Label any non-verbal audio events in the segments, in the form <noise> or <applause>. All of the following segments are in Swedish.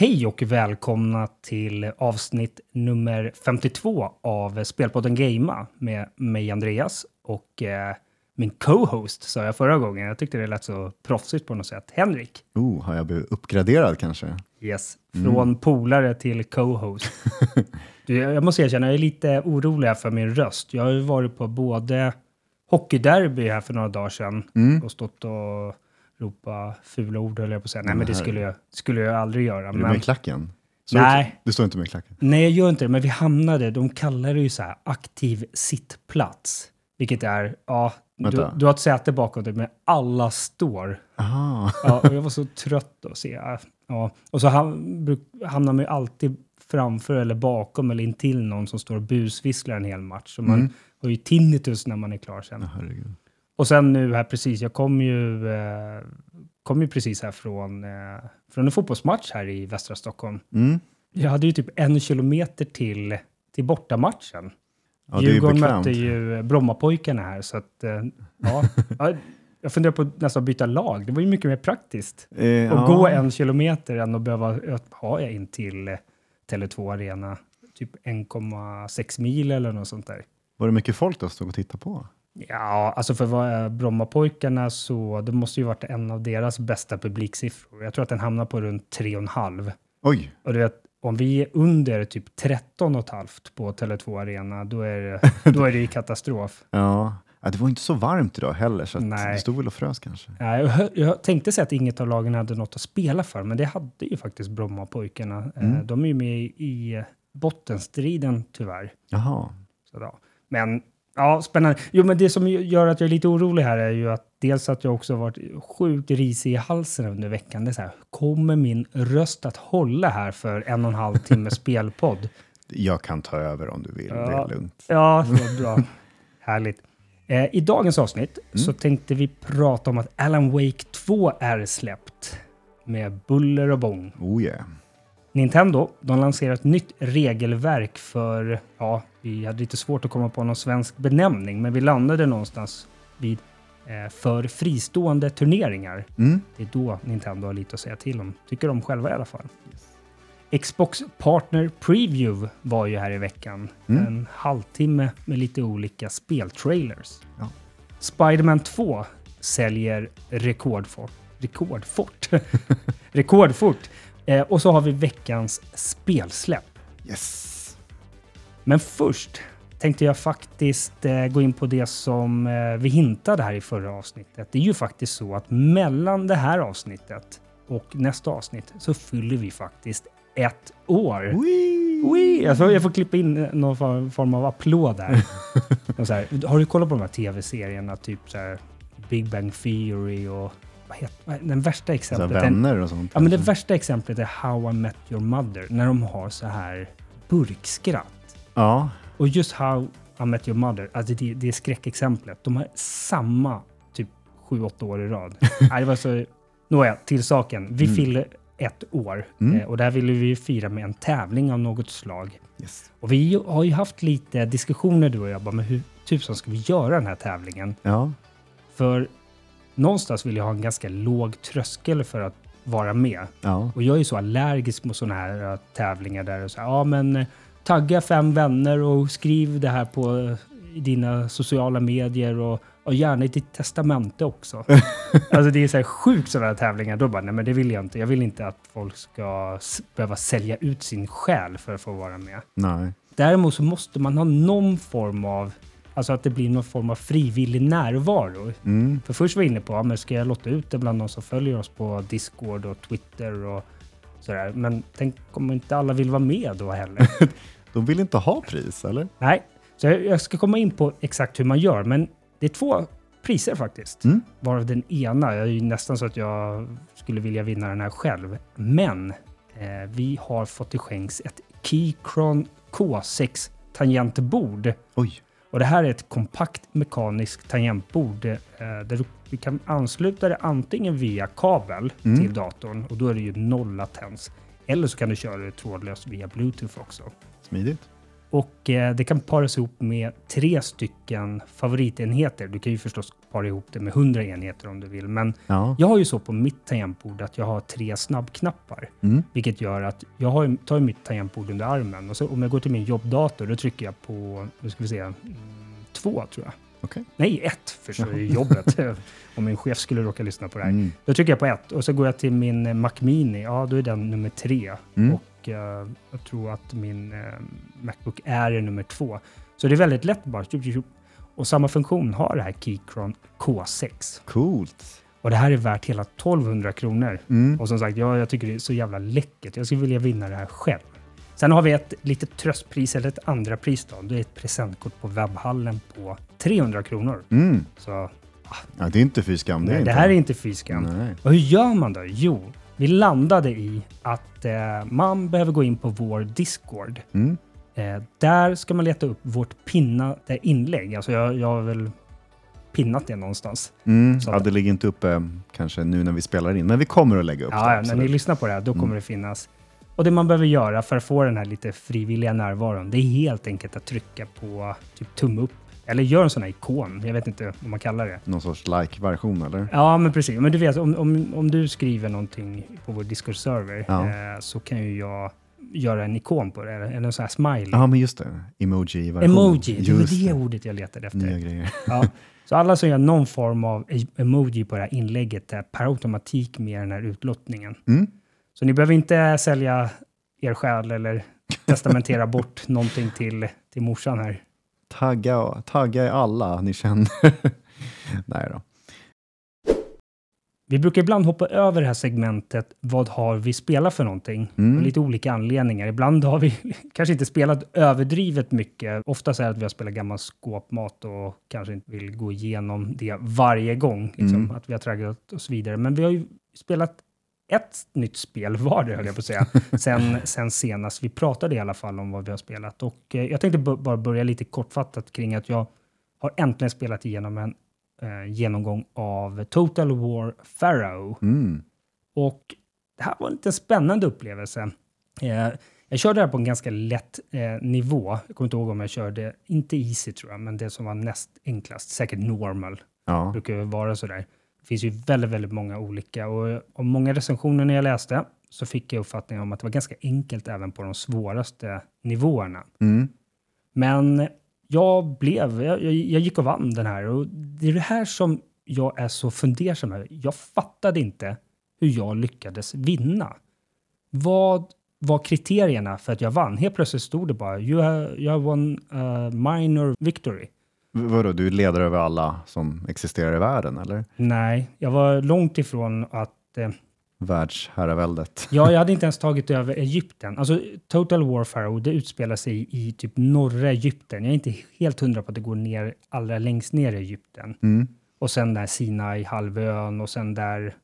Hej och välkomna till avsnitt nummer 52 av Spelpodden Gamea med mig Andreas och eh, min co-host sa jag förra gången. Jag tyckte det lät så proffsigt på något sätt. Henrik. Oh, har jag blivit uppgraderad kanske? Yes, från polare till co-host. <laughs> Jag måste erkänna, jag är lite orolig för min röst. Jag har ju varit på både hockeyderby här för några dagar sedan och stått och ropa fula ord höll jag på att säga. Nej, men det skulle jag, skulle jag aldrig göra. Är du Men, med i klacken? Står Nej. Du, du står inte med klacken? nej, jag gör inte det, men vi hamnade, de kallar det ju så här aktiv sittplats. Vilket är, ja, du, du har ett säte bakom dig, men alla står. Aha. Ja, och jag var så trött att se. Ja, och så ham- hamnar man ju alltid framför eller bakom eller intill någon som står och busvisslar en hel match. Så man Mm. har ju tinnitus när man är klar sen. Ja, herregud. Och sen nu här precis, jag kom ju, eh, kom ju precis här från, eh, från en fotbollsmatch här i västra Stockholm. Mm. Jag hade ju typ en kilometer till, till bortamatchen. Ja, Djurgården mötte ju Brommapojkarna här, så att eh, ja. <laughs> ja. Jag funderar på att nästan byta lag. Det var ju mycket mer praktiskt. Eh, Och ja. gå en kilometer än att behöva ha in till eh, Tele2 Arena. Typ 1,6 mil eller något sånt där. Var det mycket folk då som stod och tittade på? Ja, alltså för är Brommapojkarna så det måste ju varit en av deras bästa publiksiffror. Jag tror att den hamnar på runt 3,5. Oj, Och du vet, om vi är under typ 13,5 på Tele2 Arena, då är det, <laughs> då är det ju katastrof. ja. ja. Det var inte så varmt idag heller, så Nej. det stod väl och frös kanske. Ja, jag, jag tänkte säga att inget av lagen hade något att spela för, men det hade ju faktiskt Brommapojkarna. Eh, Mm. De är ju med i bottenstriden tyvärr. Jaha. Så då. Men ja, spännande. Jo, men det som gör att jag är lite orolig här är ju att dels att jag också har varit sjukt risig i halsen under veckan. Det är så här, kommer min röst att hålla här för en och en halv timme <laughs> spelpodd? Jag kan ta över om du vill, det Ja. är lugnt. Ja, så bra. <laughs> Härligt. Eh, I dagens avsnitt så tänkte vi prata om att Alan Wake 2 är släppt med buller och bång. Oh yeah. Nintendo, de lanserar ett nytt regelverk för, ja, vi hade lite svårt att komma på någon svensk benämning, men vi landade någonstans vid eh, för fristående turneringar. Mm. Det är då Nintendo har lite att säga till om, tycker de själva i alla fall. Xbox Partner Preview var ju här i veckan. Mm. En halvtimme med lite olika speltrailers. Ja. Spiderman 2 säljer rekordfort. Rekordfort? <laughs> Rekordfort. Eh, och så har vi veckans spelsläpp. Yes. Men först tänkte jag faktiskt eh, gå in på det som eh, vi hintade här i förra avsnittet. Det är ju faktiskt så att mellan det här avsnittet och nästa avsnitt så fyller vi faktiskt ett år. Wee. Jag, får, jag får klippa in eh, någon form- av applåd där. <laughs> Här. Har du kollat på de här tv-serierna, typ så här Big Bang Theory och vad heter, vad den värsta Så här, exemplet? Vänner och sånt. Ja, men det kanske. värsta exemplet är How I Met Your Mother, när de har så här burkskratt. Ja, Och just How I Met Your Mother, alltså det, det är skräckexemplet. De har samma typ 7-8 år i rad. <laughs> Nej, det var så... Nåja, till saken. Vi Mm. fyller ett år Mm. eh, och där ville vi fira med en tävling av något slag. yes. Och vi har ju haft lite diskussioner du och jag, bara, men hur tusan ska vi göra den här tävlingen? Ja, För någonstans vill jag ha en ganska låg tröskel för att vara med. ja. Och jag är så allergisk mot sådana här uh, tävlingar där det så här, ja men eh, tagga fem vänner och skriv det här på eh, dina sociala medier och, och gärna i ditt testamente också. <laughs> alltså det är så här sjukt sådana här tävlingar. Då bara, nej men det vill jag inte. Jag vill inte att folk ska behöva sälja ut sin själ för att få vara med. Nej. Däremot så måste man ha någon form av, alltså att det blir någon form av frivillig närvaro. Mm. För först var jag inne på, ja, men ska jag låta ut det bland de som följer oss på Discord och Twitter och sådär. Men tänk om inte alla vill vara med då heller. <laughs> De vill inte ha pris, eller? Nej, så jag, jag ska komma in på exakt hur man gör, men det är två priser faktiskt. Mm. Varav den ena, jag är ju nästan så att jag skulle vilja vinna den här själv. Men eh, vi har fått till skänks ett Keychron K6 tangentbord. Oj. Och det här är ett kompakt mekaniskt tangentbord eh, där du, vi kan ansluta det antingen via kabel Mm. till datorn och då är det ju noll latens. Eller så kan du köra det trådlöst via bluetooth också. Smidigt. Och eh, det kan paras ihop med tre stycken favoritenheter. Du kan ju förstås para ihop det med hundra enheter om du vill. Men Ja. jag har ju så på mitt tangentbord att jag har tre snabbknappar. Mm. Vilket gör att jag har, tar mitt tangentbord under armen och så om jag går till min jobbdator då trycker jag på, nu ska vi se, två tror jag. Okej. Nej, ett för så är jobbet. <laughs> <laughs> om min chef skulle råka lyssna på det här. Mm. Då trycker jag på ett och så går jag till min Mac Mini. Ja, då är den nummer tre. Mm. Och eh, jag tror att min eh, Macbook Air är nummer två. Så det är väldigt lätt bara. tjup, tjup, tjup. Och samma funktion har det här Keychron K6. Coolt. Och det här är värt hela 1200 kronor. Mm. Och som sagt, jag, jag tycker det är så jävla läckert. Jag skulle vilja vinna det här själv. Sen har vi ett litet tröstpris, eller ett andra pris då. Det är ett presentkort på webbhallen på 300 kronor. Mm. Så Ja, det är inte fy skam. Det, nej, det här är inte fy skam. Och hur gör man då? Jo, vi landade i att eh, man behöver gå in på vår Discord. Mm. Eh, där ska man leta upp vårt pinnade inlägg. Alltså jag, jag har väl pinnat det någonstans. Mm. Så- Ja, det ligger inte uppe kanske nu när vi spelar in, men vi kommer att lägga upp Ja, det. ja, när ni lyssnar på det här, då kommer Mm. det finnas. Och det man behöver göra för att få den här lite frivilliga närvaron, det är helt enkelt att trycka på typ tumme upp. Eller gör en sån här ikon. Jag vet inte vad man kallar det. Någon sorts like-version eller? Ja, men precis. Men du vet, om, om, om du skriver någonting på vår Discord-server Ja. eh, så kan ju jag göra en ikon på det, eller en sån här smiley. Ja, men just det. Emoji-version. Emoji, det var Just det ordet jag letade efter. Nya grejer. Ja. Så alla som gör någon form av e- emoji på det här inlägget är per automatik med den här utlottningen. Mm. Så ni behöver inte sälja er själ eller testamentera bort någonting till, till morsan här. Tagga, tagga i alla ni känner. <laughs> Nej då. Vi brukar ibland hoppa över det här segmentet vad har vi spelat för någonting? Mm. Av lite olika anledningar. Ibland har vi <laughs> kanske inte spelat överdrivet mycket. Ofta är det att vi har spelat gammal skåpmat och kanske inte vill gå igenom det varje gång. Liksom, Mm. Att vi har traggat oss vidare. Men vi har ju spelat ett nytt spel var det, höll jag på att säga, <laughs> sen, sen senast. Vi pratade i alla fall om vad vi har spelat. Och eh, jag tänkte bara börja lite kortfattat kring att jag har äntligen spelat igenom en eh, genomgång av Total War Pharaoh. Mm. Och det här var en lite spännande upplevelse. Eh, jag körde det här på en ganska lätt eh, nivå. Jag kommer inte ihåg om jag körde, inte easy tror jag, men det som var näst enklast, säkert normal. Ja. brukar vara sådär. Det finns ju väldigt, väldigt många olika och av många recensioner när jag läste så fick jag uppfattningen om att det var ganska enkelt även på de svåraste nivåerna. Mm. Men jag blev, jag, jag, jag gick och vann den här och det är det här som jag är så fundersam över. Jag fattade inte hur jag lyckades vinna. Vad var kriterierna för att jag vann? Helt plötsligt stod det bara you have, you have won a minor victory. Vadå, du är ledare över alla som existerar i världen, eller? Nej, jag var långt ifrån att eh, Världsherraväldet. Ja, jag hade <laughs> inte ens tagit över Egypten. Alltså, Total War Pharaoh, det utspelar sig i typ norra Egypten. Jag är inte helt hundra på att det går ner allra längst ner i Egypten. Mm. Och sen där Sinai-halvön och sen där,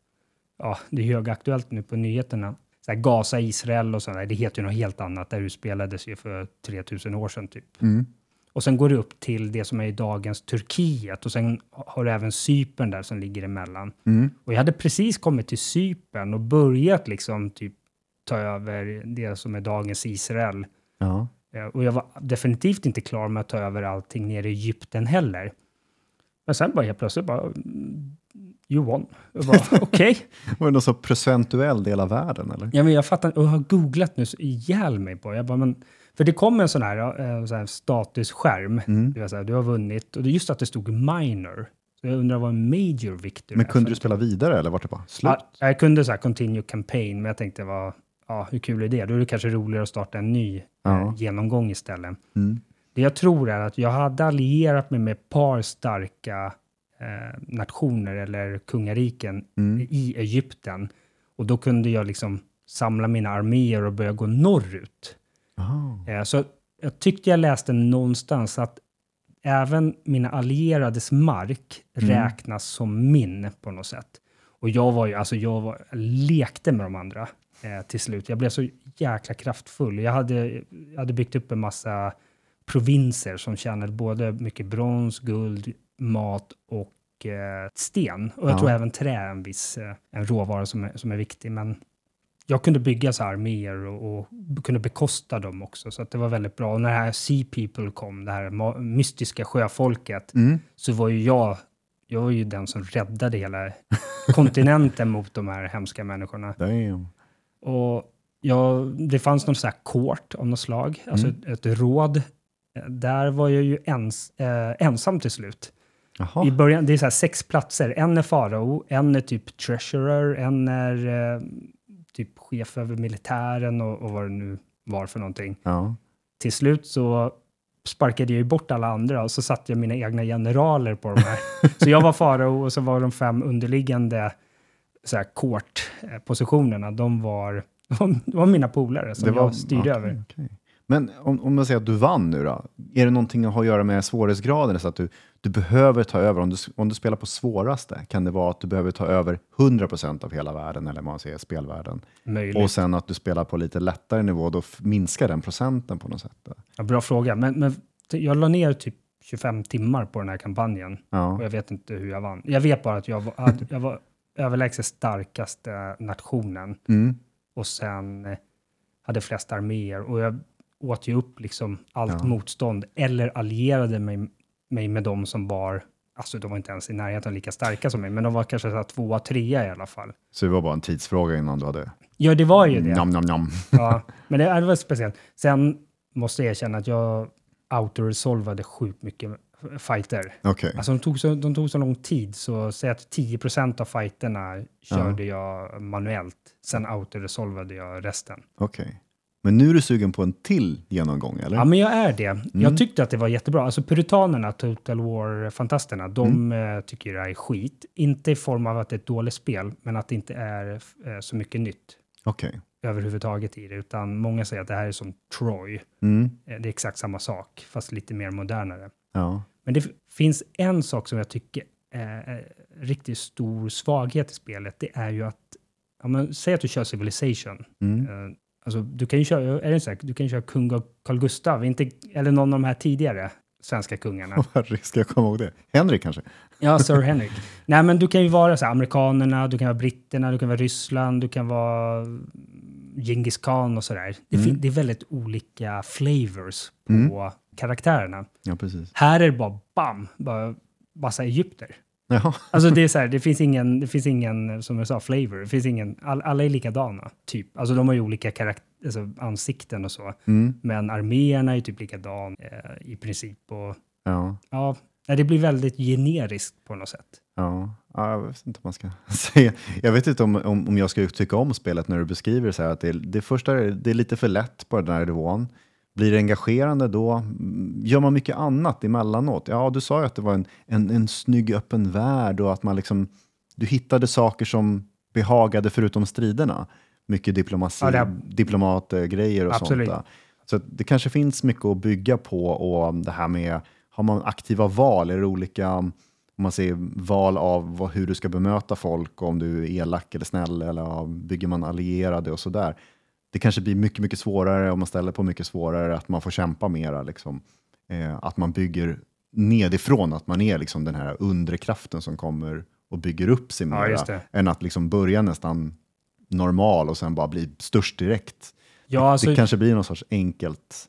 ja, det är högaktuellt nu på nyheterna. Så här Gaza, Israel och sådär, det heter ju något helt annat. Där utspelades ju för 3000 år sedan typ. Mm. Och sen går det upp till det som är i dagens Turkiet och sen har du även Cypern där som ligger emellan. Mm. Och jag hade precis kommit till Cypern och börjat liksom typ ta över det som är dagens Israel. Ja. Eh, Och jag var definitivt inte klar med att ta över allting nere i Egypten heller. Men sen bara helt plötsligt bara, mm, you won. <laughs> Okej. Var det någon så procentuell del av världen, eller? Ja, men jag fattar och jag har googlat nu så ihjäl mig på. Jag bara, men, för det kom en sån här, eh, sån här statusskärm. Mm. Det var så här, du har vunnit. Och det är just att det stod minor. Så jag undrar vad en major victory Men är kunde för du spela vidare, eller var det bara slut? Ja, jag kunde så här continue campaign, men jag tänkte vad, ja, hur kul är det? Då är det kanske roligare att starta en ny Ja. eh, genomgång istället. Mm. Det jag tror är att jag hade allierat mig med ett par starka eh, nationer eller kungariken Mm. i Egypten. Och då kunde jag liksom samla mina arméer och börja gå norrut. Ah. Eh, så jag tyckte jag läste någonstans att även mina allierades mark Mm. räknas som min på något sätt. Och jag var ju, alltså jag var, jag lekte med de andra eh, till slut. Jag blev så jäkla kraftfull. Jag hade, jag hade byggt upp en massa provinser som tjänade både mycket brons, guld, mat och eh, sten. Och jag Ja. tror även trä är en viss eh, en råvara som är, som är viktig. Men jag kunde bygga så här arméer och, och kunde bekosta dem också, så att det var väldigt bra. Och när det här Sea People kom, det här mystiska sjöfolket, Mm. så var ju jag, jag var ju den som räddade hela kontinenten mot de här hemska människorna. Damn. Och ja, det fanns någon så här court av något slag, alltså Mm. ett, ett råd. Där var jag ju ens, eh, ensam till slut. I början, det är så här sex platser. En är farao, en är typ treasurer, en är eh, typ chef över militären och, och vad det nu var för någonting. Ja. Till slut så sparkade jag ju bort alla andra och så satte jag mina egna generaler på de här. <laughs> så jag var farao och så var de fem underliggande så här court-positionerna, de var, <laughs> de var mina polare som jag styrde okej, över. okej. Men om, om man säger att du vann nu då, är det någonting att ha att göra med svårighetsgraden? Så att du, du behöver ta över, om du, om du spelar på svåraste, kan det vara att du behöver ta över 100% av hela världen, eller man säger, spelvärlden. Möjligt. Och sen att du spelar på lite lättare nivå, då minskar den procenten på något sätt. Ja, bra fråga, men, men jag la ner typ 25 timmar på den här kampanjen. Ja. Och jag vet inte hur jag vann. Jag vet bara att jag var, att jag var <laughs> överlägset starkaste nationen Mm. och sen eh, hade flest arméer. Och jag åt ju upp liksom allt Ja. motstånd eller allierade mig, mig med dem som var, alltså de var inte ens i närheten lika starka som mig, men de var kanske så här tvåa, trea i alla fall. Så det var bara en tidsfråga innan du hade... Ja, det var ju det. Njam, njam, njam. Ja, men det, det var speciellt. Sen måste jag erkänna att jag autoresolvade sjukt mycket fighter. Okej. Alltså de tog, så, de tog så lång tid, så säg att 10% av fighterna körde jag manuellt. Sen autoresolvade jag resten. Okej. Men nu är du sugen på en till genomgång, eller? Ja, men jag är det. Mm. Jag tyckte att det var jättebra. Alltså puritanerna, Total War-fantasterna, de Mm. eh, tycker det här är skit. Inte i form av att det är ett dåligt spel, men att det inte är eh, så mycket nytt Okej. överhuvudtaget i det. Utan många säger att det här är som Troy. Mm. Eh, Det är exakt samma sak, fast lite mer modernare. Ja. Men det finns en sak som jag tycker är riktigt stor svaghet i spelet. Det är ju att, ja, men, säg att du kör Civilization. Mm. Alltså, du kan ju köra, är det så här, du kan köra kung Carl Gustav, inte, eller någon av de här tidigare svenska kungarna. <laughs> Vad Ska jag komma ihåg det? Henrik kanske? Ja, Sir <laughs> Henrik. Nej, men du kan ju vara så här, amerikanerna, du kan vara britterna, du kan vara Ryssland, du kan vara Genghis khan och sådär. Det, fin- det är väldigt olika flavors på karaktärerna. Ja, precis. Här är det bara bam, bara massa egypter. Jaha. Alltså det är så här, det finns ingen, det finns ingen, som jag sa, flavor. Det finns ingen, all, alla är likadana, typ. Alltså de har ju olika karak- alltså ansikten och så. Mm. Men arméerna är ju typ likadan eh, i princip. Och, Ja. ja, det blir väldigt generiskt på något sätt. Ja. ja, jag vet inte om man ska <laughs> säga. Jag vet inte om, om, om jag ska tycka om spelet när du beskriver det så här att det, det första är, det är lite för lätt på den här nivån. Blir det engagerande då? Mm, Gör man mycket annat emellanåt? Ja, du sa ju att det var en, en, en snygg öppen värld och att man liksom, du hittade saker som behagade förutom striderna. Mycket diplomati, Ja, det- diplomatgrejer och Absolut. sånt. Där. Så det kanske finns mycket att bygga på och det här med, har man aktiva val? Är det olika, om man säger val av vad, hur du ska bemöta folk, om du är elak eller snäll eller bygger man allierade och sådär. Det kanske blir mycket, mycket svårare om man ställer på mycket svårare, att man får kämpa mera. Liksom. Eh, att man bygger nedifrån, att man är liksom den här undre kraften som kommer och bygger upp sig Ja, mera, det. än att liksom börja nästan normal och sen bara bli störst direkt. Ja, alltså, det kanske blir någon sorts enkelt.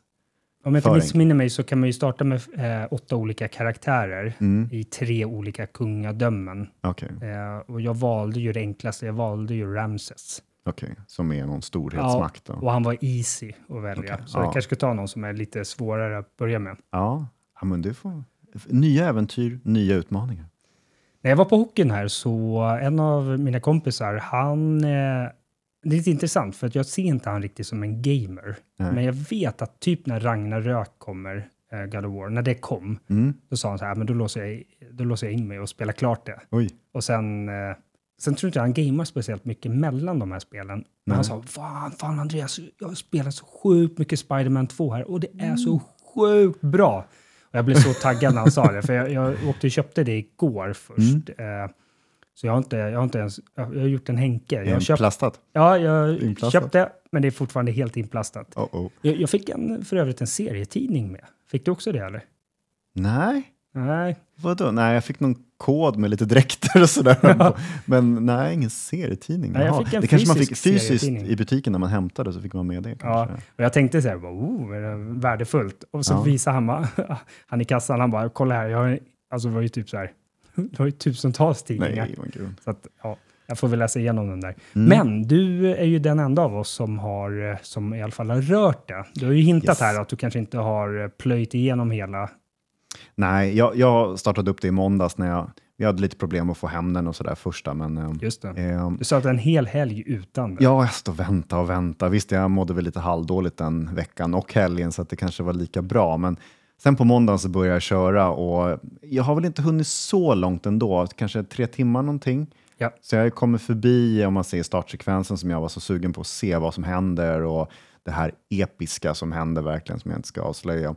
om jag inte missminner mig så kan man ju starta med eh, åtta olika karaktärer Mm, i tre olika kungadömen. Okej, Eh, och jag valde ju det enklaste, jag valde ju Ramses. Okej. som är någon storhetsmakt. Då. Och han var easy att välja. Okej, Så ja. jag kanske ska ta någon som är lite svårare att börja med. Ja, ja, men det får... Nya äventyr, nya utmaningar. När jag var på hockeyn här så en av mina kompisar, han... Eh, det är lite intressant för att jag ser inte han riktigt som en gamer. Nej. Men jag vet att typ när Ragnarök kommer, eh, God of War, när det kom, Mm. då sa han så här, men då låser jag, då låser jag in mig och spelar klart det. Oj, Och sen, eh, sen tror inte jag han gamar speciellt mycket mellan de här spelen. Men Nej. han sa, fan, fan Andreas, jag har spelat så sjukt mycket Spider-Man 2 här och det är så sjukt bra. Och jag blev så taggad när han sa det, för jag, jag åkte och köpte det igår först. Eh, så jag har, inte, jag har inte ens, jag har gjort en Henke. Jag har köpt, inplastat. ja, jag Inplastat. köpte, men det är fortfarande helt inplastat. Oh, oh. Jag, jag fick en, för övrigt en serietidning med. Fick du också det eller? Nej, Nej, Vadå? Nej, jag fick någon kod med lite dräkter och sådär. <laughs> Men nej, ingen serietidning. Nej, jag fick en det kanske man fick fysisk fysiskt i butiken när man hämtade, så fick man med det. Ja, och jag tänkte så här, oh, är det värdefullt? Och så Ja. visade han, bara, <laughs> han i kassan, han bara, kolla här, jag har, alltså det var ju typ så här, <laughs> det var ju tusentals tidningar. Nej. Så att, ja, jag får väl läsa igenom den där. Mm. Men du är ju den enda av oss som har, eh, som i alla fall har rört det. Du har ju hintat Yes. här att du kanske inte har eh, plöjt igenom hela. Nej, jag, jag startade upp det i måndags när jag, vi hade lite problem att få hem den och sådär första, men eh, Just det. eh, Du sa att en hel helg utan det. Ja, jag stod och väntade och väntade. Visst, jag mådde väl lite halvdåligt den veckan och helgen, så att det kanske var lika bra. Men sen på måndagen så började jag köra och jag har väl inte hunnit så långt ändå, kanske tre timmar någonting. Ja. Så jag kommer förbi, om man ser startsekvensen som jag var så sugen på att se vad som händer och det här episka som händer verkligen, som jag inte ska avslöja.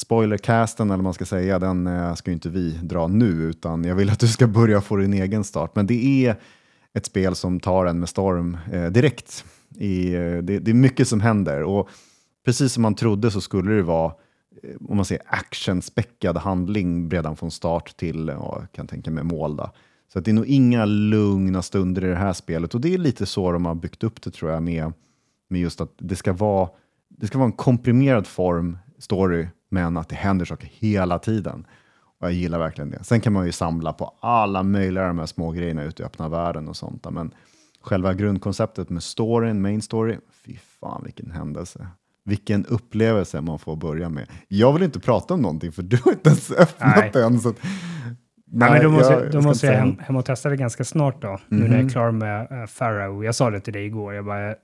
Spoilercasten, eller vad man ska säga, den eh, ska ju inte vi dra nu, utan jag vill att du ska börja få din egen start. Men det är ett spel som tar en med storm eh, direkt. I, eh, det, det är mycket som händer och precis som man trodde så skulle det vara eh, om man säger actionspäckad handling redan från start till, ja, jag kan tänka mig mål. Då. Så att det är nog inga lugna stunder i det här spelet och det är lite så de har byggt upp det tror jag med, med just att det ska vara det ska vara en komprimerad form, story, men att det händer saker hela tiden. Och jag gillar verkligen det. Sen kan man ju samla på alla möjliga de här små grejerna ute i öppna världen och sånt. Men själva grundkonceptet med storyn, main story, fy fan vilken händelse. Vilken upplevelse man får börja med. Jag vill inte prata om någonting för du har inte ens öppnat Nej. den. Så att, Nej, men då måste, jag- jag, jag då ska måste jag hem, hem och testa det ganska snart då. Nu när jag är klar med uh, Farrow. Jag sa det till dig igår. Jag bara,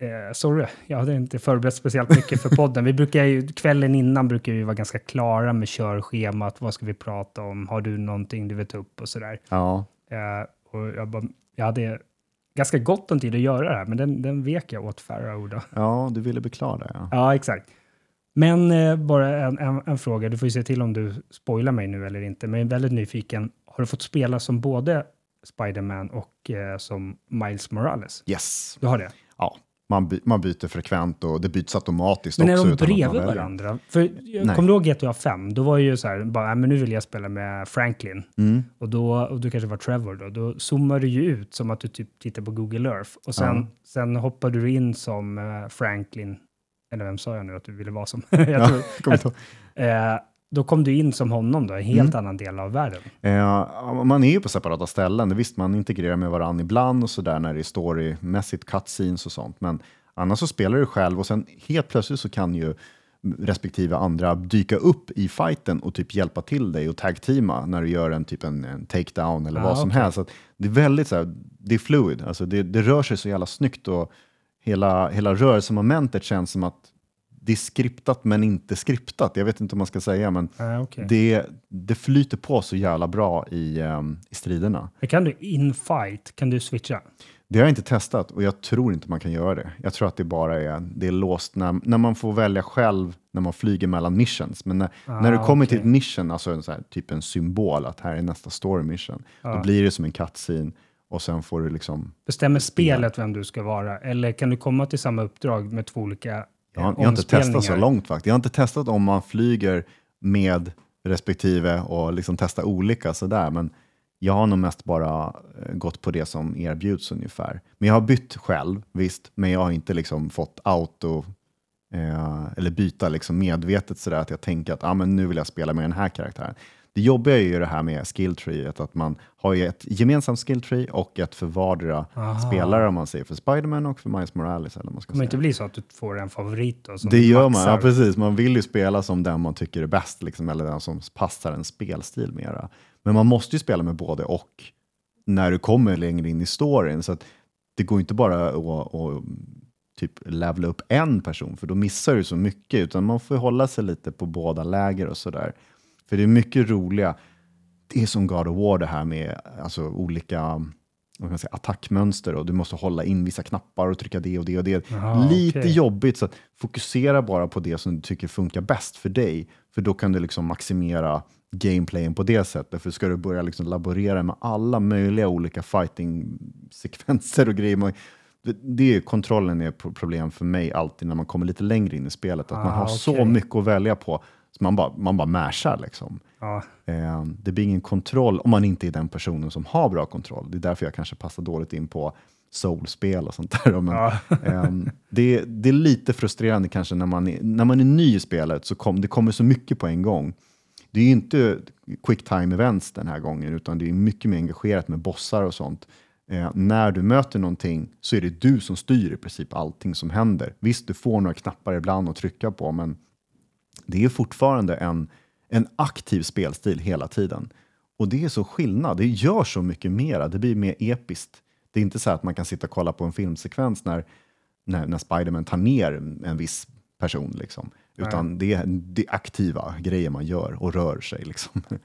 eh, sorry, jag hade inte förberett speciellt mycket för podden. Vi brukar ju, kvällen innan brukar vi vara ganska klara med körschemat. Vad ska vi prata om? Har du någonting du vill ta upp och sådär. Ja, Eh, och jag, bara, jag hade ganska gott om tid att göra det här, men den, den vek jag åt Farrow då. ja, du ville bli klar där ja. Ja, exakt. Men eh, bara en, en, en fråga, du får ju se till om du spoilar mig nu eller inte, men jag är väldigt nyfiken. Har du fått spela som både Spider-Man och eh, som Miles Morales? Yes. Du har det? Ja, man, by, man byter frekvent och det byts automatiskt Men är också. de utan att man bredvid varandra? För jag kommer du ihåg GTA 5? Då var det ju så här, bara, "Ja, men nu vill jag spela med Franklin. Mm. Och, då, och du kanske var Trevor då. Då zoomar du ju ut som att du typ tittar på Google Earth. Och sen, Ja. sen hoppar du in som eh, Franklin. Eller vem sa jag nu att du ville vara som? <laughs> jag Ja, tror. Eh, då kom du in som honom då, en helt annan del av världen. Eh, man är ju på separata ställen. Visst, man integrerar med varandra ibland och sådär när det är storymässigt, cutscenes och sånt. Men annars så spelar du själv och sen helt plötsligt så kan ju respektive andra dyka upp i fighten och typ hjälpa till dig och tag-teama när du gör en typ en, en takedown eller Ah, vad som okej. helst. Så det är väldigt så här, det är fluid, alltså det, det rör sig så jävla snyggt och hela, hela rörelsemomentet känns som att det är skriptat men inte skriptat. Jag vet inte vad man ska säga, men Ah, okay. det, det flyter på så jävla bra i, ehm, i striderna. Men kan du in fight, kan du switcha? Det har jag inte testat och jag tror inte man kan göra det. Jag tror att det bara är, det är låst när, när man får välja själv när man flyger mellan missions. Men när, Ah, när du kommer till okej. ett mission, alltså en så här, typ en symbol att här är nästa story mission, då Ja. blir det som en cutscene och sen får du liksom Bestämmer spelet vem du ska vara? Eller kan du komma till samma uppdrag med två olika Jag har, jag har inte testat så långt faktiskt. Jag har inte testat om man flyger med respektive och liksom testa olika sådär. Men jag har nog mest bara eh, gått på det som erbjuds ungefär. Men jag har bytt själv, visst, men jag har inte liksom fått auto eh, eller byta liksom medvetet sådär att jag tänker att ah, men nu vill jag spela med den här karaktären. Det jobbiga är ju det här med skilltreet, att man har ju ett gemensamt skilltree och ett för vardera Aha. spelare om man säger för Spiderman och för Miles Morales. Eller man ska säga. inte bli så att du får en favorit då, Det gör man, maxar? ja precis. Man vill ju spela som den man tycker är bäst, liksom, eller den som passar en spelstil mera. Men man måste ju spela med både och när du kommer längre in i storyn. Så att det går inte bara att, att typ levla upp en person, för då missar du så mycket. Utan man får hålla sig lite på båda läger och sådär. För det är mycket roliga. Det är som God of War det här med alltså, olika vad man säga, attackmönster och du måste hålla in vissa knappar och trycka det och det och det. Jaha, Lite okej. jobbigt, så att fokusera bara på det som du tycker funkar bäst för dig. För då kan du liksom maximera gameplayen på det sättet. För ska du börja liksom laborera med alla möjliga olika fighting-sekvenser och grejer. man- det- Det är kontrollen är problem för mig alltid när man kommer lite längre in i spelet. Att man Ah, har så okej. mycket att välja på. Man bara, man bara mashar liksom. Ja. Eh, det blir ingen kontroll om man inte är den personen som har bra kontroll. Det är därför jag kanske passar dåligt in på soulspel och sånt där. Men, Ja. <laughs> ehm, det, det är lite frustrerande kanske när man är, när man är ny i spelet, så kom, det kommer så mycket på en gång. Det är ju inte quick time events den här gången, utan det är mycket mer engagerat med bossar och sånt. Eh, när du möter någonting så är det du som styr i princip allting som händer. Visst, du får några knappar ibland att trycka på, men det är fortfarande en, en aktiv spelstil hela tiden. Och det är så skillnad. Det gör så mycket mera. Det blir mer episkt. Det är inte så att man kan sitta och kolla på en filmsekvens när, när, när Spiderman tar ner en viss person. Liksom. Utan det är, det är aktiva grejer man gör och rör sig. Liksom. <laughs>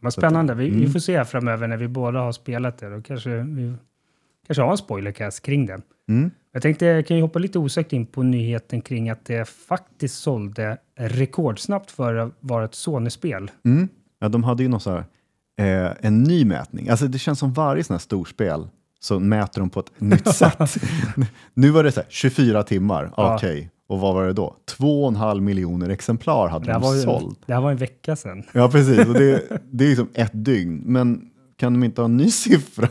Vad spännande. Vi, Mm. vi får se framöver när vi båda har spelat det. Då kanske vi kanske har en spoilercast kring det. Mm. Jag tänkte, jag kan ju hoppa lite osökt in på nyheten kring att det faktiskt sålde rekordsnabbt för att vara ett Sony-spel. Mm. Ja, de hade ju någon så här, eh, en ny mätning. Alltså det känns som varje sån här storspel så mäter de på ett nytt <laughs> sätt. nu var det så här, 24 timmar, Ja. okej. Och vad var det då? 2,5 miljoner exemplar hade Det de ju, sålt. det här var en vecka sedan. Ja, precis. Och det, det är liksom ett dygn. Men kan de inte ha en ny <laughs> siffra?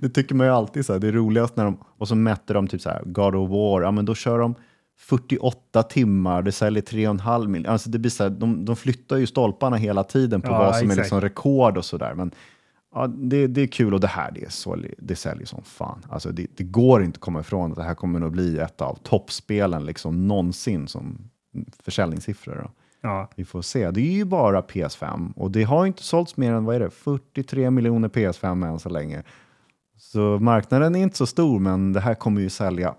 det tycker man ju alltid så här. Det är roligast när de, och så mäter de typ så här, God of War, ja men då kör de 48 timmar, det säljer 3,5 miljoner. Alltså det blir så här, de, de flyttar ju stolparna hela tiden på Ja, vad som är exakt. liksom rekord och sådär. Men ja, det, det är kul och det här det, är så, det säljer som fan. Alltså det, det går inte att komma ifrån att det här kommer att bli ett av toppspelen liksom någonsin som försäljningssiffror. Då. Ja, Vi får se. Det är ju bara PS5 och det har inte sålts mer än vad är det, 43 miljoner PS5 än så länge. Så marknaden är inte så stor, men det här kommer ju sälja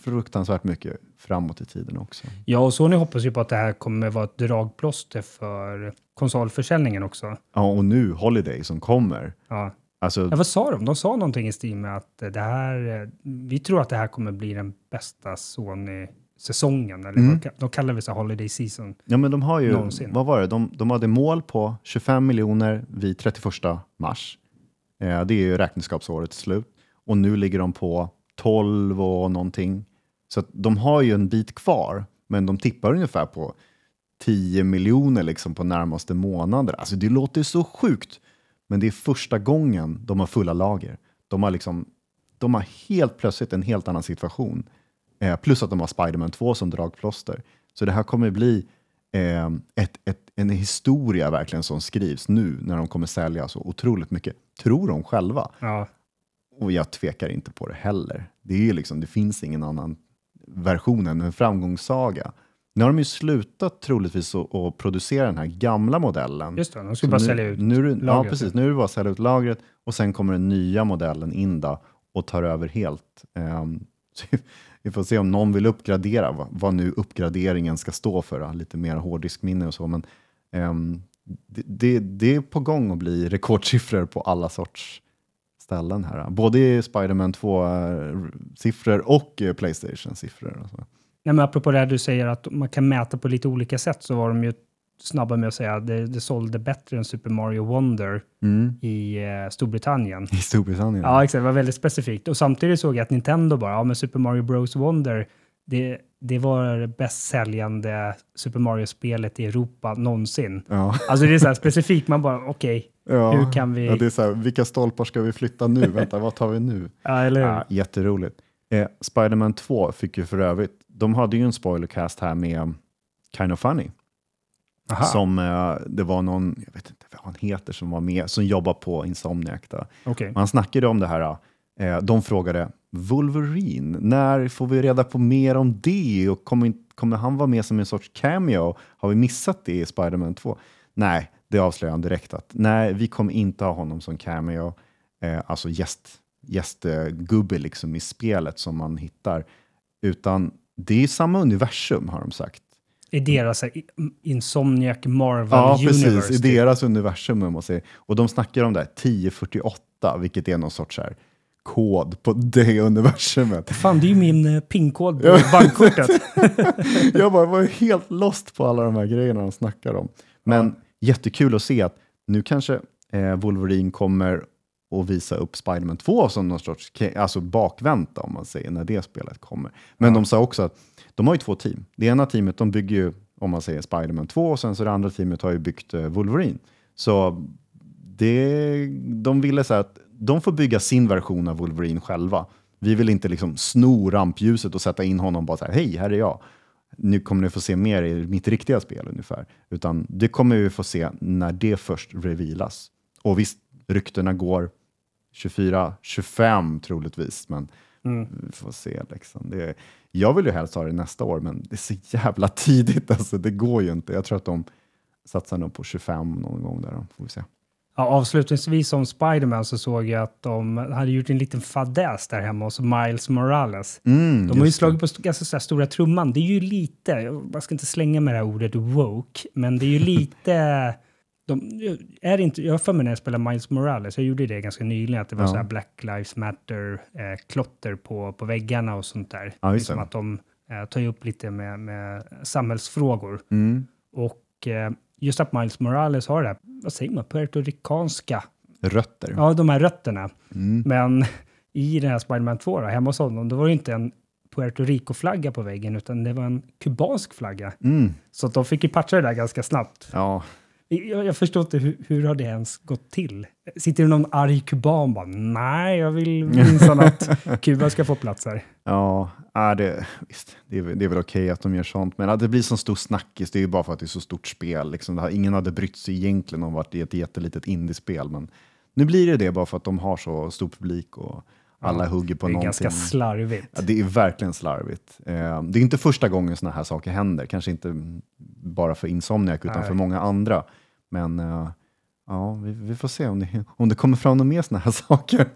fruktansvärt mycket framåt i tiden också. ja och Sony hoppas ju på att det här kommer vara ett dragplåster för konsolförsäljningen också. Ja, och nu Holiday som kommer. Ja. Alltså, Ja, vad sa de? De sa någonting i stil med att det här, eh, vi tror att det här kommer bli den bästa Sony-säsongen. Eller Mm. vad de kallar det så Holiday Season. ja, men de har ju, Någonsin. vad var det, de, de hade mål på 25 miljoner vid 31 mars. Eh, det är ju räkenskapsårets slut och nu ligger de på 12 och någonting. Så de har ju en bit kvar, men de tippar ungefär på 10 miljoner liksom på närmaste månader. Alltså det låter så sjukt, men det är första gången de har fulla lager. De har, liksom, de har helt plötsligt en helt annan situation. Eh, plus att de har Spider-Man 2 som dragplåster. Så det här kommer bli eh, ett, ett, en historia verkligen som skrivs nu när de kommer sälja så otroligt mycket. Tror de själva. Ja, Och jag tvekar inte på det heller. Det, är liksom, det finns ingen annan version än en framgångssaga. Nu har de ju slutat troligtvis att, producera den här gamla modellen. just det. De skulle bara nu, sälja ut nu, det- Ja, lagret. precis. Nu är det bara att sälja ut lagret och sen kommer den nya modellen in då och tar över helt. <laughs> Så vi får se om någon vill uppgradera, vad, vad nu uppgraderingen ska stå för. Lite mer hårddiskminne och så. Men, um, det, det, det är på gång att bli rekordsiffror på alla sorts ställen här. Både i Spiderman 2-siffror eh, och eh, Playstation-siffror. Nej, men apropå det här du säger att man kan mäta på lite olika sätt så var de ju snabba med att säga att det, det sålde bättre än Super Mario Wonder Mm. i eh, Storbritannien. I Storbritannien. Ja, exakt. Det var väldigt specifikt. Och samtidigt såg jag att Nintendo bara, ja men Super Mario Bros Wonder, det, det var det bäst säljande Super Mario-spelet i Europa någonsin. Ja. Alltså det är så här specifikt, man bara okej, <laughs> Ja. hur kan vi... Ja, det är så här, vilka stolpar ska vi flytta nu? <laughs> Vänta, vad tar vi nu? Ja, eller hur? Ja, jätteroligt. Eh, Spiderman 2 fick ju för övrigt, de hade ju en spoilercast här med Kind of Funny. Aha. Som eh, det var någon, jag vet inte vad han heter, som var med, som jobbar på Insomniac. Okej. Man snackade om det här, eh, de frågade Wolverine, när får vi reda på mer om det? Och kommer, kommer han vara med som en sorts cameo? Har vi missat det i Spiderman 2? Nej, det avslöjar han direkt att nej, vi kommer inte ha honom som cameo, eh, alltså gäst, gästgubbe liksom i spelet som man hittar, utan det är samma universum har de sagt. I deras eh, Insomniac Marvel Ja, Universe. precis. I typ. deras universum. om man säger. Och de snackar om det här 1048, vilket är någon sorts så här kod på <laughs> det universumet. Fan, det är ju min eh, pinkod på Ja. <laughs> bankkortet. Jag bara var helt lost på alla de här grejerna de snackar om. Men jättekul att se att nu kanske eh, Wolverine kommer att visa upp Spiderman 2 som någon sorts alltså bakvänt om man säger när det spelet kommer. Men Ja. de sa också att de har ju två team. Det ena teamet de bygger ju om man säger Spiderman 2 och sen så det andra teamet har ju byggt eh, Wolverine. Så det, de ville säga att de får bygga sin version av Wolverine själva. Vi vill inte liksom sno rampljuset och sätta in honom bara så här, hej, här är jag. Nu kommer ni få se mer i mitt riktiga spel ungefär. Utan det kommer vi få se när det först revealas. Och visst, ryktena går 24, 25 troligtvis, men vi får se. Liksom. Det, jag vill ju helst ha det nästa år, men det är så jävla <laughs> tidigt. Alltså, det går ju inte. Jag tror att de satsar nog på 25 någon gång där. Då. Får vi se. Ja, avslutningsvis om Spiderman så såg jag att de hade gjort en liten fadäs där hemma hos Miles Morales. Mm, De har ju slagit på ganska så stora trumman. Det är ju lite, jag ska inte slänga med det här ordet woke, men det är ju <laughs> lite... De, är inte, jag har för mig när jag spelade Miles Morales, jag gjorde det ganska nyligen, att det var Ja. så här Black Lives Matter-klotter på, på väggarna och sånt där. Ja, liksom att de eh, tar upp lite med, med samhällsfrågor. Mm. Och eh, just att Miles Morales har det här, vad säger man, puertoricanska, Rötter. ja de här rötterna. Mm. Men <laughs> i den här Spiderman 2 då, hemma hos honom, då var det inte en Puerto Rico-flagga på väggen, utan det var en kubansk flagga. Mm. Så de fick ju patcha det där ganska snabbt. Ja, Jag, jag förstår inte hur, hur har det ens gått till? Sitter det någon arg kuban bara, nej, jag vill minsann att <laughs> Kuba ska få plats här. ja ja, det, visst, det, är, väl- det är väl okej att de gör sånt, men att det blir så stor snackis, det är ju bara för att det är så stort spel. Liksom. Har, ingen hade brytt sig egentligen om att det är ett jättelitet indiespel, men nu blir det det bara för att de har så stor publik och alla hugger på Det är någonting. ganska slarvigt. Ja, det är verkligen slarvigt. Eh, det är inte första gången sådana här saker händer, kanske inte bara för Insomniac utan Nej. för många andra. Men eh, ja, vi, vi får se om det, om det kommer fram några mer sådana här <laughs> saker.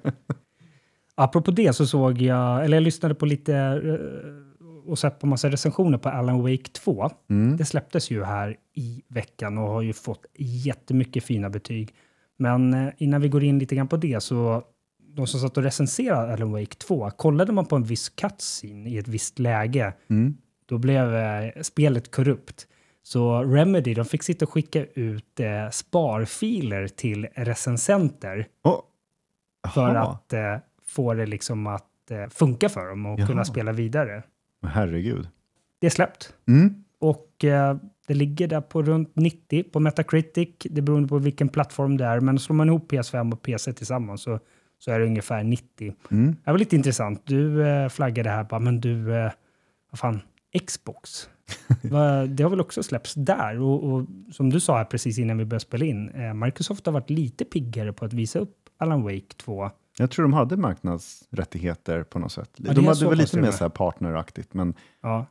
Apropå det så såg jag, eller jag lyssnade på lite eh, och sett på massa recensioner på Alan Wake 2. Mm. Det släpptes ju här i veckan och har ju fått jättemycket fina betyg. Men eh, innan vi går in lite grann på det så de som satt och recenserade Alan Wake 2, kollade man på en viss cutscene i ett visst läge, Mm. då blev spelet korrupt. Så Remedy, de fick sitta och skicka ut eh, sparfiler till recensenter Oh. för att eh, få det liksom att eh, funka för dem och Jaha. kunna spela vidare. Herregud. Det är släppt Mm. och eh, det ligger där på runt 90 på Metacritic. Det beror på vilken plattform det är, men slår man ihop PS5 och PC tillsammans så, så är det ungefär 90. Mm. Det var lite intressant. Du eh, flaggade här bara, men du, eh, vad fan, Xbox. <laughs> Det har väl också släppts där och, och som du sa här precis innan vi började spela in, eh, Microsoft har varit lite piggare på att visa upp Alan Wake 2. Jag tror de hade marknadsrättigheter på något sätt. är de hade väl lite mer så här partneraktigt, men Ja.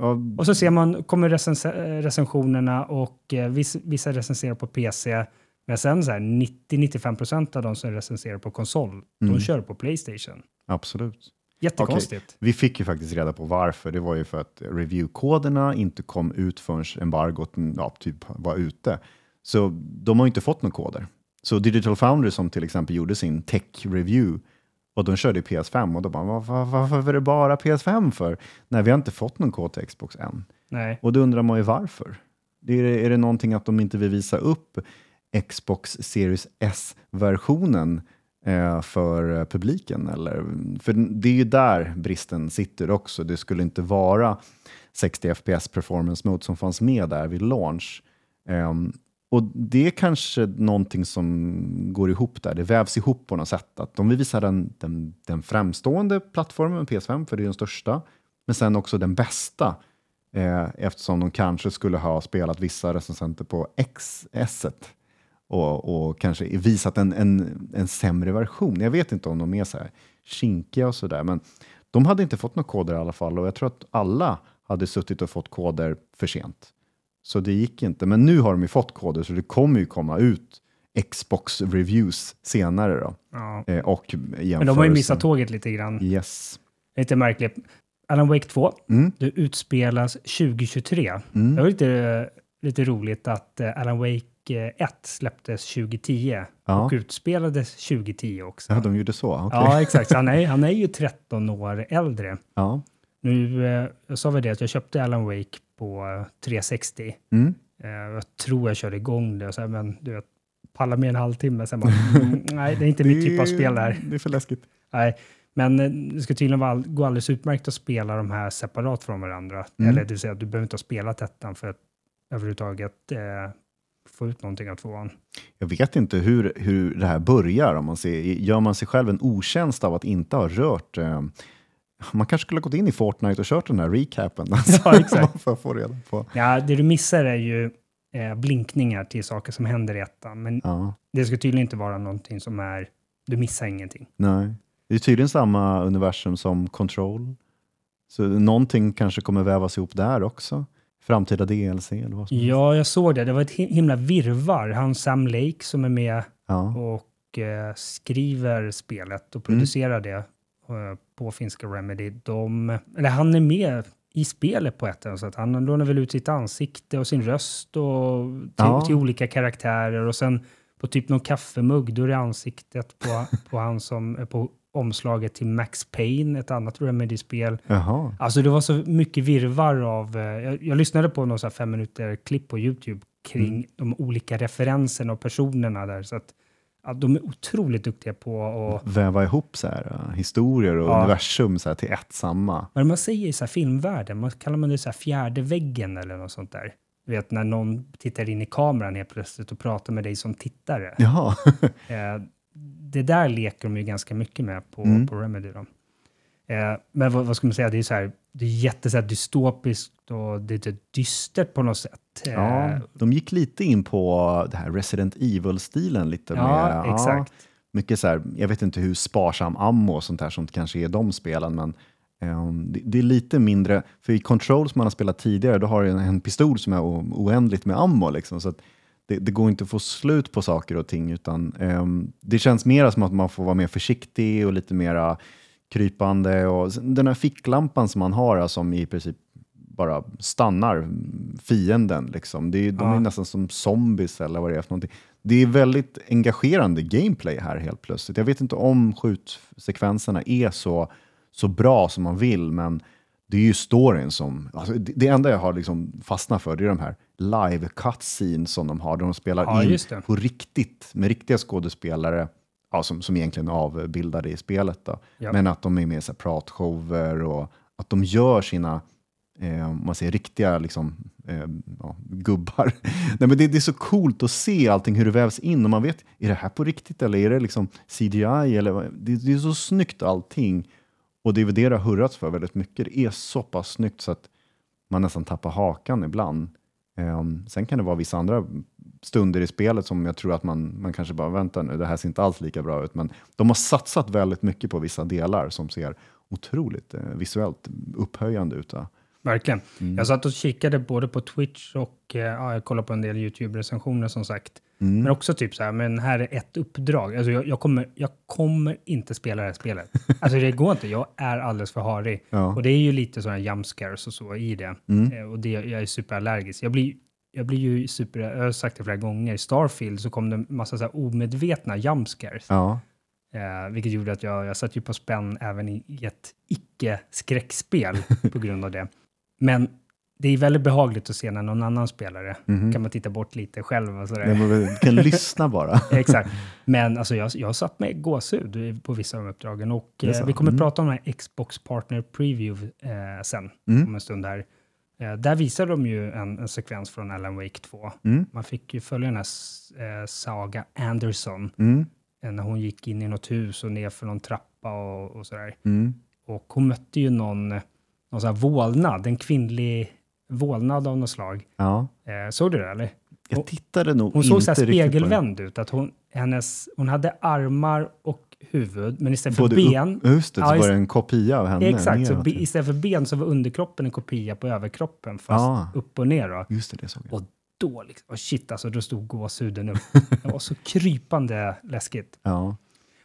ja, Och så ser man, kommer recens recensionerna och eh, viss, vissa recenserar på PC. Men sen så här 90-95 procent av de som recenserar på konsol, de Mm. kör på Playstation. absolut. Jättekonstigt. Vi fick ju faktiskt reda på varför. Det var ju för att reviewkoderna inte kom ut förrän embargot ja, typ var ute. Så de har ju inte fått några koder. Så Digital Foundry som till exempel gjorde sin tech-review och de körde i PS5 och då bara, "Var- var- varför är det bara PS5 för? Nej, vi har inte fått någon kod till Xbox än. Nej. Och då undrar man ju varför. Det är, är det någonting att de inte vill visa upp Xbox Series S-versionen Eh, för eh, publiken? Eller? För det är ju där bristen sitter också. Det skulle inte vara 60 FPS performance mode som fanns med där vid launch. Ehm, och det är kanske någonting som går ihop där. Det vävs ihop på något sätt. Att de vill visa den, den, den framstående plattformen, PS5, för det är den största. Men sen också den bästa eh, eftersom de kanske skulle ha spelat vissa recensenter på XS och, och kanske visat en, en, en sämre version. Jag vet inte om de är så här kinkiga och sådär, men de hade inte fått några koder i alla fall och jag tror att alla hade suttit och fått koder för sent. Så det gick inte, men nu har de ju fått koder så det kommer ju komma ut Xbox reviews senare då. Ja. Eh, och Men de har ju missat tåget lite grann. Yes. Lite märkligt. Alan Wake 2, Mm. det utspelas 2023. Mm. Det var lite, lite roligt att eh, Alan Wake 1 släpptes 2010 Ja. och utspelades 2010 också. Ja, de gjorde så? Okay. Ja, exakt. Så han är, han är ju 13 år äldre. Ja. Nu, jag sa vi det att jag köpte Alan Wake på 360. Mm. Jag tror jag körde igång det, och så här, men du vet, pallar med en halvtimme, sen bara, nej, det är inte min typ av spel det här. Det är för läskigt. Nej, Men det ska tydligen vara, gå alldeles utmärkt att spela de här separat från varandra. Mm. Eller det vill säga, du behöver inte ha spelat ettan för att överhuvudtaget eh, få ut någonting av tvåan. Jag vet inte hur, hur det här börjar. Om man ser, gör man sig själv en otjänst av att inte ha rört eh, man kanske skulle ha gått in i Fortnite och kört den här recapen. <laughs> Ja, exakt. för att få reda på. Ja, det du missar är ju eh, blinkningar till saker som händer i ettan. Men Ja, det ska tydligen inte vara någonting som är, du missar ingenting. nej. Det är tydligen samma universum som Control. Så någonting kanske kommer vävas ihop där också. Framtida DLC eller vad som. Ja, jag såg det. Det var ett hi- himla virvar. Han Sam Lake som är med Ja. och eh, skriver spelet och Mm. producerar det eh, på finska Remedy. De, eller han är med i spelet på ett sätt, så att han lånar väl ut sitt ansikte och sin röst och till, Ja. till olika karaktärer och sen på typ någon kaffemugg, då är det ansiktet på, på han som på omslaget till Max Payne, ett annat Remedy-spel. Alltså det var så mycket virvar av... eh, Jag, jag lyssnade på någon så fem minuter klipp på YouTube kring Mm. de olika referenserna och personerna där. Så att, att de är otroligt duktiga på att... Väva ihop så här, uh, historier och Ja. universum så här, till ett samma. Vad man säger i så här filmvärlden, man kallar man det så här fjärde väggen eller något sånt där. Du vet när någon tittar in i kameran helt plötsligt och pratar med dig som tittare. Jaha. Eh, det där leker de ju ganska mycket med på, Mm. på Remedy. Då. Eh, men vad, vad ska man säga, det är, så här, det är jätte så här, dystopiskt och det är lite dystert på något sätt. Eh, Ja, de gick lite in på det här Resident Evil-stilen. lite ja, med, exakt. mycket så här, jag vet inte hur sparsam ammo och sånt där som kanske är de spelen, men ehm, det, det är lite mindre, för i Control som man har spelat tidigare, då har du en, en pistol som är o, oändligt med ammo. Liksom, så att det, det går inte att få slut på saker och ting, utan ehm, det känns mer som att man får vara mer försiktig och lite mera krypande. Och den här ficklampan som man har, alltså, som i princip bara stannar fienden. Liksom. Det är, de är Ja. nästan som zombies eller vad det är för någonting. Det är väldigt engagerande gameplay här helt plötsligt. Jag vet inte om skjutsekvenserna är så, så bra som man vill, men det är ju storyn som... Alltså det, enda jag har liksom fastnat för det är de här live cutscenes som de har, där de spelar Ja, in på riktigt, med riktiga skådespelare, ja, som, som egentligen är avbildade i spelet. Då. Ja. Men att de är med i pratshower och att de gör sina eh, man säger riktiga liksom, eh, ja, gubbar. <laughs> Nej, men det, det är så coolt att se allting, hur det vävs in och man vet, är det här på riktigt eller är det liksom CGI? Eller, det, det är så snyggt allting. Och det är väl det det har hurrats för väldigt mycket. Det är så pass snyggt så att man nästan tappar hakan ibland. Um, sen kan det vara vissa andra stunder i spelet som jag tror att man, man kanske bara, vänta nu, det här ser inte alls lika bra ut. Men de har satsat väldigt mycket på vissa delar som ser otroligt eh, visuellt upphöjande ut. va? Verkligen. Mm. Jag satt och kikade både på Twitch och eh, ja, jag kollade på en del YouTube-recensioner som sagt. Mm. Men också typ så här, men här är ett uppdrag. Alltså jag, jag, kommer, jag kommer inte spela det här spelet. <laughs> Alltså det går inte, jag är alldeles för harig. Ja. Och det är ju lite sådana jump scares och så i det. Mm. Eh, och det, jag är superallergisk. Jag blir, jag blir ju super, jag har sagt det flera gånger, i Starfield så kom det en massa så omedvetna jump scares. Ja. Eh, vilket gjorde att jag, jag satt ju på spänn även i ett icke-skräckspel <laughs> på grund av det. Men det är väldigt behagligt att se när någon annan spelare Mhm. kan man titta bort lite själv. Och sådär. Vi kan <laughs> lyssna bara. Exakt. Men alltså, jag, jag har satt med gåshud på vissa av uppdragen. Och Det eh, vi kommer Mm. prata om den här Xbox Partner Preview eh, sen, Mm. om en stund här. Eh, där visar de ju en, en sekvens från Alan Wake 2. Mm. Man fick ju följa den här eh, Saga Anderson Mm. eh, när hon gick in i något hus och ner för någon trappa och, och sådär. Mm. Och hon mötte ju någon, någon sån här vålnad, en kvinnlig vålnad av något slag. Ja. Eh, såg du det eller? Jag tittade nog Hon såg inte så här riktigt på det. spegelvänd ut, att hon, hennes, hon hade armar och huvud, men istället för Både ben, Upp, just det, Ja, så var det en kopia av henne. exakt, så neråt, be, istället för ben så var underkroppen en kopia på överkroppen, fast Ja. upp och ner. Då. Just det, det såg jag. Och då, liksom, oh shit alltså, då stod gåshuden upp. <laughs> Det var så krypande läskigt. Ja.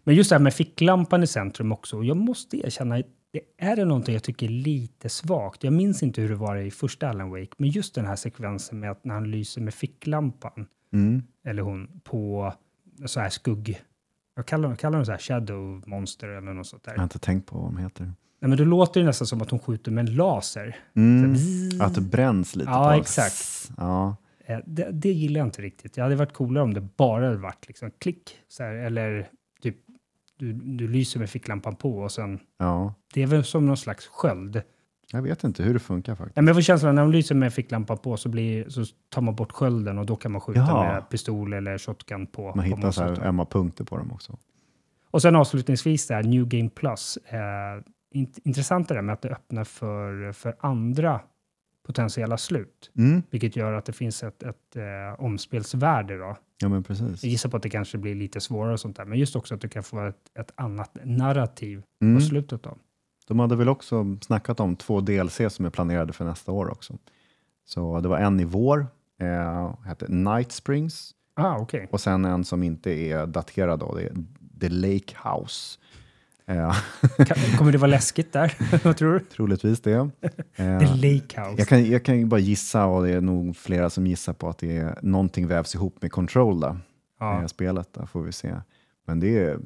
Men just det här med ficklampan i centrum också, och jag måste erkänna, det är det någonting jag tycker är lite svagt. Jag minns inte hur det var i första Alan Wake, men just den här sekvensen med att när han lyser med ficklampan, Mm. eller hon, på så här skugg... Jag kallar, kallar dem så här shadow monster eller något sånt där. Jag har inte tänkt på vad de heter. Nej, men då låter det nästan som att hon skjuter med en laser. Mm. Att det bränns lite Ja, på. exakt. Ja. Eh, Det, det gillar jag inte riktigt. Det hade varit coolare om det bara hade varit liksom klick, så här, eller du, du lyser med ficklampan på och sen... Ja, Det är väl som någon slags sköld. jag vet inte hur det funkar faktiskt. Ja, men jag får känslan när de lyser med ficklampan på så, blir, så tar man bort skölden och då kan man skjuta Jaha. med pistol eller shotgun på. Man på hittar så här ömma punkter på dem också. Och sen avslutningsvis där, New Game Plus. Eh, int- intressant det där med att det öppnar för, för andra potentiella slut. Mm. Vilket gör att det finns ett, ett eh, omspelsvärde då. Ja, men precis. Jag gissar på att det kanske blir lite svårare och sånt där. Men just också att du kan få ett, ett annat narrativ Mm. på slutet då. De hade väl också snackat om två DLC som är planerade för nästa år också. Så det var en i vår, eh, hette Night Springs, Ah, okej. och sen en som inte är daterad då, det är The Lake House. Eh, Kommer det vara läskigt där? <laughs> Vad tror du? troligtvis det. <laughs> The Eh, House. jag, kan, jag kan ju bara gissa, och det är nog flera som gissar på att det är någonting vävs ihop med Control där, Ja. eh, spelet. Där får vi se. Men det är,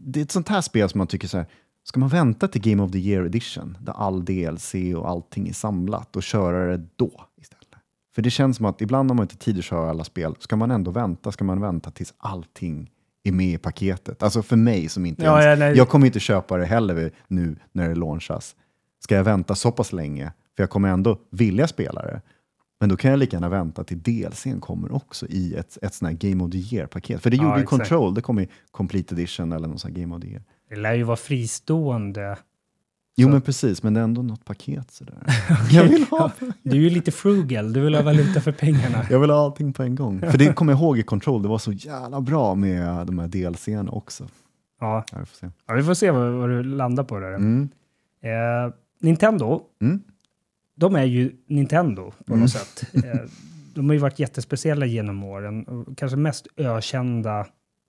det är ett sånt här spel som man tycker så här, ska man vänta till Game of the Year Edition, där all DLC och allting är samlat, och köra det då istället? För det känns som att ibland har man inte tid att köra alla spel, ska man ändå vänta, ska man vänta tills allting är med i paketet. Alltså för mig som inte Ja, ens, ja, jag kommer inte köpa det heller nu när det launchas. Ska jag vänta så pass länge? För jag kommer ändå vilja spela det. Men då kan jag lika gärna vänta till DLCn kommer också i ett, ett sånt här Game of the Year-paket. För det Ja, gjorde ju. Control, det kom i Complete Edition eller någon sån här Game of the Year. Det lär ju vara fristående. Jo men precis, men det är ändå något paket sådär. <laughs> <laughs> jag, vill ha, Du är ju lite frugal. Du vill ha valuta för pengarna. <laughs> jag vill ha allting på en gång. För det kommer jag ihåg i Control, det var så jävla bra med de här DLCn också. Ja, Ja, vi får se. ja vi får se vad, vad du landar på där. Mm. Eh, Nintendo, Mm. de är ju Nintendo på Mm. något sätt. Eh, de har ju varit jättespeciella genom åren kanske mest ökända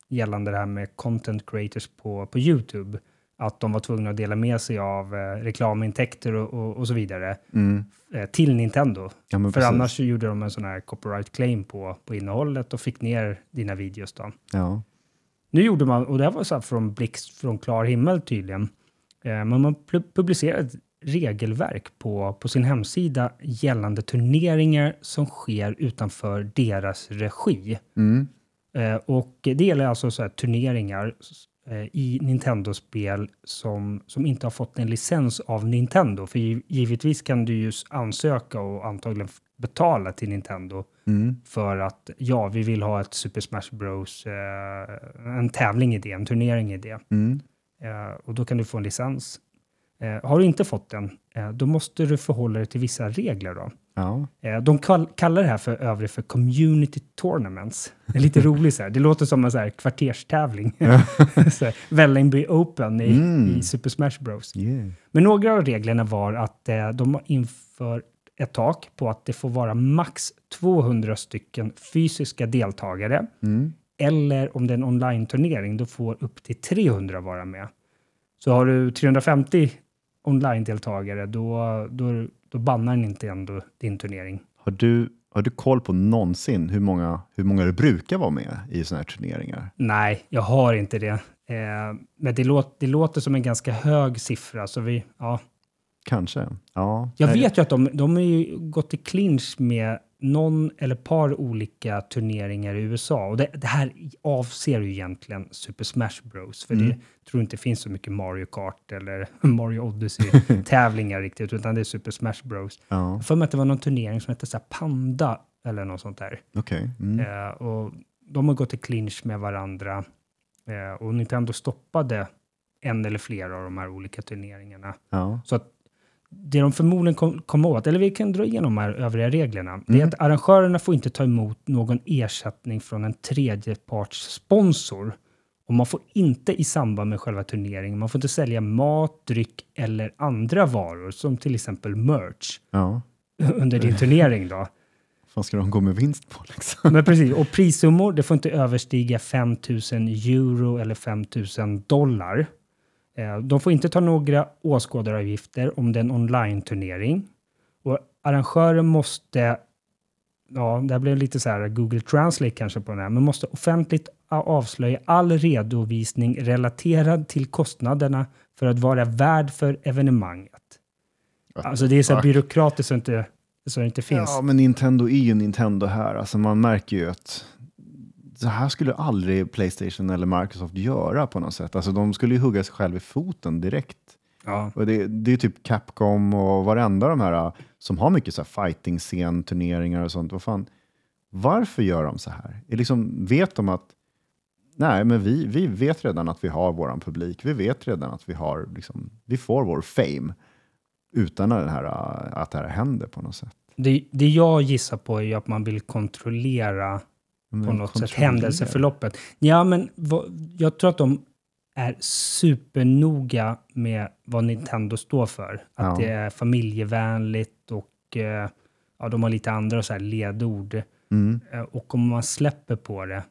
gällande det här med content creators på, på YouTube. Att de var tvungna att dela med sig av eh, reklamintäkter och, och, och så vidare Mm. eh, till Nintendo. Ja, För precis. annars gjorde de en sån här copyright claim på, på innehållet och fick ner dina videos då. Ja. Nu gjorde man, och det här var så här från blixt från klar himmel tydligen, eh, men man pu- publicerade ett regelverk på, på sin hemsida gällande turneringar som sker utanför deras regi. Mm. Eh, och det gäller alltså så här turneringar i Nintendo-spel som, som inte har fått en licens av Nintendo. För giv- givetvis kan du ju ansöka och antagligen betala till Nintendo Mm. för att ja, vi vill ha ett Super Smash Bros, eh, en tävling i det, en turnering i det. Mm. Eh, och då kan du få en licens. Eh, har du inte fått den, eh, då måste du förhålla dig till vissa regler. Då. Ja. Eh, de kall kallar det här för övrigt för community tournaments. Det är lite <laughs> roligt så här. Det låter som en så här kvarterstävling. <laughs> så här, Vällingby Open i, Mm. i Super Smash Bros. Yeah. Men några av reglerna var att eh, de har infört ett tak på att det får vara max 200 stycken fysiska deltagare. Mm. Eller om det är en online-turnering, då får upp till 300 vara med. Så har du 350 online-deltagare, då, då, då bannar Nintendo din turnering. Har du, har du koll på någonsin hur många, hur många det brukar vara med i sådana här turneringar? Nej, jag har inte det. Eh, men det, låt, det låter som en ganska hög siffra, så vi, ja. Kanske. Ja. Jag vet ju att de, de har ju gått i clinch med någon eller par olika turneringar i USA. Och det, det här avser ju egentligen Super Smash Bros. För Mm. det tror inte finns så mycket Mario Kart eller <laughs> Mario Odyssey-tävlingar <laughs> riktigt, utan det är Super Smash Bros. Ja, för mig att det var någon turnering som hette så Panda eller något sånt där. okej. Mm. Eh, och de har gått i clinch med varandra. Eh, och Nintendo stoppade en eller flera av de här olika turneringarna. Ja. Så att det de förmodligen kom, kom åt, eller vi kan dra igenom de här övriga reglerna, det är Mm. att arrangörerna får inte ta emot någon ersättning från en tredjepartssponsor. Och man får inte i samband med själva turneringen, man får inte sälja mat, dryck eller andra varor, som till exempel merch, ja. under din turnering då. Vad ska de gå med vinst på liksom? Men precis, och prissummor, det får inte överstiga 5 000 euro eller 5 000 dollar. Eh, De får inte ta några åskådaravgifter om det är en online-turnering. Och arrangören måste, ja, det här blev lite så här Google Translate kanske på den här, men måste offentligt avslöja all redovisning relaterad till kostnaderna för att vara värd för evenemanget. Alltså det är så här byråkratiskt så, inte, så det inte finns. Ja, men Nintendo är ju Nintendo här. Alltså man märker ju att så här skulle aldrig Playstation eller Microsoft göra på något sätt. Alltså de skulle ju hugga sig själv i foten direkt. Ja. Och det, det är typ Capcom och varenda de här uh, som har mycket så här fighting-scen, turneringar och sånt. Vad fan, varför gör de så här? Är liksom, vet de att nej, men vi, vi vet redan att vi har våran publik. Vi vet redan att vi, har, liksom, vi får vår fame utan att, den här, uh, att det här händer på något sätt. Det, det jag gissar på är ju att man vill kontrollera på något sätt händelseförloppet. Ja, men jag tror att de är supernoga med vad Nintendo står för. Att Ja. det är familjevänligt och eh, ja, de har lite andra så här ledord. Mm. Eh, Och om man släpper på det,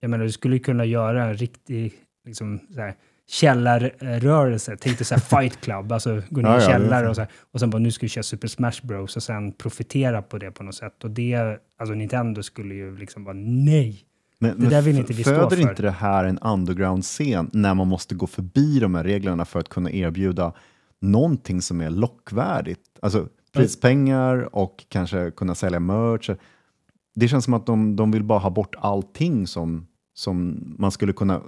jag menar du skulle kunna göra en riktig liksom, så här, källarrörelse, tänk dig så här fight club, alltså gå ner i ja, källare och så här, och sen bara nu ska vi köra Super Smash Bros och sen profitera på det på något sätt. Och det, alltså Nintendo skulle ju liksom bara nej. Men, Det där vill inte vi stå föder för. inte det här en underground-scen när man måste gå förbi de här reglerna för att kunna erbjuda någonting som är lockvärdigt? Alltså prispengar och kanske kunna sälja merch. Det känns som att de, de vill bara ha bort allting som, som man skulle kunna...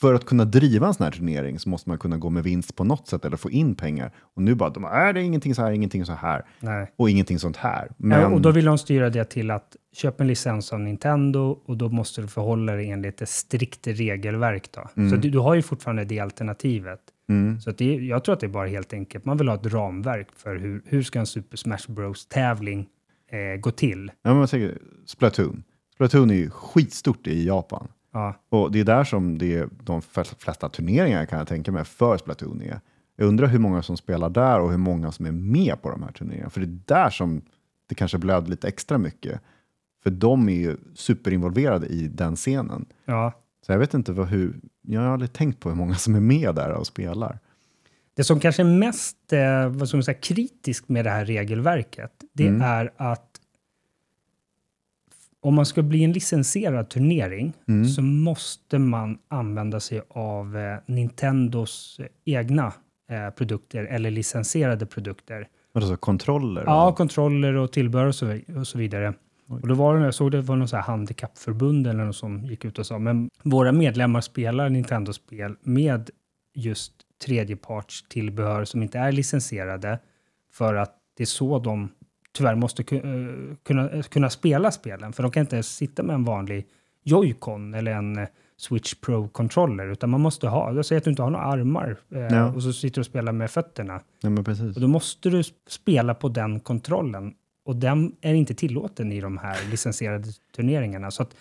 För att kunna driva en sån här turnering så måste man kunna gå med vinst på något sätt eller få in pengar. Och nu bara, de, är det är ingenting så här, ingenting så här nej. och ingenting sånt här. Men, Ja, och då vill de styra det till att köpa en licens av Nintendo och då måste du förhålla dig enligt ett strikt regelverk. Då. Så du, du har ju fortfarande det alternativet. mm, Så det, jag tror att det är bara helt enkelt, man vill ha ett ramverk för hur, hur ska en Super Smash Bros-tävling eh, gå till. Ja, men jag tänker, Splatoon. Splatoon är ju skitstort i Japan. Ja, Och det är där som det är de flesta turneringar kan jag tänka mig för Splatoon är. Jag undrar hur många som spelar där och hur många som är med på de här turneringarna. För det är där som det kanske blöder lite extra mycket. För de är ju superinvolverade i den scenen. ja. Så jag vet inte vad, hur, jag har aldrig tänkt på hur många som är med där och spelar. Det som kanske är mest eh, vad ska man säga, kritiskt med det här regelverket, det Mm. är att om man ska bli en licensierad turnering Mm. så måste man använda sig av eh, Nintendos egna eh, produkter eller licensierade produkter. Alltså kontroller? Ja, och- kontroller och tillbehör och så, och så vidare. Och då var det, jag såg det var någon så här handikappförbund eller något som gick ut och sa, men våra medlemmar spelar Nintendo-spel med just tredjeparts tillbehör som inte är licensierade för att det är så de tyvärr måste eh, kunna, eh, kunna spela spelen. För de kan inte sitta med en vanlig Joy-Con eller en eh, Switch Pro-controller, utan man måste ha, jag säger att du inte har några armar Ja. och så sitter du och spelar med fötterna. ja, men precis. Och då måste du spela på den kontrollen. Och den är inte tillåten i de här licensierade turneringarna. Så att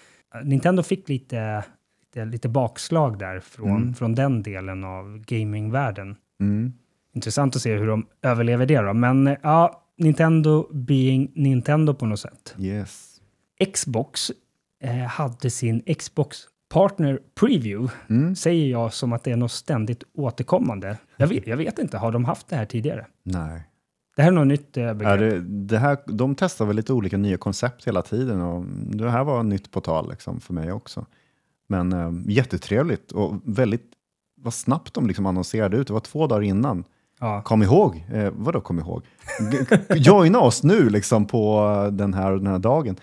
Nintendo fick lite, lite, lite bakslag där från, Mm. från den delen av gamingvärlden. Mm. Intressant att se hur de överlever det då. Men ja, Nintendo being Nintendo på något sätt. Yes. Xbox eh, hade sin Xbox Partner Preview, Mm. säger jag som att det är något ständigt återkommande. Jag vet, jag vet inte, har de haft det här tidigare? Nej. Det här är något nytt eh, begrepp. Ja, det, det här, de testar väl lite olika nya koncept hela tiden och det här var nytt på tal liksom, för mig också. Men eh, jättetrevligt och väldigt vad snabbt de liksom annonserade ut. Det var två dagar innan. Ja. Kom ihåg, eh, vadå kom ihåg? Joina oss nu liksom på den här, den här dagen.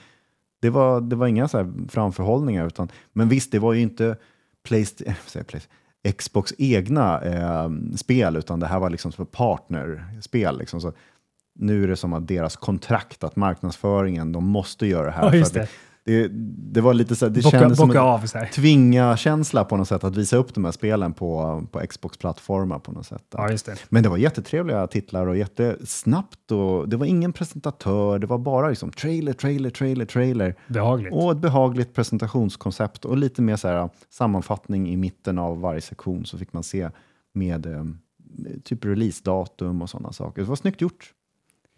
Det var, det var inga så här framförhållningar, utan, men visst, det var ju inte Playst- eh, Xbox egna eh, spel, utan det här var liksom som partnerspel. Liksom, så nu är det som att deras kontrakt, att marknadsföringen, de måste göra det här. Ja, för det. Det, det var lite så här, det Bocka, kändes som bocka en av så här. tvinga-känsla på något sätt, att visa upp de här spelen på, på Xbox-plattformar på något sätt. Ja, just det. Men det var jättetrevliga titlar och jättesnabbt och det var ingen presentatör, det var bara liksom trailer, trailer, trailer, trailer Behagligt. och ett behagligt presentationskoncept och lite mer så här, sammanfattning i mitten av varje sektion så fick man se med eh, typ releasedatum och sådana saker. Det var snyggt gjort.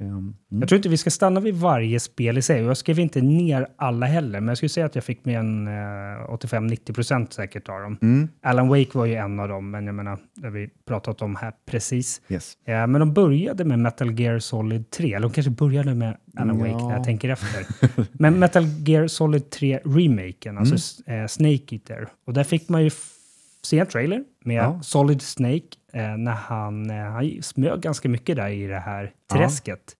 Ehm, mm. Jag tror inte vi ska stanna vid varje spel i sig. Jag skrev inte ner alla heller, men jag skulle säga att jag fick med en eh, 85-90 procent säkert av dem. Mm. Alan Wake var ju en av dem, men jag menar, det har vi pratat om här precis. Yes. Eh, men de började med Metal Gear Solid 3, eller de kanske började med Alan Wake när Ja. jag tänker efter. <laughs> men Metal Gear Solid 3 remaken, alltså Mm. eh, Snake Eater. Och där fick man ju se en trailer med Ja. Solid Snake eh, när han, eh, han smög ganska mycket där i det här Ja. träsket.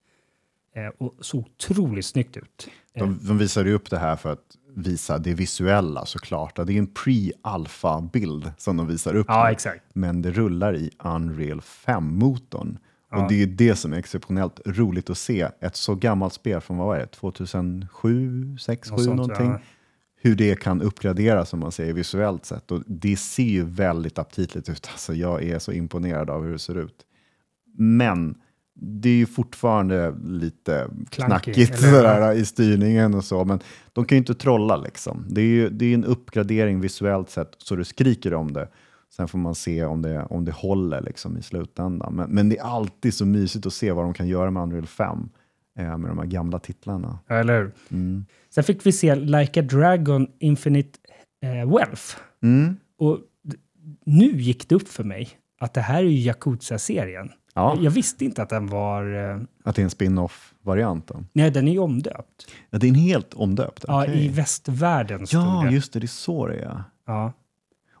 Eh, och såg otroligt snyggt ut. Eh, De, de visade ju upp det här för att visa det visuella såklart. Det är en pre-alpha-bild som de visar upp. Ja, nu. exakt. Men det rullar i Unreal 5-motorn. Och det är det som är exceptionellt roligt att se. Ett så gammalt spel från, vad var det, 2007, 6, 7 Något sånt, någonting. ja. Hur det kan uppgraderas som man säger visuellt sett. Och det ser ju väldigt aptitligt ut. Alltså, jag är så imponerad av hur det ser ut. Men det är ju fortfarande lite Clunky, knackigt sådär, i styrningen och så. Men de kan ju inte trolla liksom. Det är ju det är en uppgradering visuellt sett så det skriker om det. Sen får man se om det, om det håller liksom i slutändan. Men, men det är alltid så mysigt att se vad de kan göra med Unreal 5. Eh, med de här gamla titlarna. Ja, Eller hur? Mm. Sen fick vi se Like a Dragon Infinite eh, Wealth. Mm. Och nu gick det upp för mig att det här är ju Yakuza-serien. Ja, Jag visste inte att den var... Eh, att det är en spin-off-variant. då. nej, den är ju omdöpt. Ja, det är en helt omdöpt? Ja, i västvärlden stod Ja, det. just det, det är så det är. Ja,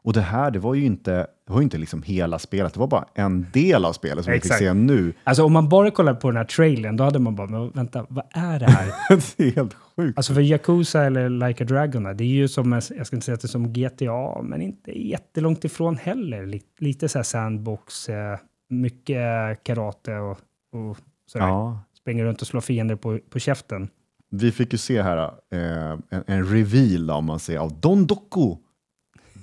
Och det här, det var ju inte, det var inte liksom hela spelet, det var bara en del av spelet som vi fick Exakt. se nu. Alltså om man bara kollar på den här trailern, då hade man bara, men vänta, vad är det här? <laughs> det är helt sjukt. alltså för Yakuza eller Like a Dragon, det är ju som, jag ska inte säga att det är som GTA, men inte jättelångt ifrån heller. Lite, lite så här sandbox, eh, mycket karate och, och sådär. Ja, Springer runt och slår fiender på, på käften. vi fick ju se här eh, en, en reveal om man säger, av Don Doku.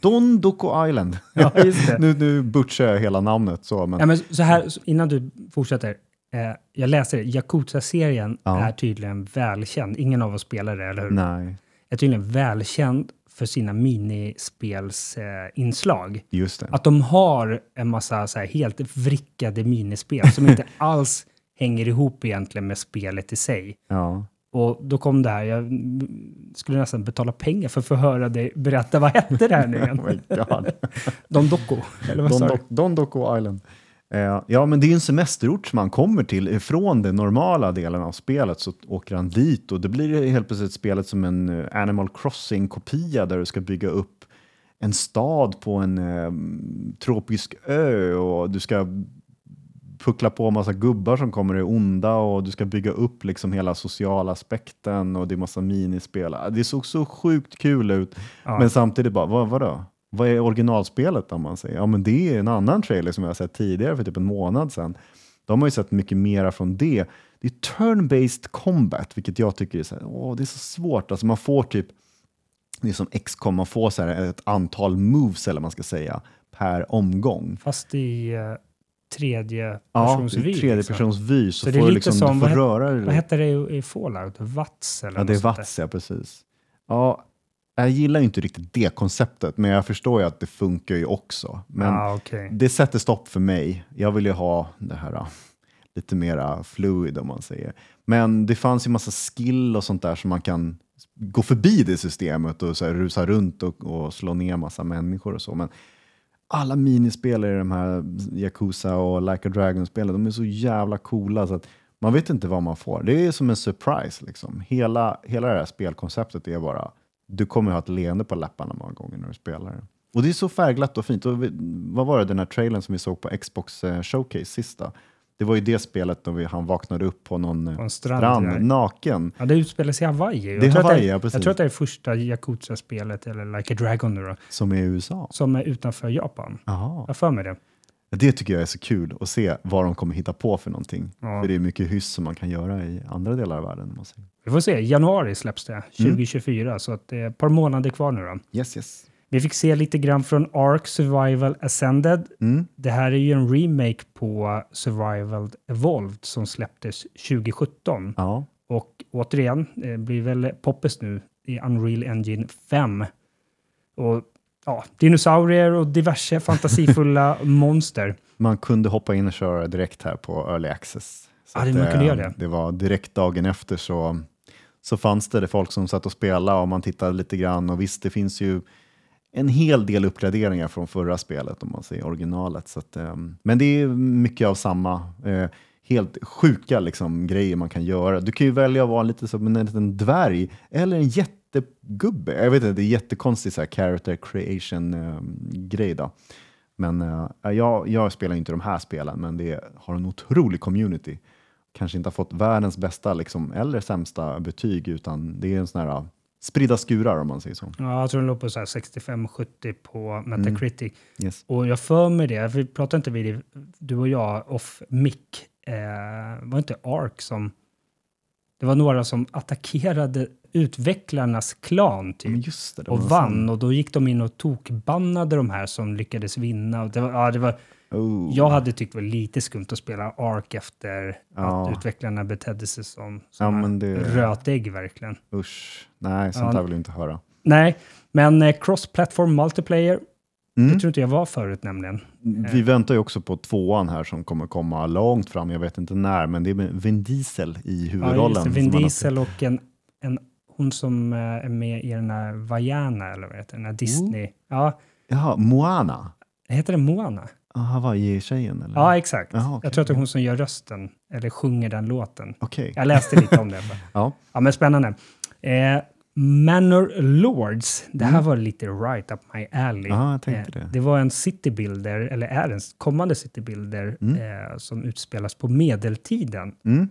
Don Doku Island. <laughs> Ja, nu, nu butchar jag hela namnet så, men Ja, men så här, innan du fortsätter. Eh, jag läser, Yakuza-serien Ja. är tydligen välkänd. Ingen av oss spelar det, eller hur? nej, Är tydligen välkänd för sina minispelsinslag. Eh. Att de har en massa så här, helt vrickade minispel som inte <laughs> alls hänger ihop egentligen med spelet i sig. Ja. Och då kom det här, jag skulle nästan betala pengar för att få höra dig berätta, vad hette det här nu <laughs> Oh igen? <laughs> Don Doco, eller vad Don? Doc, Don Doku Island. Eh, ja, men det är ju en semesterort som man kommer till. Ifrån den normala delen av spelet så åker han dit och det blir helt plötsligt spelet som en eh, Animal Crossing-kopia där du ska bygga upp en stad på en eh, tropisk ö och du ska puckla på en massa gubbar som kommer är onda och du ska bygga upp liksom hela sociala aspekten och det är massa minispel. Det såg så sjukt kul ut. Ja. Men samtidigt bara, vad, vadå? Vad är originalspelet om man säger? Ja, men det är en annan trailer som jag har sett tidigare för typ en månad sedan. De har ju sett mycket mera från det. Det är turn-based combat, vilket jag tycker är, så här, åh, det är så svårt. Alltså man får typ, det är som XCOM, man får så här ett antal moves, eller man ska säga, per omgång. Fast i uh, tredje Ja, persons i vy. tredje liksom. persons vy så, Så det är får lite liksom, som- du får vad röra dig. Vad heter det i, Fallout? Vats eller Ja, det är? Vats, ja precis. Ja, jag gillar ju inte riktigt det konceptet, men jag förstår ju att det funkar ju också. Men Ja, okej. det sätter stopp för mig. Jag vill ju ha det här ah, lite mera fluid om man säger. Men det fanns ju massa skill och sånt där som man kan gå förbi det systemet och så rusa runt och, och slå ner massa människor och så. Men alla minispel i de här Yakuza och Like a Dragon-spelen, de är så jävla coola så att man vet inte vad man får. Det är som en surprise. Liksom. Hela, hela det här spelkonceptet är bara, du kommer ha ett leende på läpparna många gånger när du spelar det. Och det är så färgglatt och fint. Och vi, vad var det, den här trailern som vi såg på Xbox eh, Showcase sista? Det var ju det spelet då vi, han vaknade upp på någon På en strand, strand, naken. Ja, det utspelar sig i Hawaii. Jag Det är Hawaii, det, ja, precis. Jag tror att det är första Yakuza-spelet, eller Like a Dragon nu då, Som är i USA. som är utanför Japan. Jaha. Jag för mig det. Det tycker jag är så kul att se vad de kommer hitta på för någonting. Ja. För det är mycket hyss som man kan göra i andra delar av världen. Vi får se. Januari släpps det, Mm. 2024, så att det är ett par månader kvar nu då. Yes, yes. Vi fick se lite grann från Ark Survival Ascended. Mm. Det här är ju en remake på Survival Evolved som släpptes 2017. Ja. Och återigen, det blir väl poppis nu i Unreal Engine 5. Och ja, dinosaurier och diverse fantasifulla <laughs> monster. Man kunde hoppa in och köra direkt här på Early Access. Så Ja, det- man kunde eh, göra det. Det var direkt dagen efter så, så fanns det, det folk som satt och spelade och man tittade lite grann och visst, det finns ju en hel del uppgraderingar från förra spelet om man säger originalet. Så att, eh, men det är mycket av samma eh, helt sjuka liksom, grejer man kan göra. Du kan ju välja att vara lite som en liten dvärg eller en jättegubbe. Jag vet inte, det är jättekonstig så här character creation-grej. Ehm, då. Men eh, jag, jag spelar inte de här spelen, men det har en otrolig community. Kanske inte har fått världens bästa liksom, eller sämsta betyg, utan det är en sån här spridda skurar om man säger så. Ja, jag tror den låg på så här 65-70 på Metacritic. Yes. Och jag för mig det, vi pratade inte vid du och jag, off mic, eh, var inte Ark som... Det var några som attackerade utvecklarnas klan typ. Det, det och vann sån- och då gick de in och tokbannade de här som lyckades vinna. Och det var, ja, det var, Oh. jag hade tyckt det var lite skumt att spela Ark efter Ja. att utvecklarna betedde sig som, Ja, som men det- rötägg verkligen. Usch. Nej, sånt Ja. vill jag inte höra. Nej, men eh, cross-platform multiplayer, Mm. det tror inte jag var förut nämligen. Vi väntar ju också på tvåan här som kommer komma långt fram. Jag vet inte när, men det är med Vin Diesel i Ja, huvudrollen. det. Vin Diesel och en, en, hon som eh, är med i den här Vajana, eller vad heter den här Disney. Ja, Jaha, Moana. heter det Moana? Ah, Hawaii-tjejen eller? Ja, exakt. Jaha, okej. Jag tror att det är hon som gör rösten, eller sjunger den låten. Okej. Jag läste lite om det. <laughs> Ja. Ja, men spännande. Eh, Manor Lords, det här var lite right up my alley. Tänkte eh, det. det var en citybuilder, eller är en kommande citybuilder, eh, som utspelas på medeltiden. Mm.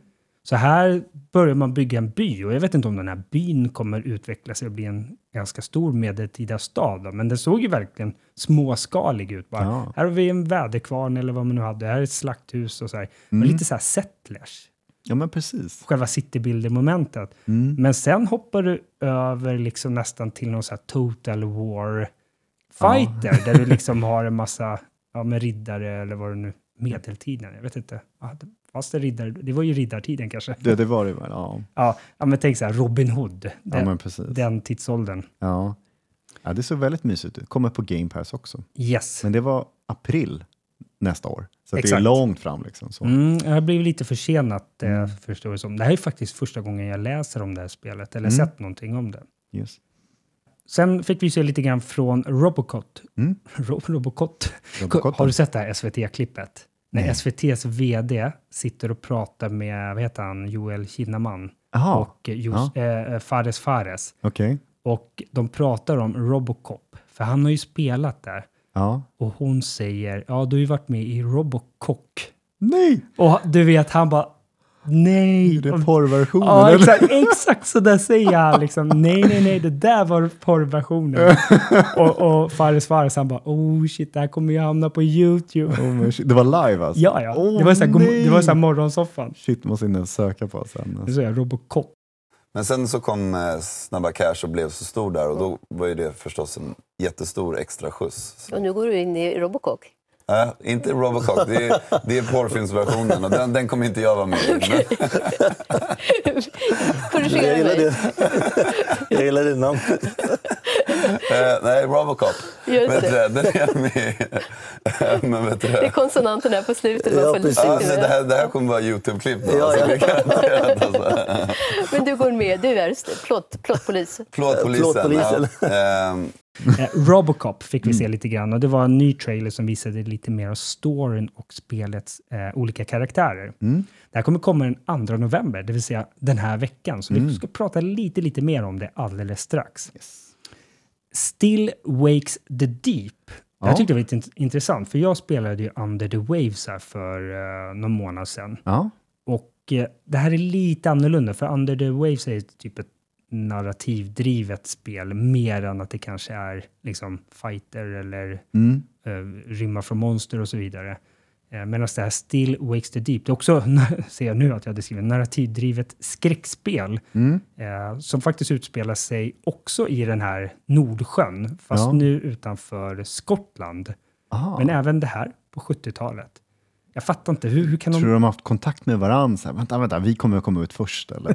Så här börjar man bygga en by och jag vet inte om den här byn kommer utvecklas och bli en ganska stor medeltida stad. Då. Men den såg ju verkligen småskalig ut. Bara. Ja. Här har vi en väderkvarn eller vad man nu hade. Här är ett slakthus och så här. Men Mm. lite så här settlers. ja, men precis. Själva citybuilder-momentet. Mm. Men sen hoppar du över liksom nästan till någon så här total war fighter. Där du liksom <laughs> har en massa ja, med riddare eller vad det nu medeltiden, jag vet inte. Ja, det- Fast det, riddare, det var ju riddartiden kanske. Det, det var det väl, ja. Ja, ja men tänk så här, Robin Hood, Ja, den, precis. den tidsåldern. Ja. ja, det såg väldigt mysigt ut. Kommer på Game Pass också. Yes. Men det var april nästa år. Så det är långt fram liksom. Så. Mm, jag blivit lite försenat, eh, Mm. förstår det som. Det här är faktiskt första gången jag läser om det här spelet, eller Mm. sett någonting om det. Yes. Sen fick vi se lite grann från Robocot. Mm. <laughs> Ro Robocot. Robocop. Har du sett det här SVT-klippet? När. SVTs VD sitter och pratar med, vad heter han, Joel Kinnaman Jaha, och eh, Jos, eh, Fares Fares. okej. Och de pratar om Robocop, för han har ju spelat där. Ja. Och hon säger, ja du har ju varit med i Robocock. Nej! Och du vet, han bara, nej. Det är Och- porrversionen. Ja, eller? exakt, exakt så där säger han liksom. Nej, nej, nej, det där var porrversionen. <laughs> och, och Fares Fares han bara, oh shit, det här kommer ju hamna på YouTube. Oh, men shit. det var live alltså? Ja, ja. Åh, det var så här, det var så här morgonsoffan. Shit, måste in och söka på sen. Det Alltså. säger jag, Robocop. Men sen så kom eh, Snabba Cash och blev så stor där och då var ju det förstås en jättestor extra skjuts. Så, Och nu går du in i Robocock. Äh, inte Robocop, det är, det är porrfilmsversionen och den, den kommer inte jag vara med i. <laughs> Korrigera Jag gillar mig. det. Jag gillar det namn. eh, nej, Robocop. Just Vet det. det, den är jag med. <laughs> Men vet du Det är det? konsonanterna på slutet. Ja, precis. Ja, men det. här, det här kommer vara Youtube-klipp då. Ja, alltså, ja. alltså. Men du går med. Du är plåtpolis. Plåtpolisen. Plåtpolisen. Ja. Eh, <laughs> Robocop fick vi Mm. se lite grann och det var en ny trailer som visade lite mer av storyn och spelets eh, olika karaktärer. Mm. Det här kommer komma den 2 november, det vill säga den här veckan. Så Mm. vi ska prata lite, lite mer om det alldeles strax. Yes. Still Wakes the Deep. Det här tyckte jag var lite int- intressant, för jag spelade ju Under the Waves här för uh, någon månad sedan. Ja. Och eh, det här är lite annorlunda, för Under the Waves är typ ett narrativdrivet spel, mer än att det kanske är liksom fighter eller Mm. uh, rymma från monster och så vidare. Uh, Medan det här Still Wakes the Deep, det är också, <laughs> ser jag nu att jag hade skrivit, narrativdrivet skräckspel Mm. eh, som faktiskt utspelar sig också i den här Nordsjön, fast Ja. nu utanför Skottland. Aha. Men även det här på 70-talet. Jag fattar inte, hur, hur kan Tror de... du de har haft kontakt med varandra? Så här, vänta, vänta, vi kommer att komma ut först eller?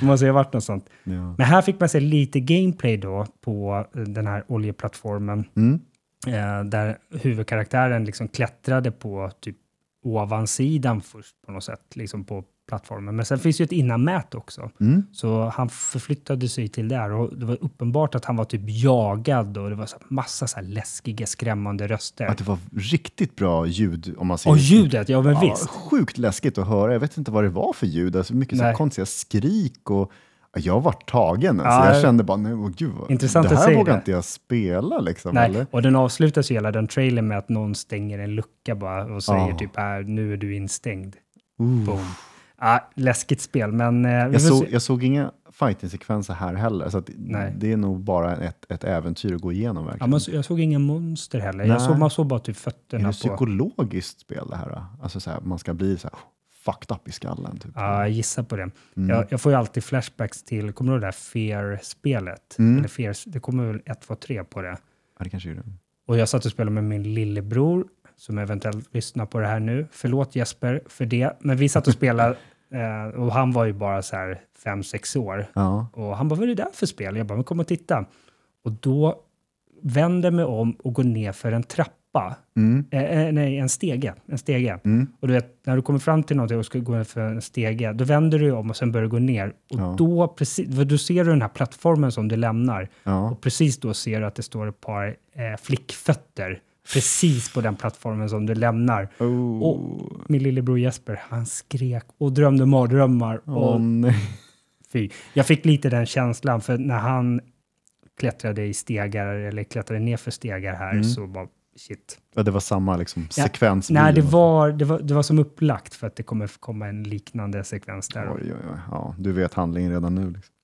Det måste ju ha varit något sånt. ja. Men här fick man se lite gameplay då på eh, den här oljeplattformen. Mm. Eh, där huvudkaraktären liksom klättrade på typ ovansidan först på något sätt, liksom på plattformen. Men sen finns ju ett innanmät också. Mm. Så han förflyttade sig till där och det var uppenbart att han var typ jagad och det var så massa så läskiga, skrämmande röster. Att det var riktigt bra ljud om man ser Och ljudet, ja men Ja, visst. sjukt läskigt att höra. Jag vet inte vad det var för ljud. Alltså mycket så Nej. konstiga skrik och ja, jag var tagen. Alltså. Ja, jag kände bara, nej, åh, gud, Intressant det här vågar det. inte jag spela. Liksom, Nej, eller? och den avslutas ju hela den trailern med att någon stänger en lucka bara och säger Ja. typ här, nu är du instängd. Uh. Boom. Ja, läskigt spel, men... Eh, Jag, såg, jag såg inga fighting-sekvenser här heller. Så att Nej. det är nog bara ett, ett äventyr att gå igenom Ja, verkligen. men jag såg inga monster heller. Nej. Jag såg, man såg bara typ är fötterna det på... psykologiskt spel det här? då? Alltså så här, man ska bli så här fucked up i skallen. Typ. Ja, jag gissar på det. Mm. Jag, jag får ju alltid flashbacks till, kommer du ihåg det där Fear-spelet? Mm. Eller Fear, det kommer väl 1, 2, 3 på det. Ja, det kanske är det. Och jag satt och spelade med min lillebror, som eventuellt lyssnar på det här nu. Förlåt Jesper för det, men vi satt och spelade eh, och han var ju bara så här 5-6 år. Ja. Och han bara, vad är det där för spel? Jag bara, men kom och titta. Och då vänder mig om och går ner för en trappa. Mm. Eh, eh, nej, en stege. En stege. Mm. Och du vet, när du kommer fram till någonting och ska gå ner för en stege, då vänder du om och sen börjar du gå ner. Och Ja. då, precis, då ser du den här plattformen som du lämnar. Ja. Och precis då ser du att det står ett par eh, flickfötter precis på den plattformen som du lämnar. Oh. Och min lillebror Jesper, han skrek och drömde mardrömmar. Och nej. fy. Jag fick lite den känslan, för när han klättrade i stegar eller klättrade ner för stegar här Mm. så var shit. Ja, det var samma liksom, Ja. sekvens. Nej, det var, det, var, det var som upplagt för att det kommer komma en liknande sekvens där. Oj, oj, oj. Ja, du vet handlingen redan nu. Liksom.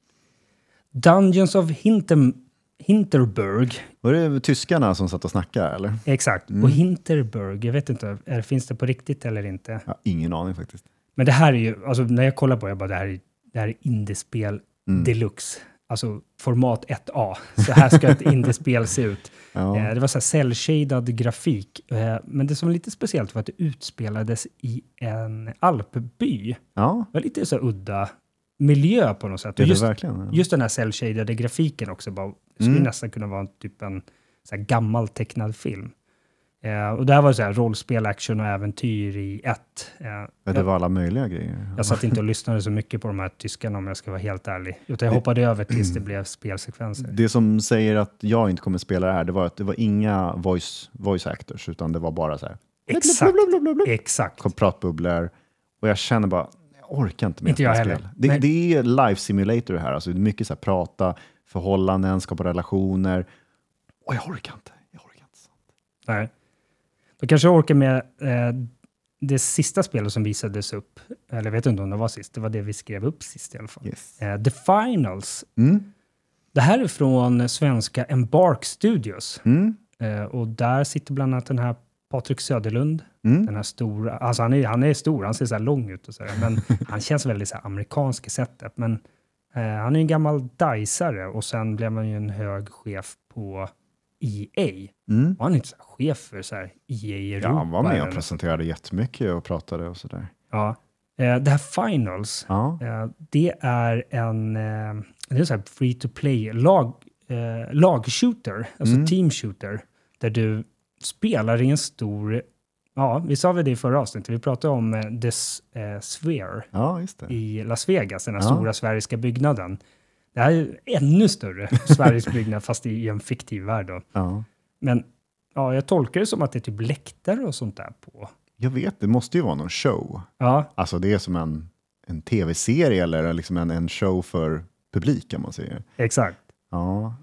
Dungeons of Hinter, Hinterberg, Var det tyskarna som satt och snackade eller? exakt. Mm. Och Hinterberg, jag vet inte, är, finns det på riktigt eller inte? Har ingen aning faktiskt. Men det här är ju, alltså när jag kollar på det, jag bara det här är, det här är indiespel Mm. deluxe. Alltså format 1A. Så här ska ett indiespel se ut. <laughs> Ja. Eh, det var så här cell-shaded grafik. Eh, men det som var lite speciellt var att det utspelades i en alpby. ja, Det var lite så udda miljö på något sätt. det Och just, det verkligen. Just den här cell-shaded grafiken också. Bara, det skulle Mm. nästan kunna vara en, typ en så här gammal tecknad film. Eh, och det här var så här rollspel, action och äventyr i ett. Eh, Ja, det var alla möjliga grejer. jag satt inte och <laughs> lyssnade så mycket på de här tyskarna om jag ska vara helt ärlig. Utan jag hoppade över tills det <clears throat> blev spelsekvenser. Det som säger att jag inte kommer spela det här, det var att det var inga voice, voice actors, utan det var bara så här, Exakt. Exakt. pratbubblor. Och jag känner bara, orkar inte med Inte jag heller. Det, det är live simulator det här, alltså det är mycket så här prata, förhållanden, skapa relationer. Och jag orkar inte. Jag orkar inte. Nej. Då kanske jag orkar med eh, det sista spelet som visades upp. Eller jag vet inte om det var sist. Det var det vi skrev upp sist i alla fall. Yes. Eh, The Finals. Mm. Det här är från svenska Embark Studios. Mm. Eh, och där sitter bland annat den här Patrik Söderlund. Mm. Den här stora, alltså han är, han är stor, han ser så här lång ut och så här, men <laughs> han känns väldigt så här amerikansk i sättet. Men eh, han är en gammal dajsare och sen blev han ju en hög chef på EA. Mm. Var han inte så här chef för så här EA Europa? Ja, han var med eller och presenterade jättemycket och pratade och sådär. Ja. Eh, det här Finals, Ja. eh, det är en eh, det är så här free to play lag, eh, lagshooter, alltså Mm. team shooter, där du spelar i en stor, ja, vi sa väl det i förra avsnittet, vi pratade om eh, The eh, Sphere ja, just det. i Las Vegas, den här Ja. stora sveriska byggnaden. Det här är ännu större, <laughs> Sveriges byggnad, fast i en fiktiv värld då. Ja. Men ja, jag tolkar det som att det är typ läktare och sånt där på. Jag vet, det måste ju vara någon show. Ja, Alltså det är som en, en tv-serie eller liksom en, en show för publik kan man säga. exakt. Ja.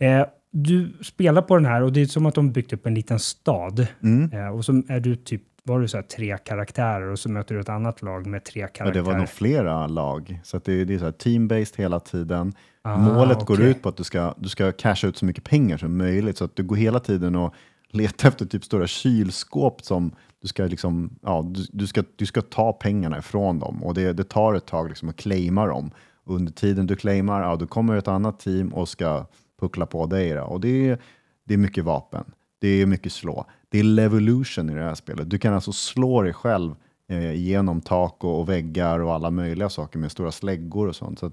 Eh, du spelar på den här och det är som att de byggt upp en liten stad. Mm. Eh, och så är du typ, var du så här tre karaktärer och så möter du ett annat lag med tre Ja, karaktärer. det var nog flera lag. Så det, det är så team-based hela tiden. Ah, Målet går okej. ut på att du ska, du ska casha ut så mycket pengar som möjligt. Så att du går hela tiden och letar efter typ stora kylskåp som du ska, liksom, ja, du, du ska, du ska ta pengarna ifrån dem. Och det, det tar ett tag liksom att claima dem. Under tiden du claimar, ja, då kommer ett annat team och ska puckla på dig. Då. Och det är, det är mycket vapen. Det är mycket slå. Det är levolution i det här spelet. Du kan alltså slå dig själv eh, genom tak och, och väggar och alla möjliga saker med stora släggor och sånt. Så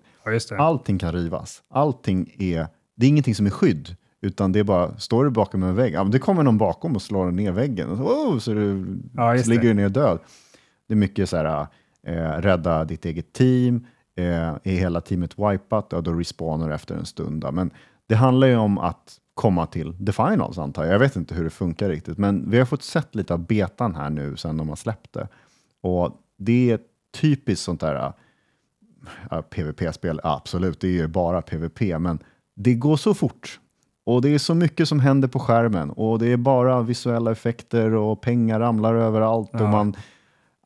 Ja, allting kan rivas. Allting är, det är ingenting som är skydd, utan det är bara, står du bakom en vägg, ja, men det kommer någon bakom och slår ner väggen. Och så, oh, så, du, Ja, så ligger du ner död. Det är mycket så här, eh, rädda ditt eget team, eh, är hela teamet wipat, ja, då respawnar du efter en stund. Då. Men det handlar ju om att komma till the finals antar jag. Jag vet inte hur det funkar riktigt, men vi har fått sett lite av betan här nu sen de har släppt det. Och det är typiskt sånt där ja, PVP-spel, ja, absolut, det är ju bara PVP, men det går så fort. Och det är så mycket som händer på skärmen och det är bara visuella effekter och pengar ramlar överallt och Ja. man...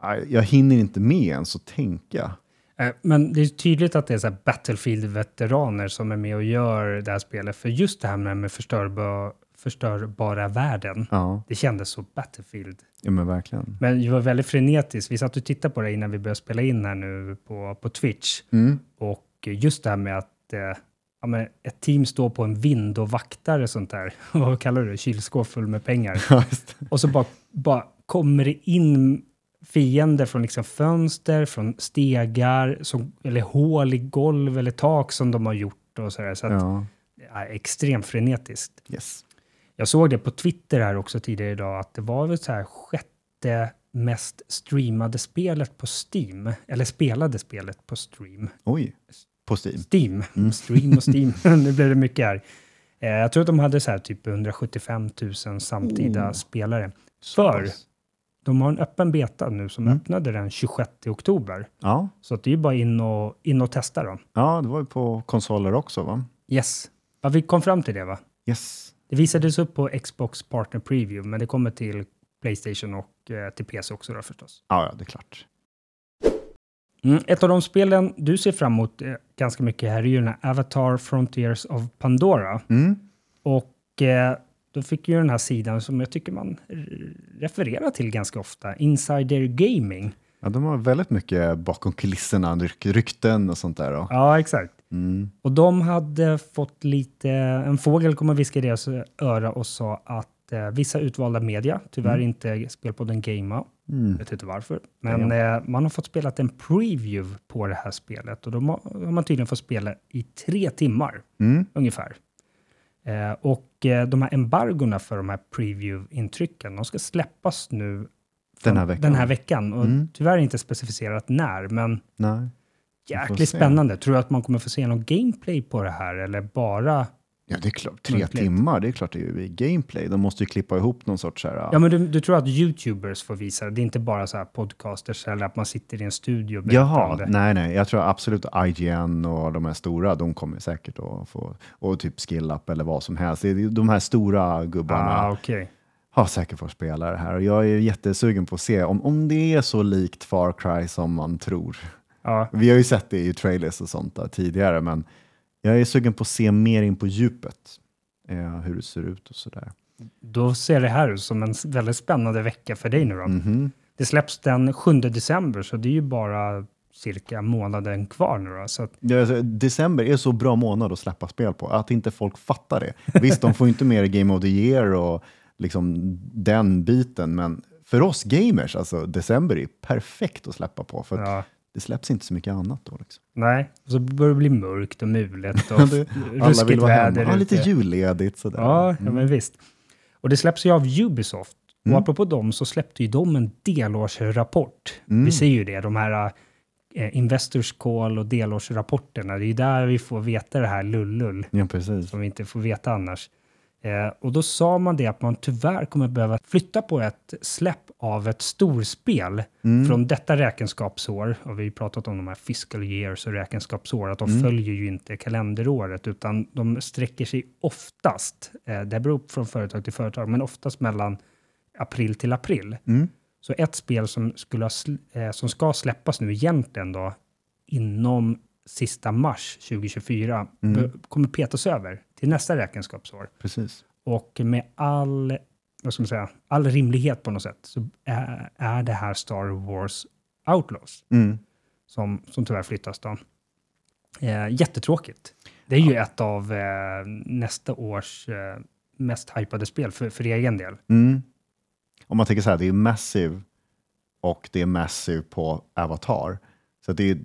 ja, Jag hinner inte med ens att tänka. Eh, Men det är tydligt att det är Battlefield-veteraner som är med och gör det här spelet. För just det här med, med förstörba, förstörbara världen, Ja, det kändes så Battlefield. ja men verkligen. Men det var väldigt frenetiskt. Vi satt och tittade på det innan vi började spela in här nu på, på Twitch. Mm. Och just det här med att eh, ja, men ett team står på en vind och vaktar och sånt där. <laughs> Vad kallar du det? Kylskåp full med pengar. <laughs> Och så bara, bara kommer det in fiender från liksom fönster, från stegar, som, eller hål i golv eller tak som de har gjort och sådär. Så att, Ja, det är extremt frenetiskt. yes. Jag såg det på Twitter här också tidigare idag, att det var väl så här sjätte mest streamade spelet på Steam, eller spelade spelet på stream. Oj, på Steam. Steam, Mm. stream och Steam. <laughs> nu blir det mycket här. Eh, jag tror att de hade så här typ 175 000 samtida Oh. spelare. Så För pass. De har en öppen beta nu som Mm. öppnade den 26 oktober. Ja. Så att det är bara in och, in och testa då. ja, det var ju på konsoler också va? Yes. Ja, vi kom fram till det va? Yes. Det visades upp på Xbox Partner Preview, men det kommer till Playstation och eh, till PC också då förstås. Ja, ja, det är klart. Mm, ett av de spelen du ser fram emot eh, ganska mycket här är ju den här Avatar Frontiers of Pandora. Mm. Och eh, då fick ju den här sidan som jag tycker man refererar till ganska ofta, Insider Gaming. Ja, de har väldigt mycket bakom kulisserna, ryk- rykten och sånt där. Då. Ja, exakt. Mm. Och de hade fått lite, en fågel kom och viskade i deras öra och sa att eh, vissa utvalda media, tyvärr Mm. inte spelpodden Gamea, Mm. vet inte varför, men eh, man har fått spela en preview på det här spelet och då har har man tydligen fått spela i tre timmar Mm. ungefär. Eh, och eh, de här embargorna för de här preview-intrycken, de ska släppas nu Den här veckan. den här veckan. Och Mm. tyvärr inte specificerat när, men Nej. jäkligt spännande. Tror du att man kommer få se någon gameplay på det här eller bara Ja, det är klart. Tre Muntligt. timmar, det är klart det är gameplay. De måste ju klippa ihop någon sorts så här... Ja, men du, du tror att YouTubers får visa det? Det är inte bara så här podcasters eller att man sitter i en studio och berättar om Jaha, det? nej, nej. Jag tror absolut IGN och de här stora, de kommer säkert att få, och typ SkillUp eller vad som helst. Det är De här stora gubbarna Ah, okej. har säkert fått spela det här. Och jag är jättesugen på att se om, om det är så likt Far Cry som man tror. Ja, Vi har ju sett det i trailers och sånt där tidigare, men jag är sugen på att se mer in på djupet. Eh, hur det ser ut och sådär. då ser det här ut som en väldigt spännande vecka för dig nu då. Mhm. Det släpps den 7 december, så det är ju bara cirka månaden kvar nu då. Så att, Ja, alltså, december är så bra månad att släppa spel på, att inte folk fattar det. Visst, de får inte mer Game of the Year och liksom den biten, men för oss gamers, alltså december är perfekt att släppa på, för ja, det släpps inte så mycket annat då. Liksom. nej, och så börjar det bli mörkt och mulet och <laughs> Det- Alla vill vara hemma, väder ja, lite julledigt sådär. Ja, ja, men visst. Och det släpps ju av Ubisoft. Mm. Och apropå dem så släppte ju de en delårsrapport. Mm. Vi ser ju det, de här eh, Investors Call och delårsrapporterna. Det är ju där vi får veta det här lullull Ja, precis. som vi inte får veta annars. Eh, och då sa man det att man tyvärr kommer behöva flytta på ett släpp av ett storspel Mm. från detta räkenskapsår. Och vi har ju pratat om de här fiscal years och räkenskapsår, att de Mm. följer ju inte kalenderåret, utan de sträcker sig oftast, eh, det beror från företag till företag, men oftast mellan april till april. Mm. Så ett spel som, skulle ha, eh, som ska släppas nu egentligen då, inom sista mars 2024, Mm. kommer petas över till nästa räkenskapsår. precis. Och med all, vad ska man säga, all rimlighet på något sätt så är, är det här Star Wars Outlaws Mm. som, som tyvärr flyttas då. Eh, jättetråkigt. Det är ju ett av eh, nästa års eh, mest hypade spel för, för egen del. Mm. Om man tänker så här, det är Massive och det är Massive på Avatar. Så det är,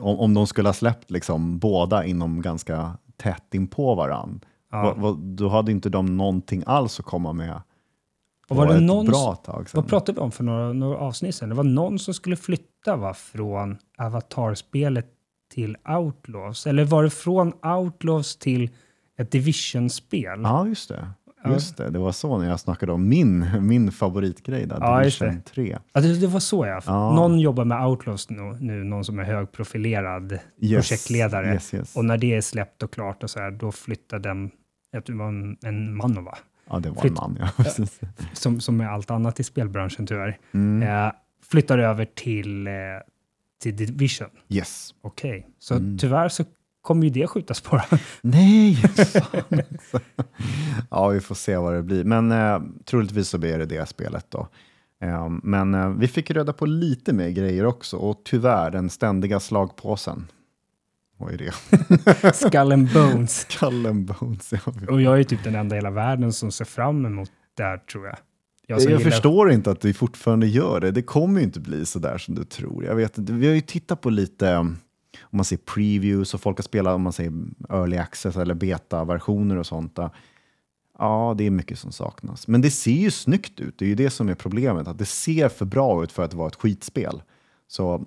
om, om de skulle ha släppt liksom båda inom ganska tätt in på varann, Ja. vad, vad, då hade inte de någonting alls att komma med Och på var det någon, bra tag sedan. vad pratade vi om för några, några avsnitt sedan? Det var någon som skulle flytta va, från Avatar-spelet till Outlaws. Eller var det från Outlaws till ett Division-spel? Ja, just det. Just det, det var så när jag snackade om min, min favoritgrej där, Ja, Division 3. Ja, det, det var så ja. Ja. Någon jobbar med Outlaws nu, nu, någon som är högprofilerad Yes, projektledare. Yes, yes. Och när det är släppt och klart och så här, då flyttar den, det var en, en man va? Ja, det var Flytt- en man, <laughs> ja. Precis. Som, som med allt annat i spelbranschen tyvärr. Mm. Eh, flyttar över till eh, till Division. Yes. Okej, så Mm. tyvärr så kommer ju det skjutas på. <laughs> Nej! fan. ja, vi får se vad det blir. Men eh, troligtvis så blir det det spelet då. Eh, men eh, vi fick reda på lite mer grejer också och tyvärr den ständiga slagpåsen. Vad är det? <laughs> Skull and Bones. <laughs> Skull and Bones. Ja. Och jag är typ den enda i hela världen som ser fram emot det här, tror jag. Jag, som gillar- förstår inte att vi fortfarande gör det. Det kommer ju inte bli så där som du tror. Jag vet. Vi har ju tittat på lite, om man ser previews och folk har spelat om man säger early access eller beta-versioner och sånt. Där. Ja, det är mycket som saknas. Men det ser ju snyggt ut. Det är ju det som är problemet. Att det ser för bra ut för att vara ett skitspel. Så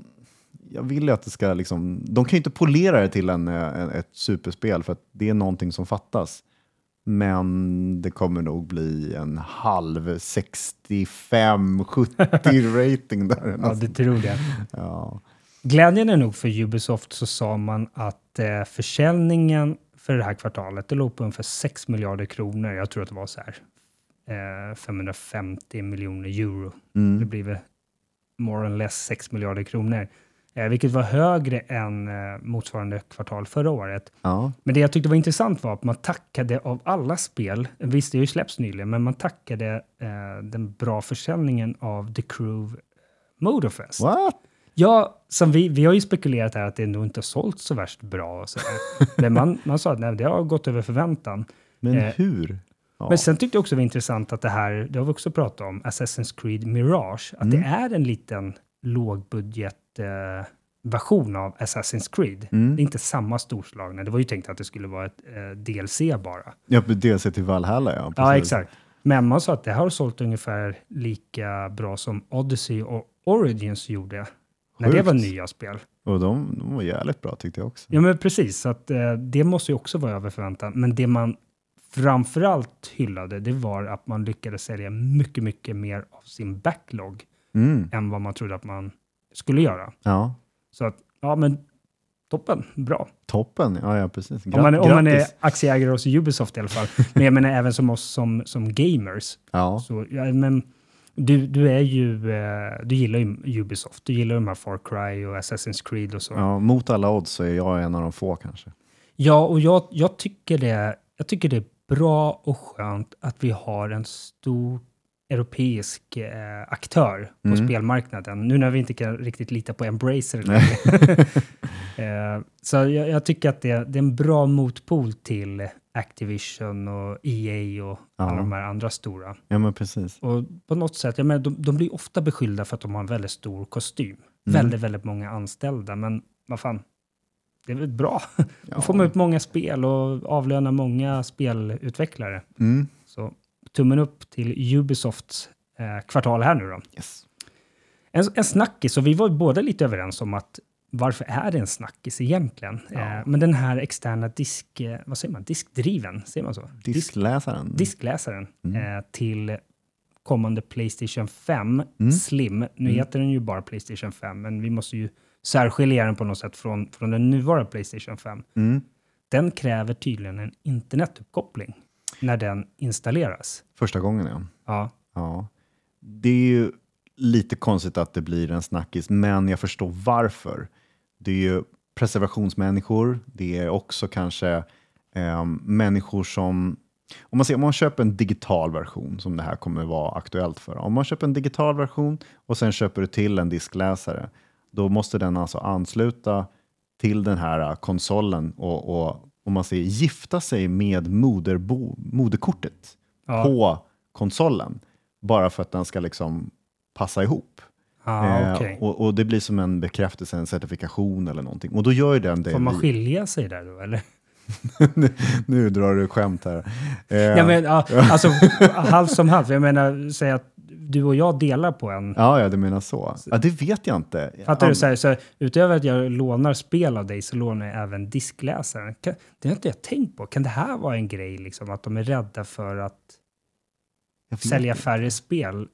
jag vill ju att det ska liksom... De kan ju inte polera det till en, en, ett superspel för att det är någonting som fattas. Men det kommer nog bli en halv 65-70 rating där. <laughs> Ja, det tror jag. ja. Glädjande nog för Ubisoft så sa man att eh, försäljningen för det här kvartalet, det låg på ungefär 6 miljarder kronor. Jag tror att det var så här eh, 550 miljoner euro. Det Mm. blir väl more or less 6 miljarder kronor. Eh, vilket var högre än eh, motsvarande kvartal förra året. ja. Men det jag tyckte var intressant var att man tackade av alla spel, visst det har ju släppts nyligen, men man tackade eh, den bra försäljningen av The Crew Motorfest. What? Ja, som vi, vi har ju spekulerat här att det nog inte har sålt så värst bra. Så. <laughs> Men man, man sa att nej, det har gått över förväntan. Men Eh, hur? Ja. Men sen tyckte jag också det var intressant att det här, det har vi också pratat om, Assassin's Creed Mirage, att Mm. det är en liten lågbudget eh, version av Assassin's Creed. Mm. Det är inte samma storslagna. Det var ju tänkt att det skulle vara ett eh, DLC bara. Ja, DLC till Valhalla, ja. Ja, precis. exakt. Men man sa att det har sålt ungefär lika bra som Odyssey och Origins gjorde när det var nya spel. Och de, de var jävligt bra tyckte jag också. Ja, men precis. Så att, eh, det måste ju också vara över förväntan. Men det man framförallt hyllade, det var att man lyckades sälja mycket, mycket mer av sin backlog Mm. än vad man trodde att man skulle göra. Ja, Så att, ja men toppen, bra. toppen. Ja, ja precis. Gra- Om man, om man är aktieägare hos Ubisoft i alla fall. Men jag menar även som oss som, som gamers. Ja. Så, ja, men du, du är ju, eh, du gillar ju Ubisoft. Du gillar de här Far Cry och Assassin's Creed och så. ja, mot alla odds så är jag en av de få kanske. Ja, och jag, jag, tycker det, jag tycker det är bra och skönt att vi har en stor europeisk eh, aktör på Mm. spelmarknaden. Nu när vi inte kan riktigt lita på Embracer <laughs> längre. <laughs> eh, så jag, jag tycker att det, det är en bra motpol till Activision och EA och Ja. alla de här andra stora. Ja, men precis. Och på något sätt, jag menar, de, de blir ofta beskyllda för att de har en väldigt stor kostym. Mm. Väldigt, väldigt många anställda, men vad fan, det är väl bra. Ja. <laughs> Då får man ut många spel och avlöna många spelutvecklare. Mm. Så tummen upp till Ubisofts eh, kvartal här nu då. Yes. En, en snackis, och vi var båda lite överens om att varför är det en snackis egentligen? Ja. Eh, men den här externa disk, eh, vad säger man, diskdriven, säger man så? Disk, Diskläsaren. diskläsaren Mm. eh, till kommande Playstation 5 Mm. Slim. Nu Mm. heter den ju bara Playstation 5, men vi måste ju särskilja den på något sätt från, från den nuvarande Playstation 5. Mm. Den kräver tydligen en internetuppkoppling när den installeras. Första gången, ja. Ja, ja. Det är ju lite konstigt att det blir en snackis, men jag förstår varför. Det är ju preservationsmänniskor, det är också kanske eh, människor som om man, ser, om man köper en digital version, som det här kommer vara aktuellt för. Om man köper en digital version och sen köper du till en diskläsare, då måste den alltså ansluta till den här eh, konsolen och, och om man säger gifta sig med moderbo, moderkortet ja. på konsolen, bara för att den ska liksom passa ihop. Ah, Eh, okej. och, och det blir som en bekräftelse, en certifikation eller någonting. Och då gör den det. Får man skilja sig där då, eller? nu, <laughs> nu drar du skämt här. Eh, Ja, men, ja, <laughs> alltså, halvt som halvt. Jag menar, säg att du och jag delar på en. ja, ja, du menar så. Ja, det vet jag inte. Fattar du? Så här, så utöver att jag lånar spel av dig så lånar jag även diskläsaren. Kan, det har inte jag tänkt på. Kan det här vara en grej, liksom, att de är rädda för att sälja färre spel?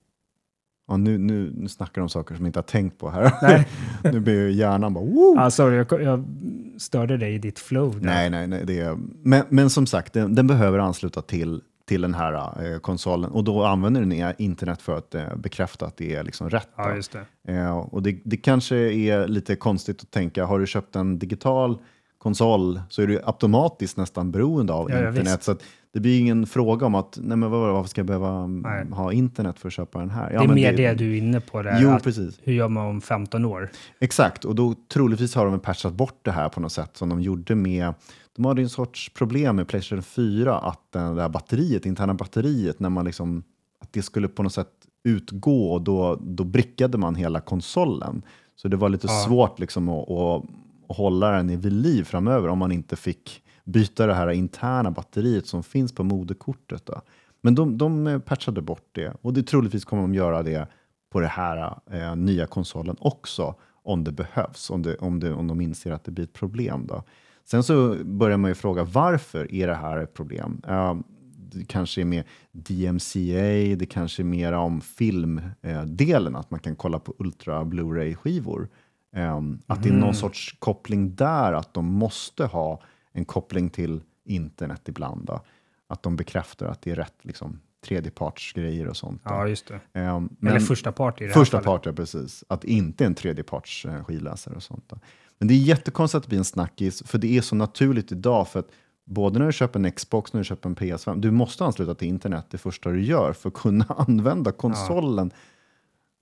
Ja, nu, nu, nu snackar de om saker som jag inte har tänkt på här. <laughs> Nu blir ju hjärnan bara... Woo! Ah, sorry, jag, jag störde dig i ditt flow. Där. Nej, nej, nej. Det är, men, men som sagt, den, den behöver ansluta till, till den här eh, konsolen och då använder den internet för att eh, bekräfta att det är liksom rätt. Ja, det. Eh, och det, det kanske är lite konstigt att tänka, har du köpt en digital konsol så är du automatiskt nästan beroende av Ja, ja, internet. visst. så det blir ingen fråga om att, nej men vad, varför ska jag behöva Nej. ha internet för att köpa den här? Ja, det är mer det, du är inne på där. Jo, precis. hur gör man om 15 år? Exakt, och då troligtvis har de patchat bort det här på något sätt som de gjorde med de hade en sorts problem med Playstation 4 att det här batteriet, interna batteriet, när man liksom, att det skulle på något sätt utgå och då, då brickade man hela konsolen. Så det var lite Ja. svårt liksom att, att hålla den vid liv framöver om man inte fick byta det här interna batteriet som finns på moderkortet. Då. Men de, de eh, patchade bort det och det troligtvis kommer de göra det på den här eh, nya konsolen också om det behövs, om, det, om, det, om de inser att det blir ett problem. Då. Sen så börjar man ju fråga varför är det här ett problem? Eh, det kanske är med DMCA, det kanske är mer om filmdelen, eh, att man kan kolla på Ultra Blu-ray-skivor. Eh, Att det är någon sorts koppling där, att de måste ha en koppling till internet ibland. Då. Att de bekräftar att det är rätt liksom, tredjepartsgrejer och sånt. Då. Ja, just det. Eh, Eller första part i det Första part, ja precis. Att inte en tredjeparts eh, skivläsare och sånt. Då. Men det är jättekonstigt att det blir en snackis, för det är så naturligt idag. För att både när du köper en Xbox när du köper en PS5, du måste ansluta till internet det första du gör för att kunna <laughs> använda konsolen.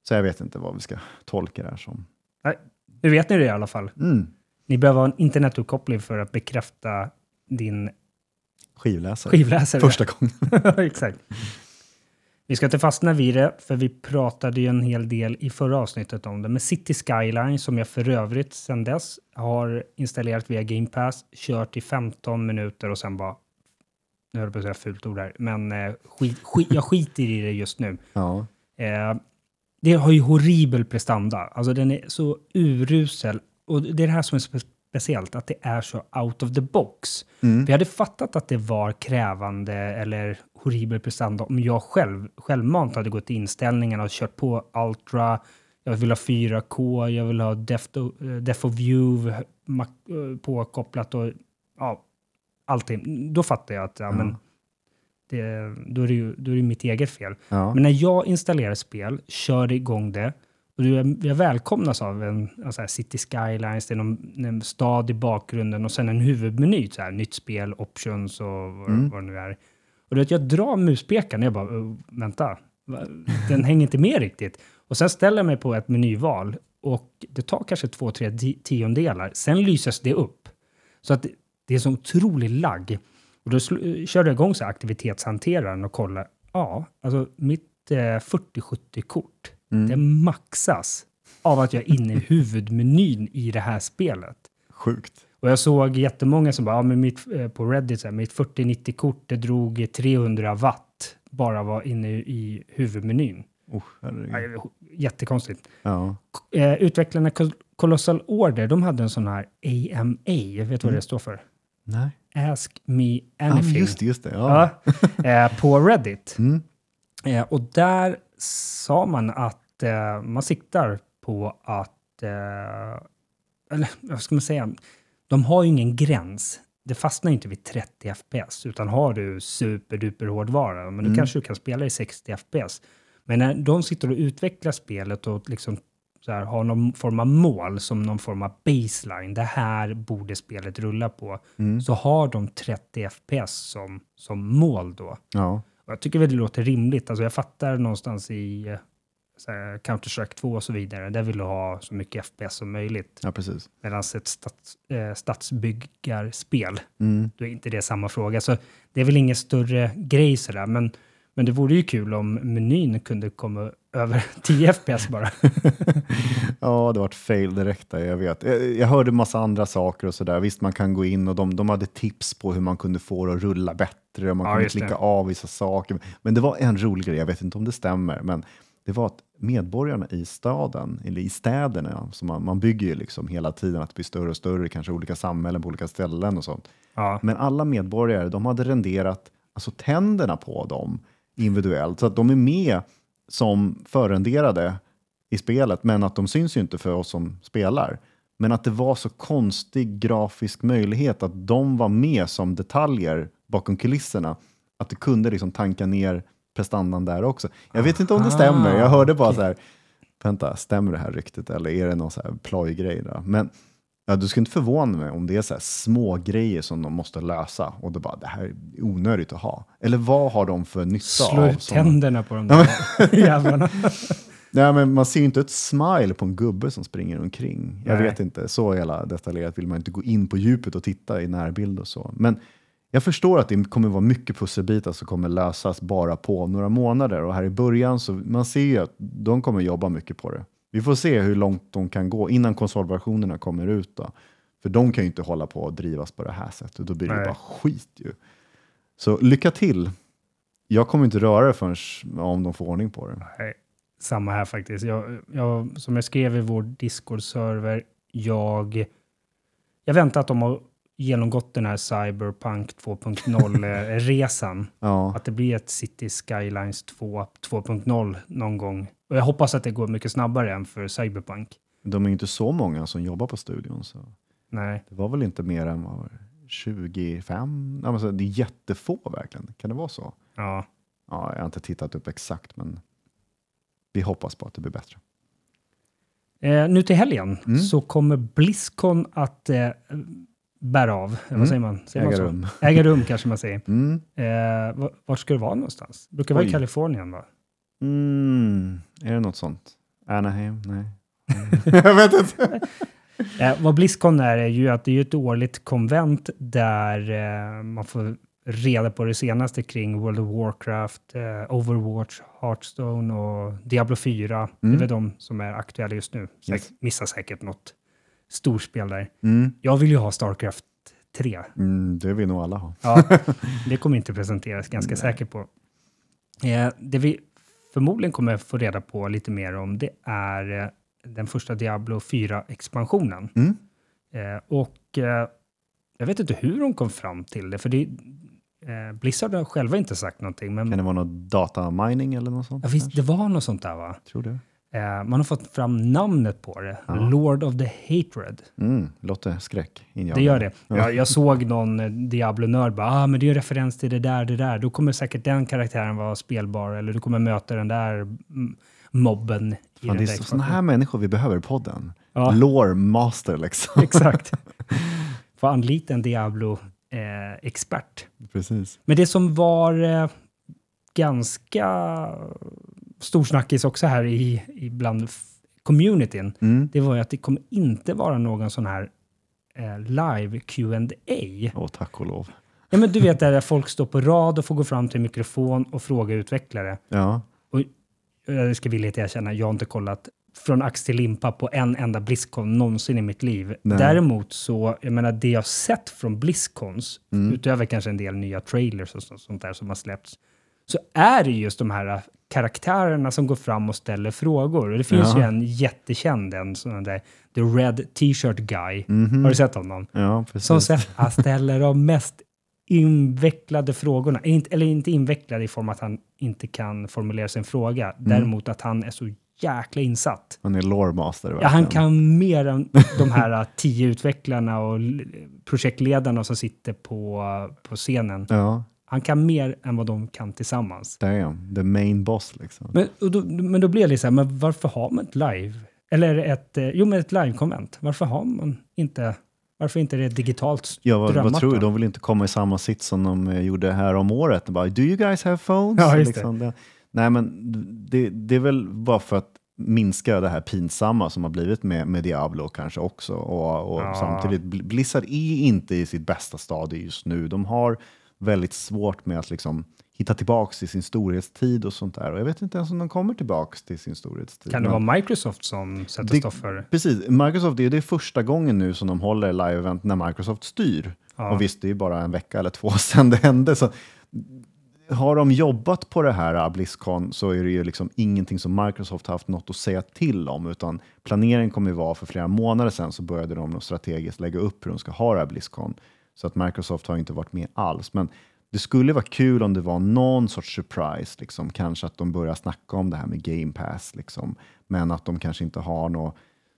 Så jag vet inte vad vi ska tolka det här som. Nej, nu vet ni det i alla fall. Mm. Ni behöver ha en internetuppkoppling för att bekräfta din Skivläsare. skivläsare. Första gången. <laughs> Exakt. Vi ska inte fastna vid det, för vi pratade ju en hel del i förra avsnittet om det. Men City Skyline, som jag för övrigt sedan dess har installerat via Game Pass, kört i 15 minuter och sen bara... Nu höll jag på att säga fult ord här, men eh, skit, skit, jag skiter i det just nu. Ja. Eh, det har ju horribel prestanda. Alltså den är så urusel. Och det är det här som är spe speciellt, att det är så out of the box. Vi hade fattat att det var krävande eller horribel prestanda om jag själv självmant hade gått i inställningarna och kört på Ultra. Jag vill ha 4K, jag vill ha Depth of, eh, of View eh, påkopplat och ja, allting. Då fattar jag att ja, men det, då, är det ju, då är det mitt eget fel. Ja. Men när jag installerar spel, kör igång det, och du är, jag välkomnas av en alltså City Skylines, det är någon, en stad i bakgrunden och sen en huvudmeny, så här, nytt spel, options och vad, vad det nu är. Och du vet, jag drar muspekaren och jag bara, "Oh, vänta, den hänger inte med riktigt. Och sen ställer jag mig på ett menyval och det tar kanske två, tre ti- tiondelar. Sen lyses det upp. Så att det, det är så otrolig lagg. Och då körde jag igång så aktivitetshanteraren och kollade. Ja, alltså mitt eh, 4070-kort, det maxas av att jag är inne i <laughs> huvudmenyn i det här spelet. Sjukt. Och jag såg jättemånga som bara, ja, men mitt, eh, på Reddit, så här, mitt 4090-kort, det drog 300 watt bara var inne i huvudmenyn. Oh. Ja, Jättekonstigt. ja. Eh, utvecklarna Col- Colossal Order, de hade en sån här AMA, vet du vad det står för? Nej. Ask me anything. just det, just det. Ja. Ja, <laughs> eh, på Reddit. Mm. Eh, och där sa man att eh, man siktar på att, eller vad ska man säga, de har ju ingen gräns. Det fastnar inte vid 30 FPS, utan har du superduper hårdvara, men då kanske du kan spela i 60 FPS. Men när de sitter och utvecklar spelet och liksom så här, har någon form av mål, som någon form av baseline, det här borde spelet rulla på, så har de 30 FPS som, som mål då. Ja. Och jag tycker väl det låter rimligt. Alltså jag fattar någonstans i eh, Counter-Strike 2 och så vidare, där vill du ha så mycket FPS som möjligt. ja, precis. Medan ett stats, eh, stadsbyggarspel, Mm. då är inte det samma fråga. Så det är väl ingen större grej sådär, men, men det vore ju kul om menyn kunde komma över <laughs> 10 FPS bara. <laughs> Ja, det var ett fail direkt där, jag vet. Jag, hörde massa andra saker och sådär. Visst, man kan gå in och de, de hade tips på hur man kunde få det att rulla bättre och man Ja, kunde just det. klicka av vissa saker. Men det var en rolig grej, jag vet inte om det stämmer, men det var att medborgarna i staden, eller i städerna, så man, man bygger ju liksom hela tiden att det blir större och större, kanske olika samhällen på olika ställen och sånt. Ja, Men alla medborgare, de hade renderat alltså tänderna på dem individuellt, så att de är med som förrenderade i spelet, men att de syns ju inte för oss som spelar. Men att det var så konstig grafisk möjlighet att de var med som detaljer bakom kulisserna att det kunde liksom tanka ner prestandan där också. Jag vet inte om det stämmer, jag hörde bara så här, vänta, stämmer det här ryktet eller är det någon så här plojgrej? Då? Men ja, du skulle inte förvåna mig om det är så här små grejer som de måste lösa och då bara, det här är onödigt att ha. Eller vad har de för nytta Slå av? ut som- tänderna på de där <laughs> jävlarna. <laughs> Nej, men man ser ju inte ett smile på en gubbe som springer omkring. Jag Nej. vet inte, så jävla detaljerat vill man inte gå in på djupet och titta i närbild och så. Men jag förstår att det kommer vara mycket pusselbitar som kommer lösas bara på några månader. Och här i början så man ser ju att de kommer jobba mycket på det. Vi får se hur långt de kan gå innan konsolversionerna kommer ut. Då. För de kan ju inte hålla på och drivas på det här sättet. Då blir det Nej. bara skit ju. Så lycka till. Jag kommer inte röra det förrän om de får ordning på det. Nej, samma här faktiskt. Jag, jag, som jag skrev i vår Discord-server, jag, jag väntar att de har genomgått den här Cyberpunk <laughs> 2.0-resan. Ja. Att det blir ett City Skylines 2 2.0 någon gång. Och jag hoppas att det går mycket snabbare än för Cyberpunk. De är ju inte så många som jobbar på studion. Så Nej, det var väl inte mer än vad, var det, 25? Ja, men så det är jättefå verkligen. Kan det vara så? ja. Ja, jag har inte tittat upp exakt, men vi hoppas på att det blir bättre. Eh, nu till helgen Mm. så kommer Blizzcon att eh, bära av. Eh, Mm. Vad säger man? Säger Äga rum. Äga rum kanske man säger. <laughs> Mm. Eh, va- vart ska det vara någonstans? Det brukar vara i. Kalifornien va? Mm. Är det något sånt? Anaheim? Nej. <laughs> jag vet inte. <laughs> Eh, vad Blizzcon är, är ju att det är ett årligt konvent där eh, man får reda på det senaste kring World of Warcraft, eh, Overwatch, Hearthstone och Diablo 4. Det är Mm. väl de som är aktuella just nu. Säk- Yes. Missar säkert något storspel där. Mm. Jag vill ju ha Starcraft 3. Mm, det vill nog alla ha. Ja, <laughs> det kommer inte presenteras, ganska Nej. säker på. Eh, det vi förmodligen kommer få reda på lite mer om, det är eh, den första Diablo 4-expansionen. Mm. Eh, och eh, jag vet inte hur de kom fram till det, för det, eh, Blizzard har själva inte sagt någonting, men Kan det vara något datamining eller något sånt? ja, visst, det var något sånt där va? Tror det. Eh, man har fått fram namnet på det, Ja. Lord of the Hatred. Mm. Låter skräck. Det gör det. Jag, jag såg någon eh, Diablo-nörd bara, ah, men det är en referens till det där, det där. Då kommer säkert den karaktären vara spelbar, eller du kommer möta den där mm, mobben i Fan, det är sådana här människor vi behöver i podden. Ja. Lore master liksom. <laughs> Exakt. <laughs> Få anlita en Diablo-expert. Precis. Men det som var eh, ganska storsnackis också här i, i bland communityn, Mm. det var ju att det kommer inte vara någon sån här eh, live Q&A. Åh, tack och lov. Ja, men du vet där folk står på rad och får gå fram till mikrofon och fråga utvecklare. Ja. Och jag ska villigt erkänna, jag har inte kollat från ax till limpa på en enda Blizzcon någonsin i mitt liv. Nej. Däremot så, jag menar det jag sett från Blizzcons, Mm. utöver kanske en del nya trailers och så- sånt där som har släppts, så är det just de här karaktärerna som går fram och ställer frågor. Och det finns Ja. ju en jättekänd, en sån där The Red T-shirt Guy. Mhm. Har du sett honom? Ja, precis. Som han ställer de mest invecklade frågorna. Eller inte invecklade i form att han inte kan formulera sin fråga. Mm. Däremot att han är så jäkla insatt. Han är lore master. Ja, han kan mer än de här uh, tio utvecklarna och projektledarna som sitter på, på scenen. Ja, Han kan mer än vad de kan tillsammans. damn. The main boss liksom. Men, då, men då blir det så här, men varför har man ett live? Eller ett, eh, jo men ett live-konvent. Varför har man inte, varför inte det digitalt Ja, vad, vad tror du? De vill inte komma i samma sits som de eh, gjorde här om året. Bara, Do you guys have phones? <laughs> Ja, just det. Liksom det. Nej, men det, det är väl bara för att minska det här pinsamma som har blivit med, med Diablo kanske också. Och, och Ja. samtidigt, Bl- Blizzard är inte i sitt bästa stadie just nu. De har väldigt svårt med att liksom hitta tillbaks till sin storhetstid och sånt där. Och jag vet inte ens om de kommer tillbaks till sin storhetstid. Kan det vara Microsoft som sätter Det- stopp för det? Precis, Microsoft det är det första gången nu som de håller live-event när Microsoft styr. Ja. Och visst, det är ju bara en vecka eller två <laughs> sedan det hände. Så har de jobbat på det här Blizzcon så är det ju liksom ingenting som Microsoft har haft något att säga till om, utan planeringen kommer ju vara för flera månader sedan så började de strategiskt lägga upp hur de ska ha det här Blizzcon. Så att Microsoft har inte varit med alls. Men det skulle vara kul om det var någon sorts surprise, liksom. kanske att de börjar snacka om det här med Game Pass, liksom. men att de kanske inte har något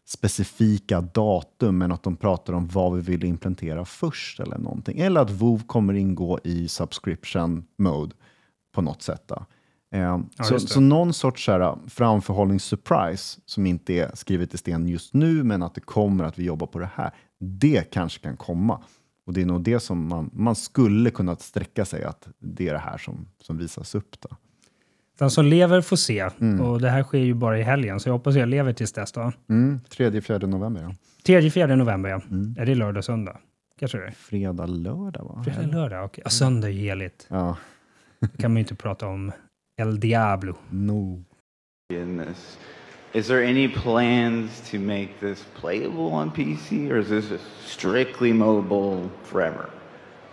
specifika datum, men att de pratar om vad vi vill implementera först eller någonting. Eller att WoW kommer ingå i subscription mode på något sätt. Då. Eh, så, just det. så någon sorts så här, framförhållningssurprise som inte är skrivet i sten just nu, men att det kommer att vi jobbar på det här. Det kanske kan komma. Och det är nog det som man, man skulle kunna sträcka sig att det är det här som, som visas upp. Då. Den som lever får se. Mm. Och det här sker ju bara i helgen, så jag hoppas jag lever tills dess då. Mm, 3-4 november, ja. 3-4 november, ja. Mm. Är det lördag, söndag? Kanske det är. Fredag, lördag va? Fredag, lördag, okej. Ja, söndag är ju heligt. Ja, Då kan man ju inte prata om El Diablo. no. this. Is there any plans to make this playable on PC, or is this strictly mobile forever?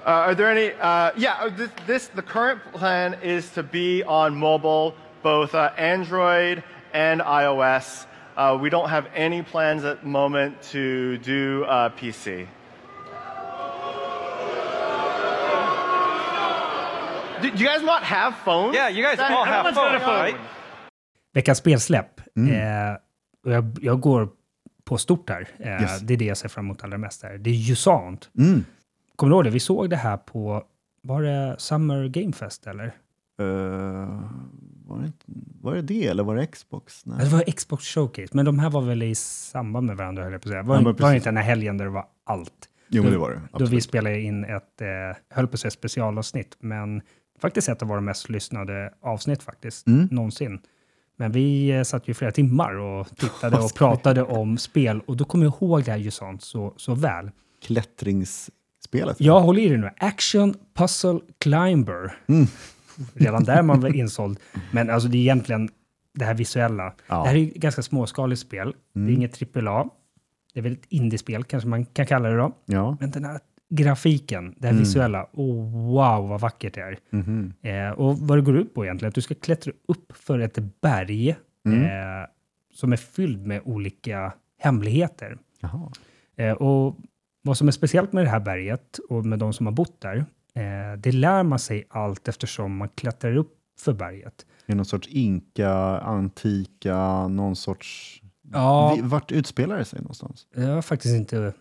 Uh, are there any? Uh, yeah, uh, this, this the current plan is to be on mobile, both uh, Android and iOS. Uh, we don't have any plans at the moment to do uh, PC. Do, do you guys not have phones? Yeah, you guys That- all have everyone's got a phones, phone. right? Veckans spelsläpp. Mm. Eh, och jag, jag går på stort där. Eh, Yes. Det är det jag ser fram emot allra mest. Här. Det är Jusant. Mm. Kommer du ihåg det? Vi såg det här på, var det Summer Game Fest eller? Eh, var, det, inte- var det det eller var det Xbox? Nej. Det var Xbox Showcase, men de här var väl i samband med varandra höll jag på att säga. Var, Ja, var det inte den här helgen där det var allt? Jo, Då- det var det. Då vi Absolut. spelade in ett, eh, höll på att säga specialavsnitt, men faktiskt ett av våra mest lyssnade avsnitt faktiskt, Mm. någonsin. Men vi eh, satt ju flera timmar och tittade och <laughs> pratade om spel och då kommer jag ihåg det här ju sånt så, så väl. Klättringsspelet. Jag håller i det nu. Action Puzzle Climber. Mm. Redan där är man väl <laughs> insåld. Men alltså det är egentligen det här visuella. Ja. Mm. Det här är ju ganska småskaligt spel. Det är inget AAA. Det är väl ett indiespel kanske man kan kalla det då. Ja. Men den här grafiken, det här Mm. visuella, oh, wow vad vackert det är. Mhm. Eh, och vad det går ut på egentligen, att du ska klättra upp för ett berg Mm. eh, som är fylld med olika hemligheter. Eh, och vad som är speciellt med det här berget och med de som har bott där, eh, det lär man sig allt eftersom man klättrar upp för berget. Är det någon sorts inka, antika, någon sorts... Ja. Vart utspelar det sig någonstans? Jag har faktiskt inte.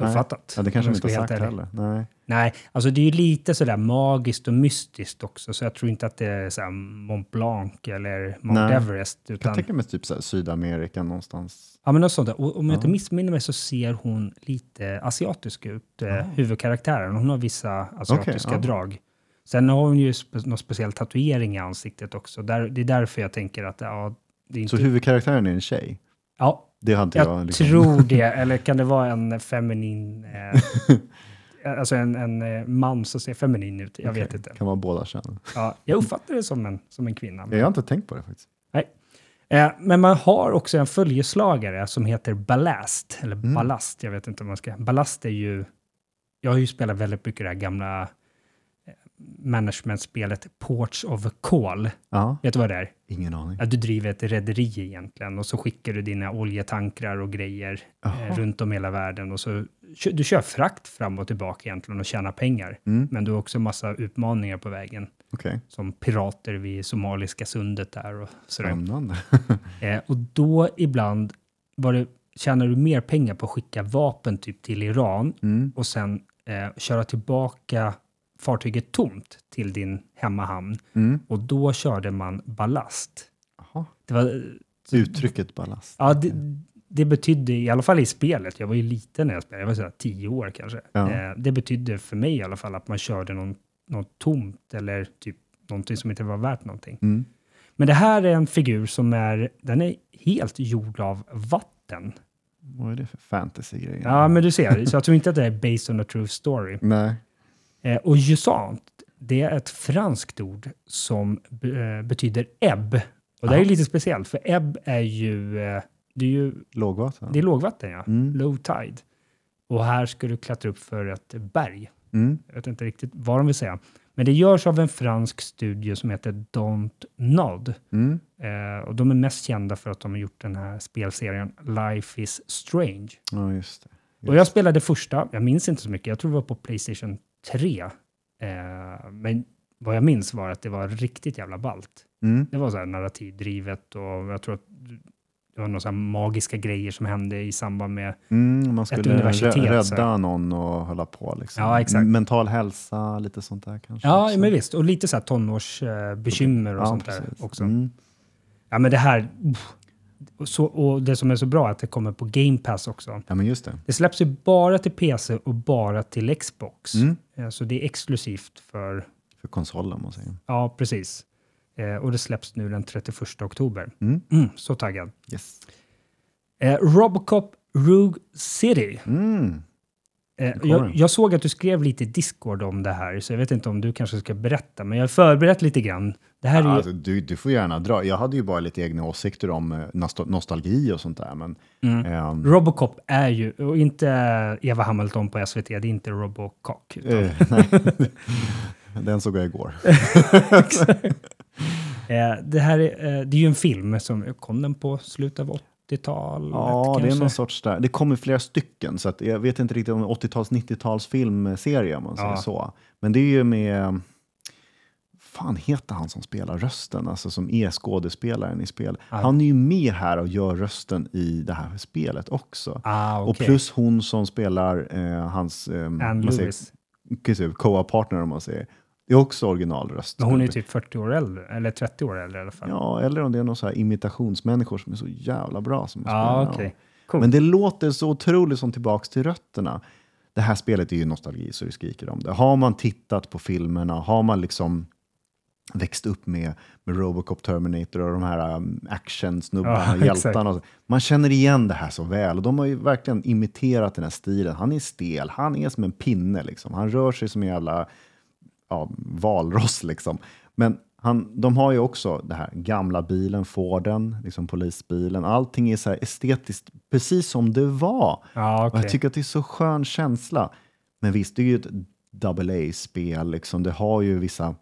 Uppfattat. Ja, det kanske de jag inte har sagt heller. Nej. Nej, alltså det är ju lite sådär magiskt och mystiskt också, så jag tror inte att det är såhär Mont Blanc eller Mount Nej. Everest. Jag Utan, tänker mig typ så här, Sydamerika någonstans. ja, men något sånt där. Och om jag inte missminner mig så ser hon lite asiatisk ut, eh, huvudkaraktären. Hon har vissa asiatiska ja. drag. Sen har hon ju spe- någon speciell tatuering i ansiktet också. Där, det är därför jag tänker att ja, det är inte... Så huvudkaraktären är en tjej? ja, Det hade jag jag, liksom... tror det. <laughs> Eller kan det vara en feminin... Eh, <laughs> alltså en, en eh, man som ser feminin ut. Jag vet Okej, inte. Kan vara båda kön. Ja, jag uppfattar det som en, som en kvinna. Jag har inte tänkt på det faktiskt. Nej. Eh, men man har också en följeslagare som heter Ballast. Eller Mm. Ballast, jag vet inte om man ska... Ballast är ju... Jag har ju spelat väldigt mycket det här gamla managementspelet Ports of Call. Ja, Vet du vad det är? ingen aning. Att du driver ett rederi egentligen och så skickar du dina oljetankrar och grejer eh, Jaha. runt om hela världen och så du kör frakt fram och tillbaka egentligen och tjänar pengar. Mm. Men du har också massa utmaningar på vägen Okej, som pirater vid Somaliska sundet där och sådär. <laughs> Eh, och då ibland var det, tjänar du mer pengar på att skicka vapen typ till Iran Mm. och sen eh, köra tillbaka fartyget tomt till din hemmahamn. Mm. Och då körde man ballast. Jaha. Det var, Uttrycket ballast. ja, det, det betydde, i alla fall i spelet, jag var ju liten när jag spelade, jag var sådär tio år kanske. Ja. Eh, det betydde för mig i alla fall att man körde någon, något tomt eller typ någonting som inte var värt någonting. Mm. Men det här är en figur som är, den är helt gjord av vatten. Vad är det för fantasy-grejer? Ja, men du ser, så jag tror inte att det är based on a true story. Nej. Eh, och jusant, det är ett franskt ord som eh, betyder ebb. Och det är lite speciellt, för ebb är ju, eh, det är ju Lågvatten? det är lågvatten, ja. Mm. Low tide. Och här ska du klättra upp för ett berg. Mm. Jag vet inte riktigt vad de vill säga. Men det görs av en fransk studio som heter Don't Nod. Mm. Eh, och de är mest kända för att de har gjort den här spelserien Life is Strange. Ja, just det. Och jag spelade första, jag minns inte så mycket, jag tror det var på Playstation 3. Eh, men vad jag minns var att det var riktigt jävla ballt. Mm. Det var så här narrativdrivet och jag tror att det var några magiska grejer som hände i samband med... Mm, man skulle universitet, rä- så rädda någon och hålla på. Liksom. Ja, exakt. Mental hälsa, lite sånt där kanske. Ja, också. men visst. Och lite så här tonårsbekymmer bekymmer och Ja, sånt där precis. också. Mm. Ja, men det här... Och Så, och det som är så bra är att det kommer på Game Pass också. Ja, men just det. Det släpps ju bara till PC och bara till Xbox. Mm. Eh, Så det är exklusivt för... För konsolen, om man säger. Ja, precis. Eh, och det släpps nu den 31 oktober. Mm. Mm, så taggad. Yes. Eh, Robocop Rogue City. Mm. Eh, jag, jag såg att du skrev lite Discord om det här, så jag vet inte om du kanske ska berätta, men jag har förberett lite grann. Det här är ju... Alltså, du, du får gärna dra. Jag hade ju bara lite egna åsikter om eh, nostal- nostalgi och sånt där. Men, Mm. ehm, Robocop är ju, och inte Eva Hamilton på SVT, det är inte Robocock. Utan, eh, nej. <laughs> Den såg jag igår. <laughs> det här är, det är ju en film som kom den på slutet av 80-talet Ja, det är kanske? någon sorts där. Det kommer flera stycken, så att jag vet inte riktigt om det är 80-tals, 90-tals filmserie om man säger Ja. så. Men det är ju med, fan heter han som spelar rösten, alltså som är skådespelaren i spel. Han är ju med här och gör rösten i det här spelet också. Ah, Och okej. plus hon som spelar eh, hans eh, säger, Lewis. precis, co-partner om man säger. Det är också originalrösten. Men hon är typ 40 år äldre, eller 30 år äldre i alla fall. Ja, eller om det är någon så här imitationsmänniskor som är så jävla bra. Som Ja, okej. Cool. Men det låter så otroligt som tillbaks till rötterna. Det här spelet är ju nostalgi så det skriker om det. Har man tittat på filmerna, har man liksom växt upp med, med Robocop, Terminator och de här um, actionsnubbarna, Ja, <laughs> hjältarna. Man känner igen det här så väl och de har ju verkligen imiterat den här stilen. Han är stel, han är som en pinne liksom. Han rör sig som en jävla ja, valross liksom. Men han, de har ju också det här gamla bilen, Forden, liksom polisbilen. Allting är så här estetiskt precis som det var. Och okej. jag tycker att det är så skön känsla. Men visst, det är ju ett double A-spel. Liksom. Det har ju vissa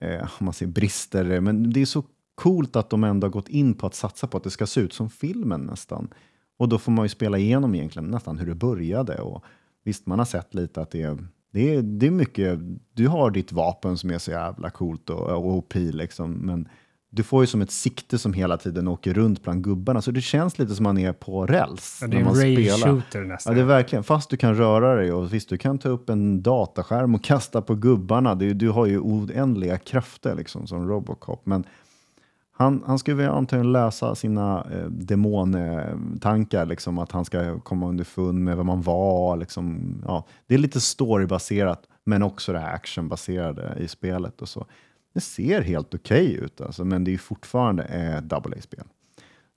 eh, man säger brister, men det är så coolt att de ändå har gått in på att satsa på att det ska se ut som filmen nästan. Och då får man ju spela igenom egentligen nästan hur det började. Och visst, man har sett lite att det är, det är, det är mycket, du har ditt vapen som är så jävla coolt och, och OP liksom, men du får ju som ett sikte som hela tiden åker runt bland gubbarna, så det känns lite som man är på räls. Ja, det är en man rail spelar. shooter nästan. Ja, det är verkligen. Fast du kan röra dig och visst, du kan ta upp en dataskärm och kasta på gubbarna. Du, du har ju oändliga krafter liksom som Robocop. Men han, han skulle antagligen lösa sina eh, demontankar, liksom, att han ska komma underfund med vem man var. Liksom, ja. Det är lite storybaserat, men också det här actionbaserade i spelet. och så. Det ser helt okej ut, alltså, men det är fortfarande ett double A-spel.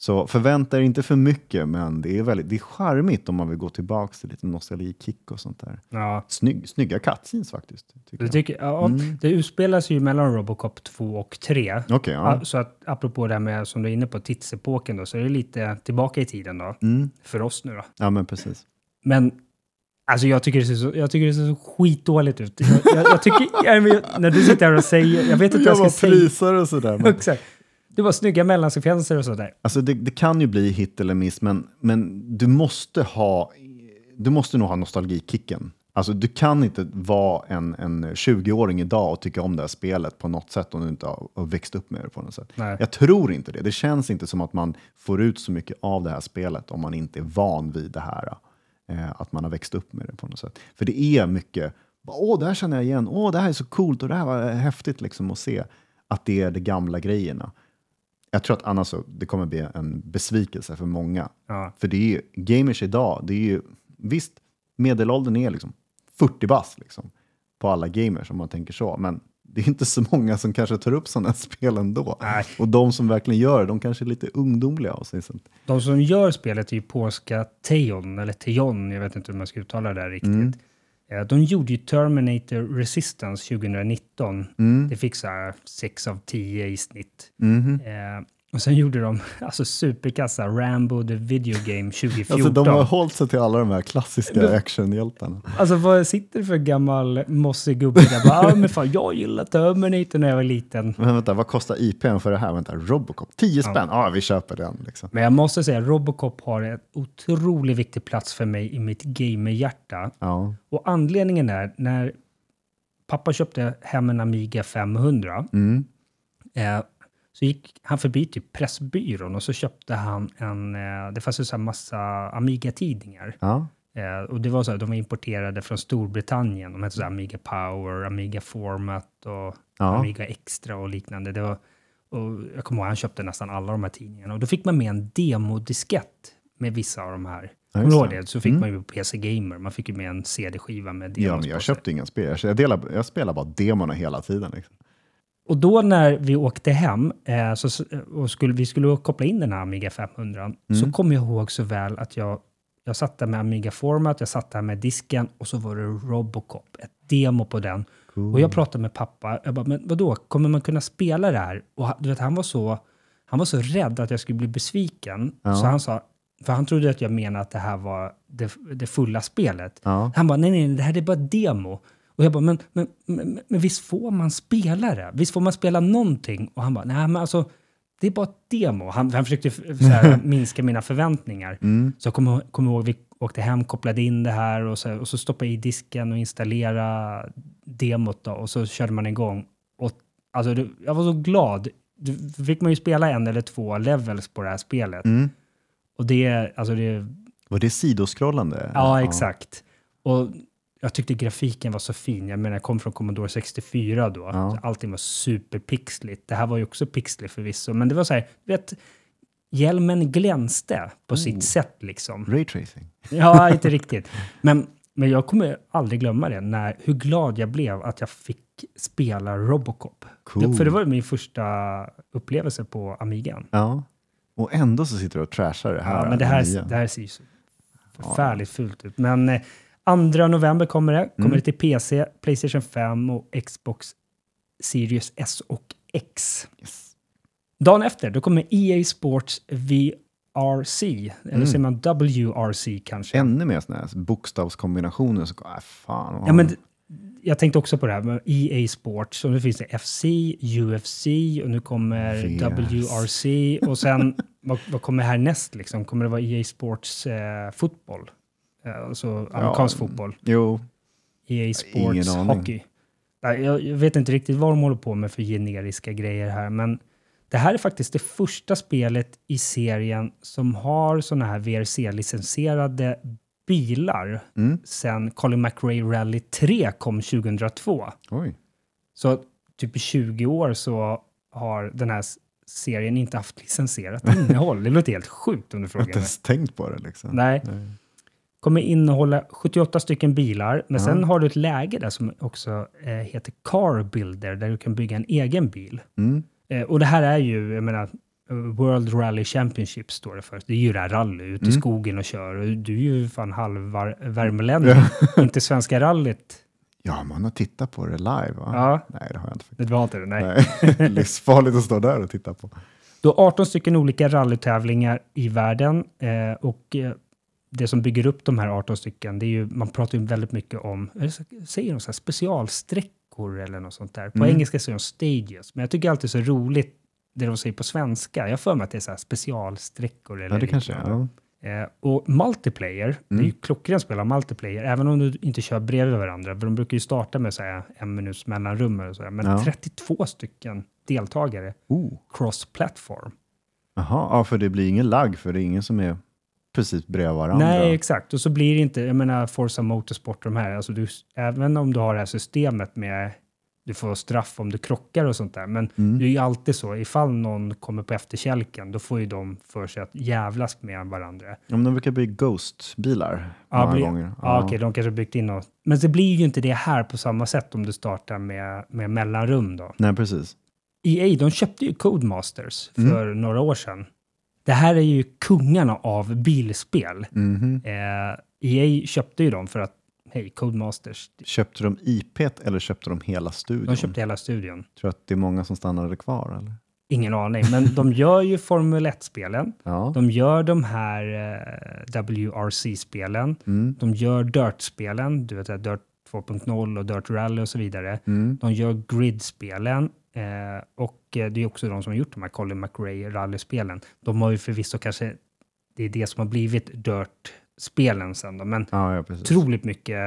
Så förvänta er inte för mycket, men det är, väldigt, det är charmigt om man vill gå tillbaka till lite nostalgikick och sånt där. Ja. Snygg, snygga cutscenes faktiskt. Tycker jag. tycker, ja, Mm. Det utspelar sig ju mellan Robocop 2 och 3. Okej, ja. Så att apropå det här med, som du är inne på, tidsepoken då, så är det lite tillbaka i tiden då. Mm. För oss nu då. ja, men precis. Men alltså jag tycker det ser så, jag tycker det ser så skitdåligt ut. Jag, jag, jag tycker, jag, jag- när du sitter här och säger, jag vet inte vad jag ska säga. prisar och sådär. Men, <laughs> Exakt. Det var snygga mellansekvenser och sådär. alltså det, det kan ju bli hit eller miss, men, men du måste ha du måste nog ha nostalgikicken. Alltså, du kan inte vara en, en 20-åring idag och tycka om det här spelet på något sätt om du inte har, växt upp med det på något sätt. Nej. Jag tror inte det. Det känns inte som att man får ut så mycket av det här spelet om man inte är van vid det här. Eh, att man har växt upp med det på något sätt. För det är mycket, åh, det här känner jag igen, åh, det här är så coolt och det här var häftigt liksom att se att det är de gamla grejerna. Jag tror att annars det kommer bli en besvikelse för många. Ja. För det är ju, gamers idag, det är ju, visst, medelåldern är liksom 40 bast liksom, på alla gamers om man tänker så, men det är inte så många som kanske tar upp sådana <laughs> spel ändå. Nej. Och de som verkligen gör det, de kanske är lite ungdomliga av sig. De som gör spelet är ju polska Teon, eller Teon, jag vet inte hur man ska uttala det där riktigt. Mm. Eh, De gjorde ju Terminator Resistance 2019. Mm. Det fick så här 6 av 10 i snitt. Mhm. Och sen gjorde de alltså superkassa Rambo the Video Game 2014. Alltså de har hållit sig till alla de här klassiska actionhjältarna. Alltså vad sitter det för gammal mossig gubbe där? Bara, ah, men fan, jag gillade Terminator när jag var liten. Men vänta, vad kostar IPn för det här? Vänta, Robocop? 10 spänn? Ja, vi köper den. Liksom. Men jag måste säga, Robocop har en otroligt viktig plats för mig i mitt gamerhjärta. Ja. Och anledningen är, när pappa köpte hem en Amiga 500 Mm. eh, så gick han förbi typ Pressbyrån och så köpte han en, eh, det fanns ju så här massa Amiga-tidningar. Ja. Eh, och det var så här, de var importerade från Storbritannien. De hette så här Amiga Power, Amiga Format och Ja. Amiga Extra och liknande. Det var, och jag kommer ihåg, han köpte nästan alla de här tidningarna. Och då fick man med en demodiskett med vissa av de här. Ja, Kommer du ihåg det. Så fick Mm. man ju PC Gamer. Man fick ju med en CD-skiva med Ja, demos men jag köpte inga spel. Jag, delar, jag spelar bara demorna hela tiden. Liksom. Och då när vi åkte hem eh, så, och skulle, vi skulle koppla in den här Amiga 500, Mm. så kommer jag ihåg så väl att jag, jag satt där med Amiga Format, jag satt där med disken och så var det Robocop, ett demo på den. Och jag pratade med pappa, jag bara, men vadå, kommer man kunna spela det här? Och du vet, han var så, han var så rädd att jag skulle bli besviken, Ja. så han sa, för han trodde att jag menade att det här var det, det fulla spelet. Ja. Han bara, nej, nej, det här är bara demo. Och jag bara, men, men, men, men visst får man spela det? Visst får man spela någonting? Och han bara, nej men alltså, det är bara ett demo. Han, han försökte f- så här, <laughs> minska mina förväntningar. Mm. Så jag kommer kommer ihåg, vi åkte hem, kopplade in det här och så, och så stoppade i disken och installera demot då, och så körde man igång. Och, alltså, det, jag var så glad. Då fick man ju spela en eller två levels på det här spelet. Mm. Och det, alltså det, Var det sidoskrollande? Ja, exakt. Och jag tyckte grafiken var så fin. Jag menar, jag kom från Commodore 64 då. Ja. Allting var superpixligt. Det här var ju också pixligt förvisso, men det var så här, du vet, hjälmen glänste på Oh. sitt sätt liksom. Raytracing. Ja, inte riktigt. Men, men jag kommer aldrig glömma det, när, hur glad jag blev att jag fick spela Robocop. Cool. Det, för det var min första upplevelse på Amigan. Ja. Och ändå så sitter du och trashar det här. Ja, men det här, det här ser ju så förfärligt fult ut. Men eh, 2 november kommer det. Kommer Mm. det till PC, Playstation 5 och Xbox Series S och X. Yes. Dagen efter, då kommer EA Sports VRC, eller Mm. säger man WRC kanske? Ännu mer sådana här bokstavskombinationer. Så, äh, fan, Ja, men jag tänkte också på det här med EA Sports. Och nu finns det FC, UFC och nu kommer VRC. WRC. Och sen, <laughs> vad, vad kommer härnäst liksom? Kommer det vara EA Sports eh, fotboll? Eh, alltså amerikansk fotboll. Jo, EA Sports hockey. Nej, Jag, vet inte riktigt vad de håller på med för generiska grejer här, men det här är faktiskt det första spelet i serien som har sådana här VRC-licensierade bilar Mm. sen Colin McRae Rally 3 kom 2002. oj. Så typ i 20 år så har den här serien inte haft licensierat <laughs> innehåll. Det låter helt sjukt om du Jag har frågar inte mig. ens tänkt på det. Liksom. Nej. Kommer innehålla 78 stycken bilar, men Ja. sen har du ett läge där som också eh, heter Car Builder, där du kan bygga en egen bil. Mm. Eh, och det här är ju, jag menar, World Rally Championship står det för. Det är ju det här rally, ute i Mm. skogen och kör. Och du är ju fan halv värmlänning, <laughs> inte Svenska rallyt. Ja, man har tittat på det live. Va? Ja. Nej, det har jag inte. faktiskt. Det var inte det, nej. Nej. <laughs> Livsfarligt att stå där och titta på. Du har 18 stycken olika rallytävlingar i världen eh, och eh, det som bygger upp de här 18 stycken, det är ju, man pratar ju väldigt mycket om, säger de så här, specialsträckor eller något sånt där. På Mm. engelska säger de stages, men jag tycker alltid så roligt det de säger på svenska. Jag för mig att det är så här specialsträckor eller Ja, det kanske är. Ja. Eh, och multiplayer, det är ju Mm. klockrent spela multiplayer, även om du inte kör bredvid varandra. För de brukar ju starta med så här en minuts mellanrum eller så här. Men Ja. 32 stycken deltagare, Oh. cross-platform. Jaha, ja, för det blir ingen lagg, för det är ingen som är precis bredvid varandra. Nej, exakt. Och så blir det inte, jag menar Forza Motorsport de här, alltså du, även om du har det här systemet med du får straff om du krockar och sånt där, men Mm. det är ju alltid så, ifall någon kommer på efterkälken, då får ju de för sig att jävlas med varandra. Ja, men de brukar bli Ghost-bilar Ja, många blir- gånger. Ja, okej, de kanske har byggt in något. Men det blir ju inte det här på samma sätt om du startar med, med mellanrum då. Nej, precis. EA, de köpte ju Codemasters Mm. för några år sedan. Det här är ju kungarna av bilspel. Mhm. Eh, EA köpte ju dem för att, hej, Codemasters, Köpte de IP eller köpte de hela studion? de köpte hela studion. Tror att det är många som stannade kvar? Eller? Ingen aning, men de <laughs> gör ju Formel 1-spelen. Ja. De gör de här eh, WRC-spelen. Mm. De gör Dirt-spelen, du vet Dirt 2.0 och Dirt Rally och så vidare. Mm. De gör Grid-spelen eh, och eh, det är också de som har gjort de här Colin McRae rally-spelen. De har ju förvisso kanske, det är det som har blivit Dirt-spelen sen då, men Ja, ja, precis. otroligt mycket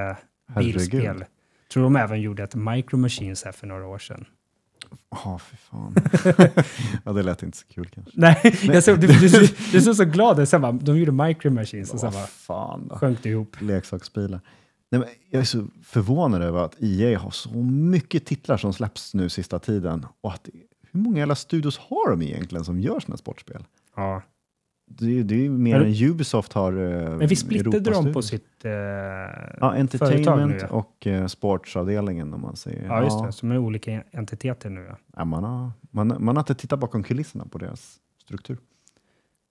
Herregud. bilspel. Tror de även gjorde ett Micro Machines här för några år sedan. Ja, fy fan. <laughs> ja, det lät inte så kul kanske. Nej, jag såg, du, du, du, du såg så glad ut. De gjorde Micro Machines och sen bara fan då. sjönk det ihop. Leksaksbilar. Nej, men jag är så förvånad över att EA har så mycket titlar som släpps nu sista tiden. Och att, hur många jävla studios har de egentligen som gör såna sportspel? Ja. Det, är- det är ju mer Men- än Ubisoft har eh, Men vi dem Europastudios. på sitt eh, Ja, företag entertainment nu. Ja. och eh, sportsavdelningen om man säger. ja, just det. Som är olika entiteter nu. Ja. Ja, man, har, man, man har inte tittat bakom kulisserna på deras struktur.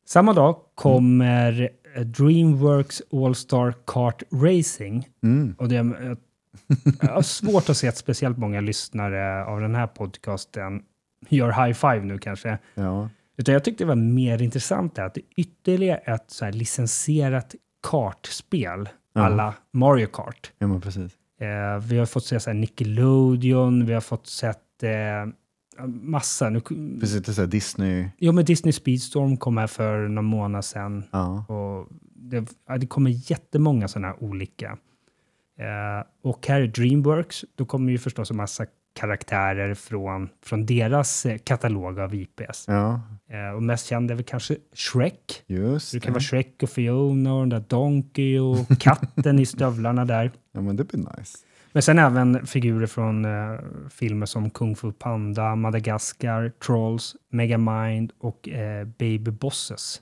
Samma dag kommer Dreamworks All-Star Kart Racing. Mm. Och det, är- jag har svårt att se att speciellt många lyssnare av den här podcasten gör high five nu kanske. Ja. Utan jag tyckte det var mer intressant att det är ytterligare ett så licensierat kartspel Ja. alla Mario Kart. ja, precis. Eh, vi har fått se så här Nickelodeon, vi har fått sett eh, massa. Nu, Precis, det är Disney. jo, men Disney Speedstorm kom här för någon månad sedan. Ja. Och det, ja, det kommer jättemånga sådana här olika. Eh, och här är Dreamworks, då kommer ju förstås en massa karaktärer från, från deras eh, katalog av IPs. ja, Eh, och mest känd är väl kanske Shrek. just Det kan det. vara Shrek och Fiona och den där Donkey och katten i stövlarna där. Ja, men det blir nice. Men sen även figurer från eh, filmer som Kung Fu Panda, Madagaskar, Trolls, Megamind och eh, Baby Bosses.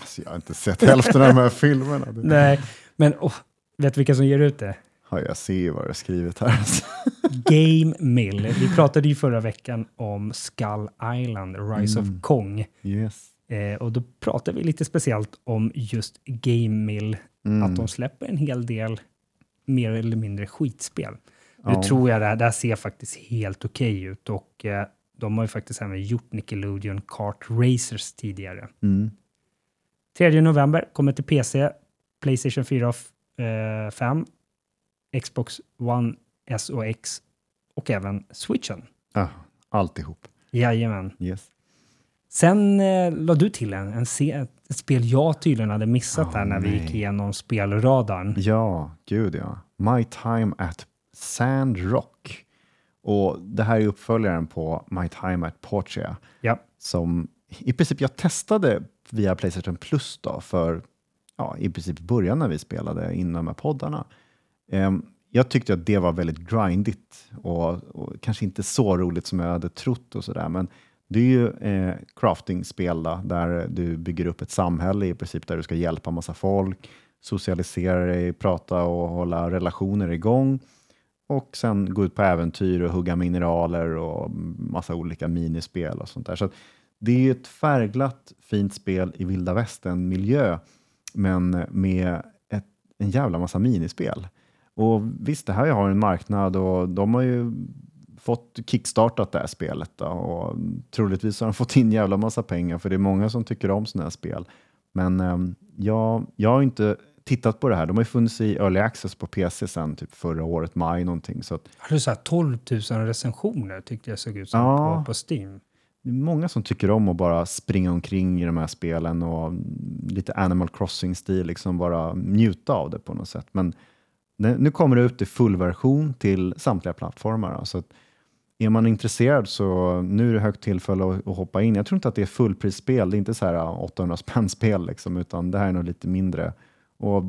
Alltså, jag har inte sett hälften av de här filmerna. <laughs> Nej, men oh, vet du vilka som ger ut det? Ja, jag ser vad jag har skrivit här. Alltså. <laughs> Game Mill. Vi pratade ju förra veckan om Skull Island, Rise Mm. of Kong. Yes. Eh, och då pratade vi lite speciellt om just Game Mill, Mm. att de släpper en hel del mer eller mindre skitspel. Ja. Nu tror jag det här, det här ser faktiskt helt okej ut och eh, de har ju faktiskt även gjort Nickelodeon Kart Racers tidigare. Mm. 3 november kommer till PC, Playstation 4 och eh, 5, Xbox One S och X och även Switchen. Ja, alltihop. Jajamän. Yes. Sen eh, la du till en, en se, ett spel jag tydligen hade missat Åh, här när vi nej. gick igenom spelradarn. Ja, gud ja. My time at Sandrock. Och det här är uppföljaren på My time at Portia. Ja. Som i princip jag testade via Playstation Plus då för ja, i princip början när vi spelade in de här poddarna. Ehm, jag tyckte att det var väldigt grindigt och, och kanske inte så roligt som jag hade trott och sådär. Men det är ju eh, crafting-spel där du bygger upp ett samhälle i princip där du ska hjälpa massa folk, socialisera dig, prata och hålla relationer igång och sen gå ut på äventyr och hugga mineraler och massa olika minispel och sånt där. Så att det är ju ett färgglatt, fint spel i vilda västern-miljö, men med ett, en jävla massa minispel. Och visst, det här har en marknad och de har ju fått kickstartat det här spelet då, och troligtvis har de fått in jävla massa pengar för det är många som tycker om sådana här spel. Men ehm, jag, jag har inte tittat på det här. De har ju funnits i Early Access på PC sedan typ förra året, maj någonting. Så att Har du så här 12 000 recensioner tyckte jag såg ut som Ja. på, på Steam. det är många som tycker om att bara springa omkring i de här spelen och mm, lite Animal Crossing-stil, liksom bara njuta av det på något sätt. Men nu kommer det ut i fullversion till samtliga plattformar. Så är man intresserad så nu är det högt tillfälle att, att hoppa in. Jag tror inte att det är fullprisspel, det är inte så här äh, 800 spänn spel, liksom, utan det här är nog lite mindre. Och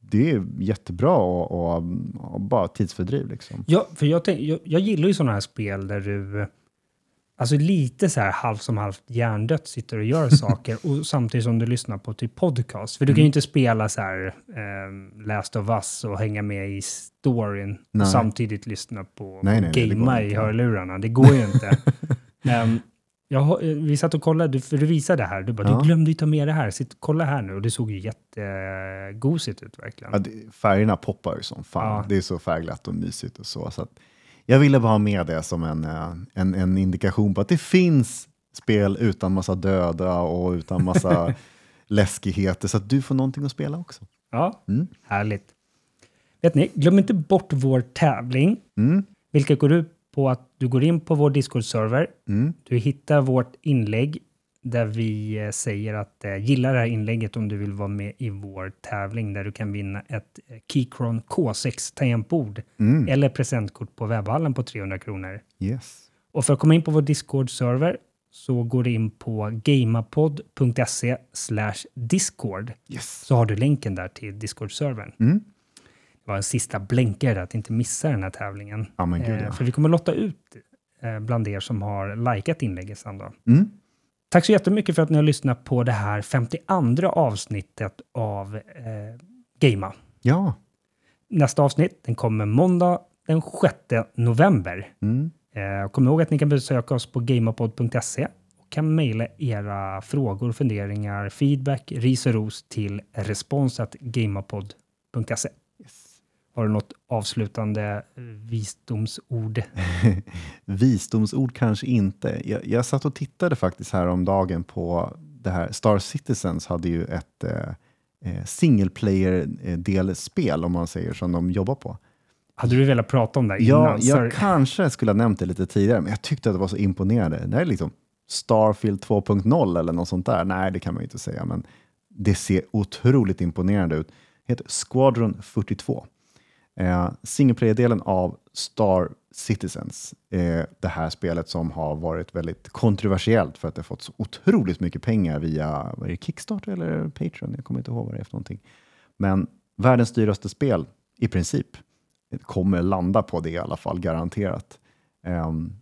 det är jättebra och, och, och bara tidsfördriv. Liksom. Ja, för jag, tänk, jag, jag gillar ju sådana här spel där du, alltså lite så här halvt som halvt hjärndött sitter och gör <laughs> saker och samtidigt som du lyssnar på typ podcast. För du Mm. kan ju inte spela så här eh, Last of Us och hänga med i storyn Nej. och samtidigt lyssna på Nej, gamea i hörlurarna. Det går ju inte. <laughs> Men jag, eh, vi satt och kollade, du- för du visade det här. Du bara, Ja. du glömde ju ta med det här. Sitt kolla här nu. Och det såg ju jättegosigt ut verkligen. Ja, det, färgerna poppar ju som fan. Ja. Det är så färgglatt och mysigt och så. så att jag ville bara ha med det som en, eh, en, en indikation på att det finns spel utan massa döda och utan massa <laughs> läskigheter så att du får någonting att spela också. Ja, Mm. härligt. Vet ni, glöm inte bort vår tävling, Mm. vilket går ut på att du går in på vår Discord-server. Mm. Du hittar vårt inlägg där vi eh, säger att eh, gilla det här inlägget om du vill vara med i vår tävling där du kan vinna ett eh, Keychron K6 tangentbord Mm. eller presentkort på webbhallen på 300 kronor. Yes. Och för att komma in på vår Discord-server så går du in på gamapod.se discord Yes. så har du länken där till Discord-servern. Mm. Det var en sista blänkare där att inte missa den här tävlingen. Men gud, Eh, ja. För vi kommer lotta ut eh, bland er som har likat inlägget sen då. Mm. Tack så jättemycket för att ni har lyssnat på det här 52 avsnittet av eh, Gamea. Ja. Nästa avsnitt den kommer måndag den 6 november. Mm. Eh, kom ihåg att ni kan besöka oss på gamapod.se och kan mejla era frågor, funderingar, feedback, ris och ros till responsatgamapod.se. Har du något avslutande eh, visdomsord? <laughs> Visdomsord kanske inte. Jag, jag satt och tittade faktiskt här om dagen på det här. Star Citizens hade ju ett eh, eh, single player-delspel, om man säger, som de jobbar på. Hade du velat prata om det här Ja, innan? jag Sorry. kanske skulle ha nämnt det lite tidigare, men jag tyckte att det var så imponerande. Det här är liksom Starfield 2.0 eller något sånt där. Nej, det kan man ju inte säga, men det ser otroligt imponerande ut. Det heter Squadron 42. Eh, Singleplayer-delen av Star Citizens, eh, det här spelet som har varit väldigt kontroversiellt för att det har fått så otroligt mycket pengar via vad är det, Kickstarter eller Patreon. Jag kommer inte ihåg vad det är för någonting. Men världens dyraste spel, i princip, kommer landa på det i alla fall, garanterat. Ehm,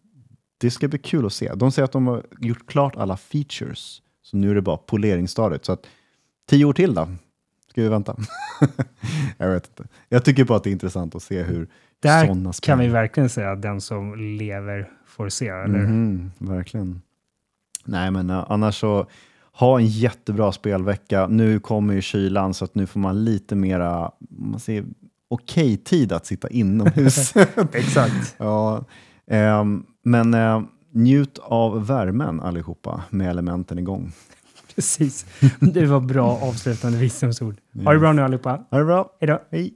det ska bli kul att se. De säger att de har gjort klart alla features, så nu är det bara poleringsstadiet. Så att tio år till då? Ska vi vänta? <laughs> jag vet inte. Jag tycker bara att det är intressant att se hur Där sådana spel... kan vi verkligen säga att den som lever får se, eller? Mhm, verkligen. Nej, men uh, annars så ha en jättebra spelvecka. Nu kommer ju kylan så att nu får man lite mera man säger, okej tid att sitta inomhus. <laughs> <laughs> Exakt. ja, ehm, men eh, njut av värmen allihopa med elementen igång. Precis. Det var bra avslutande visdomsord. Ha det bra nu allihopa. Ha det bra. Hej då. Hej.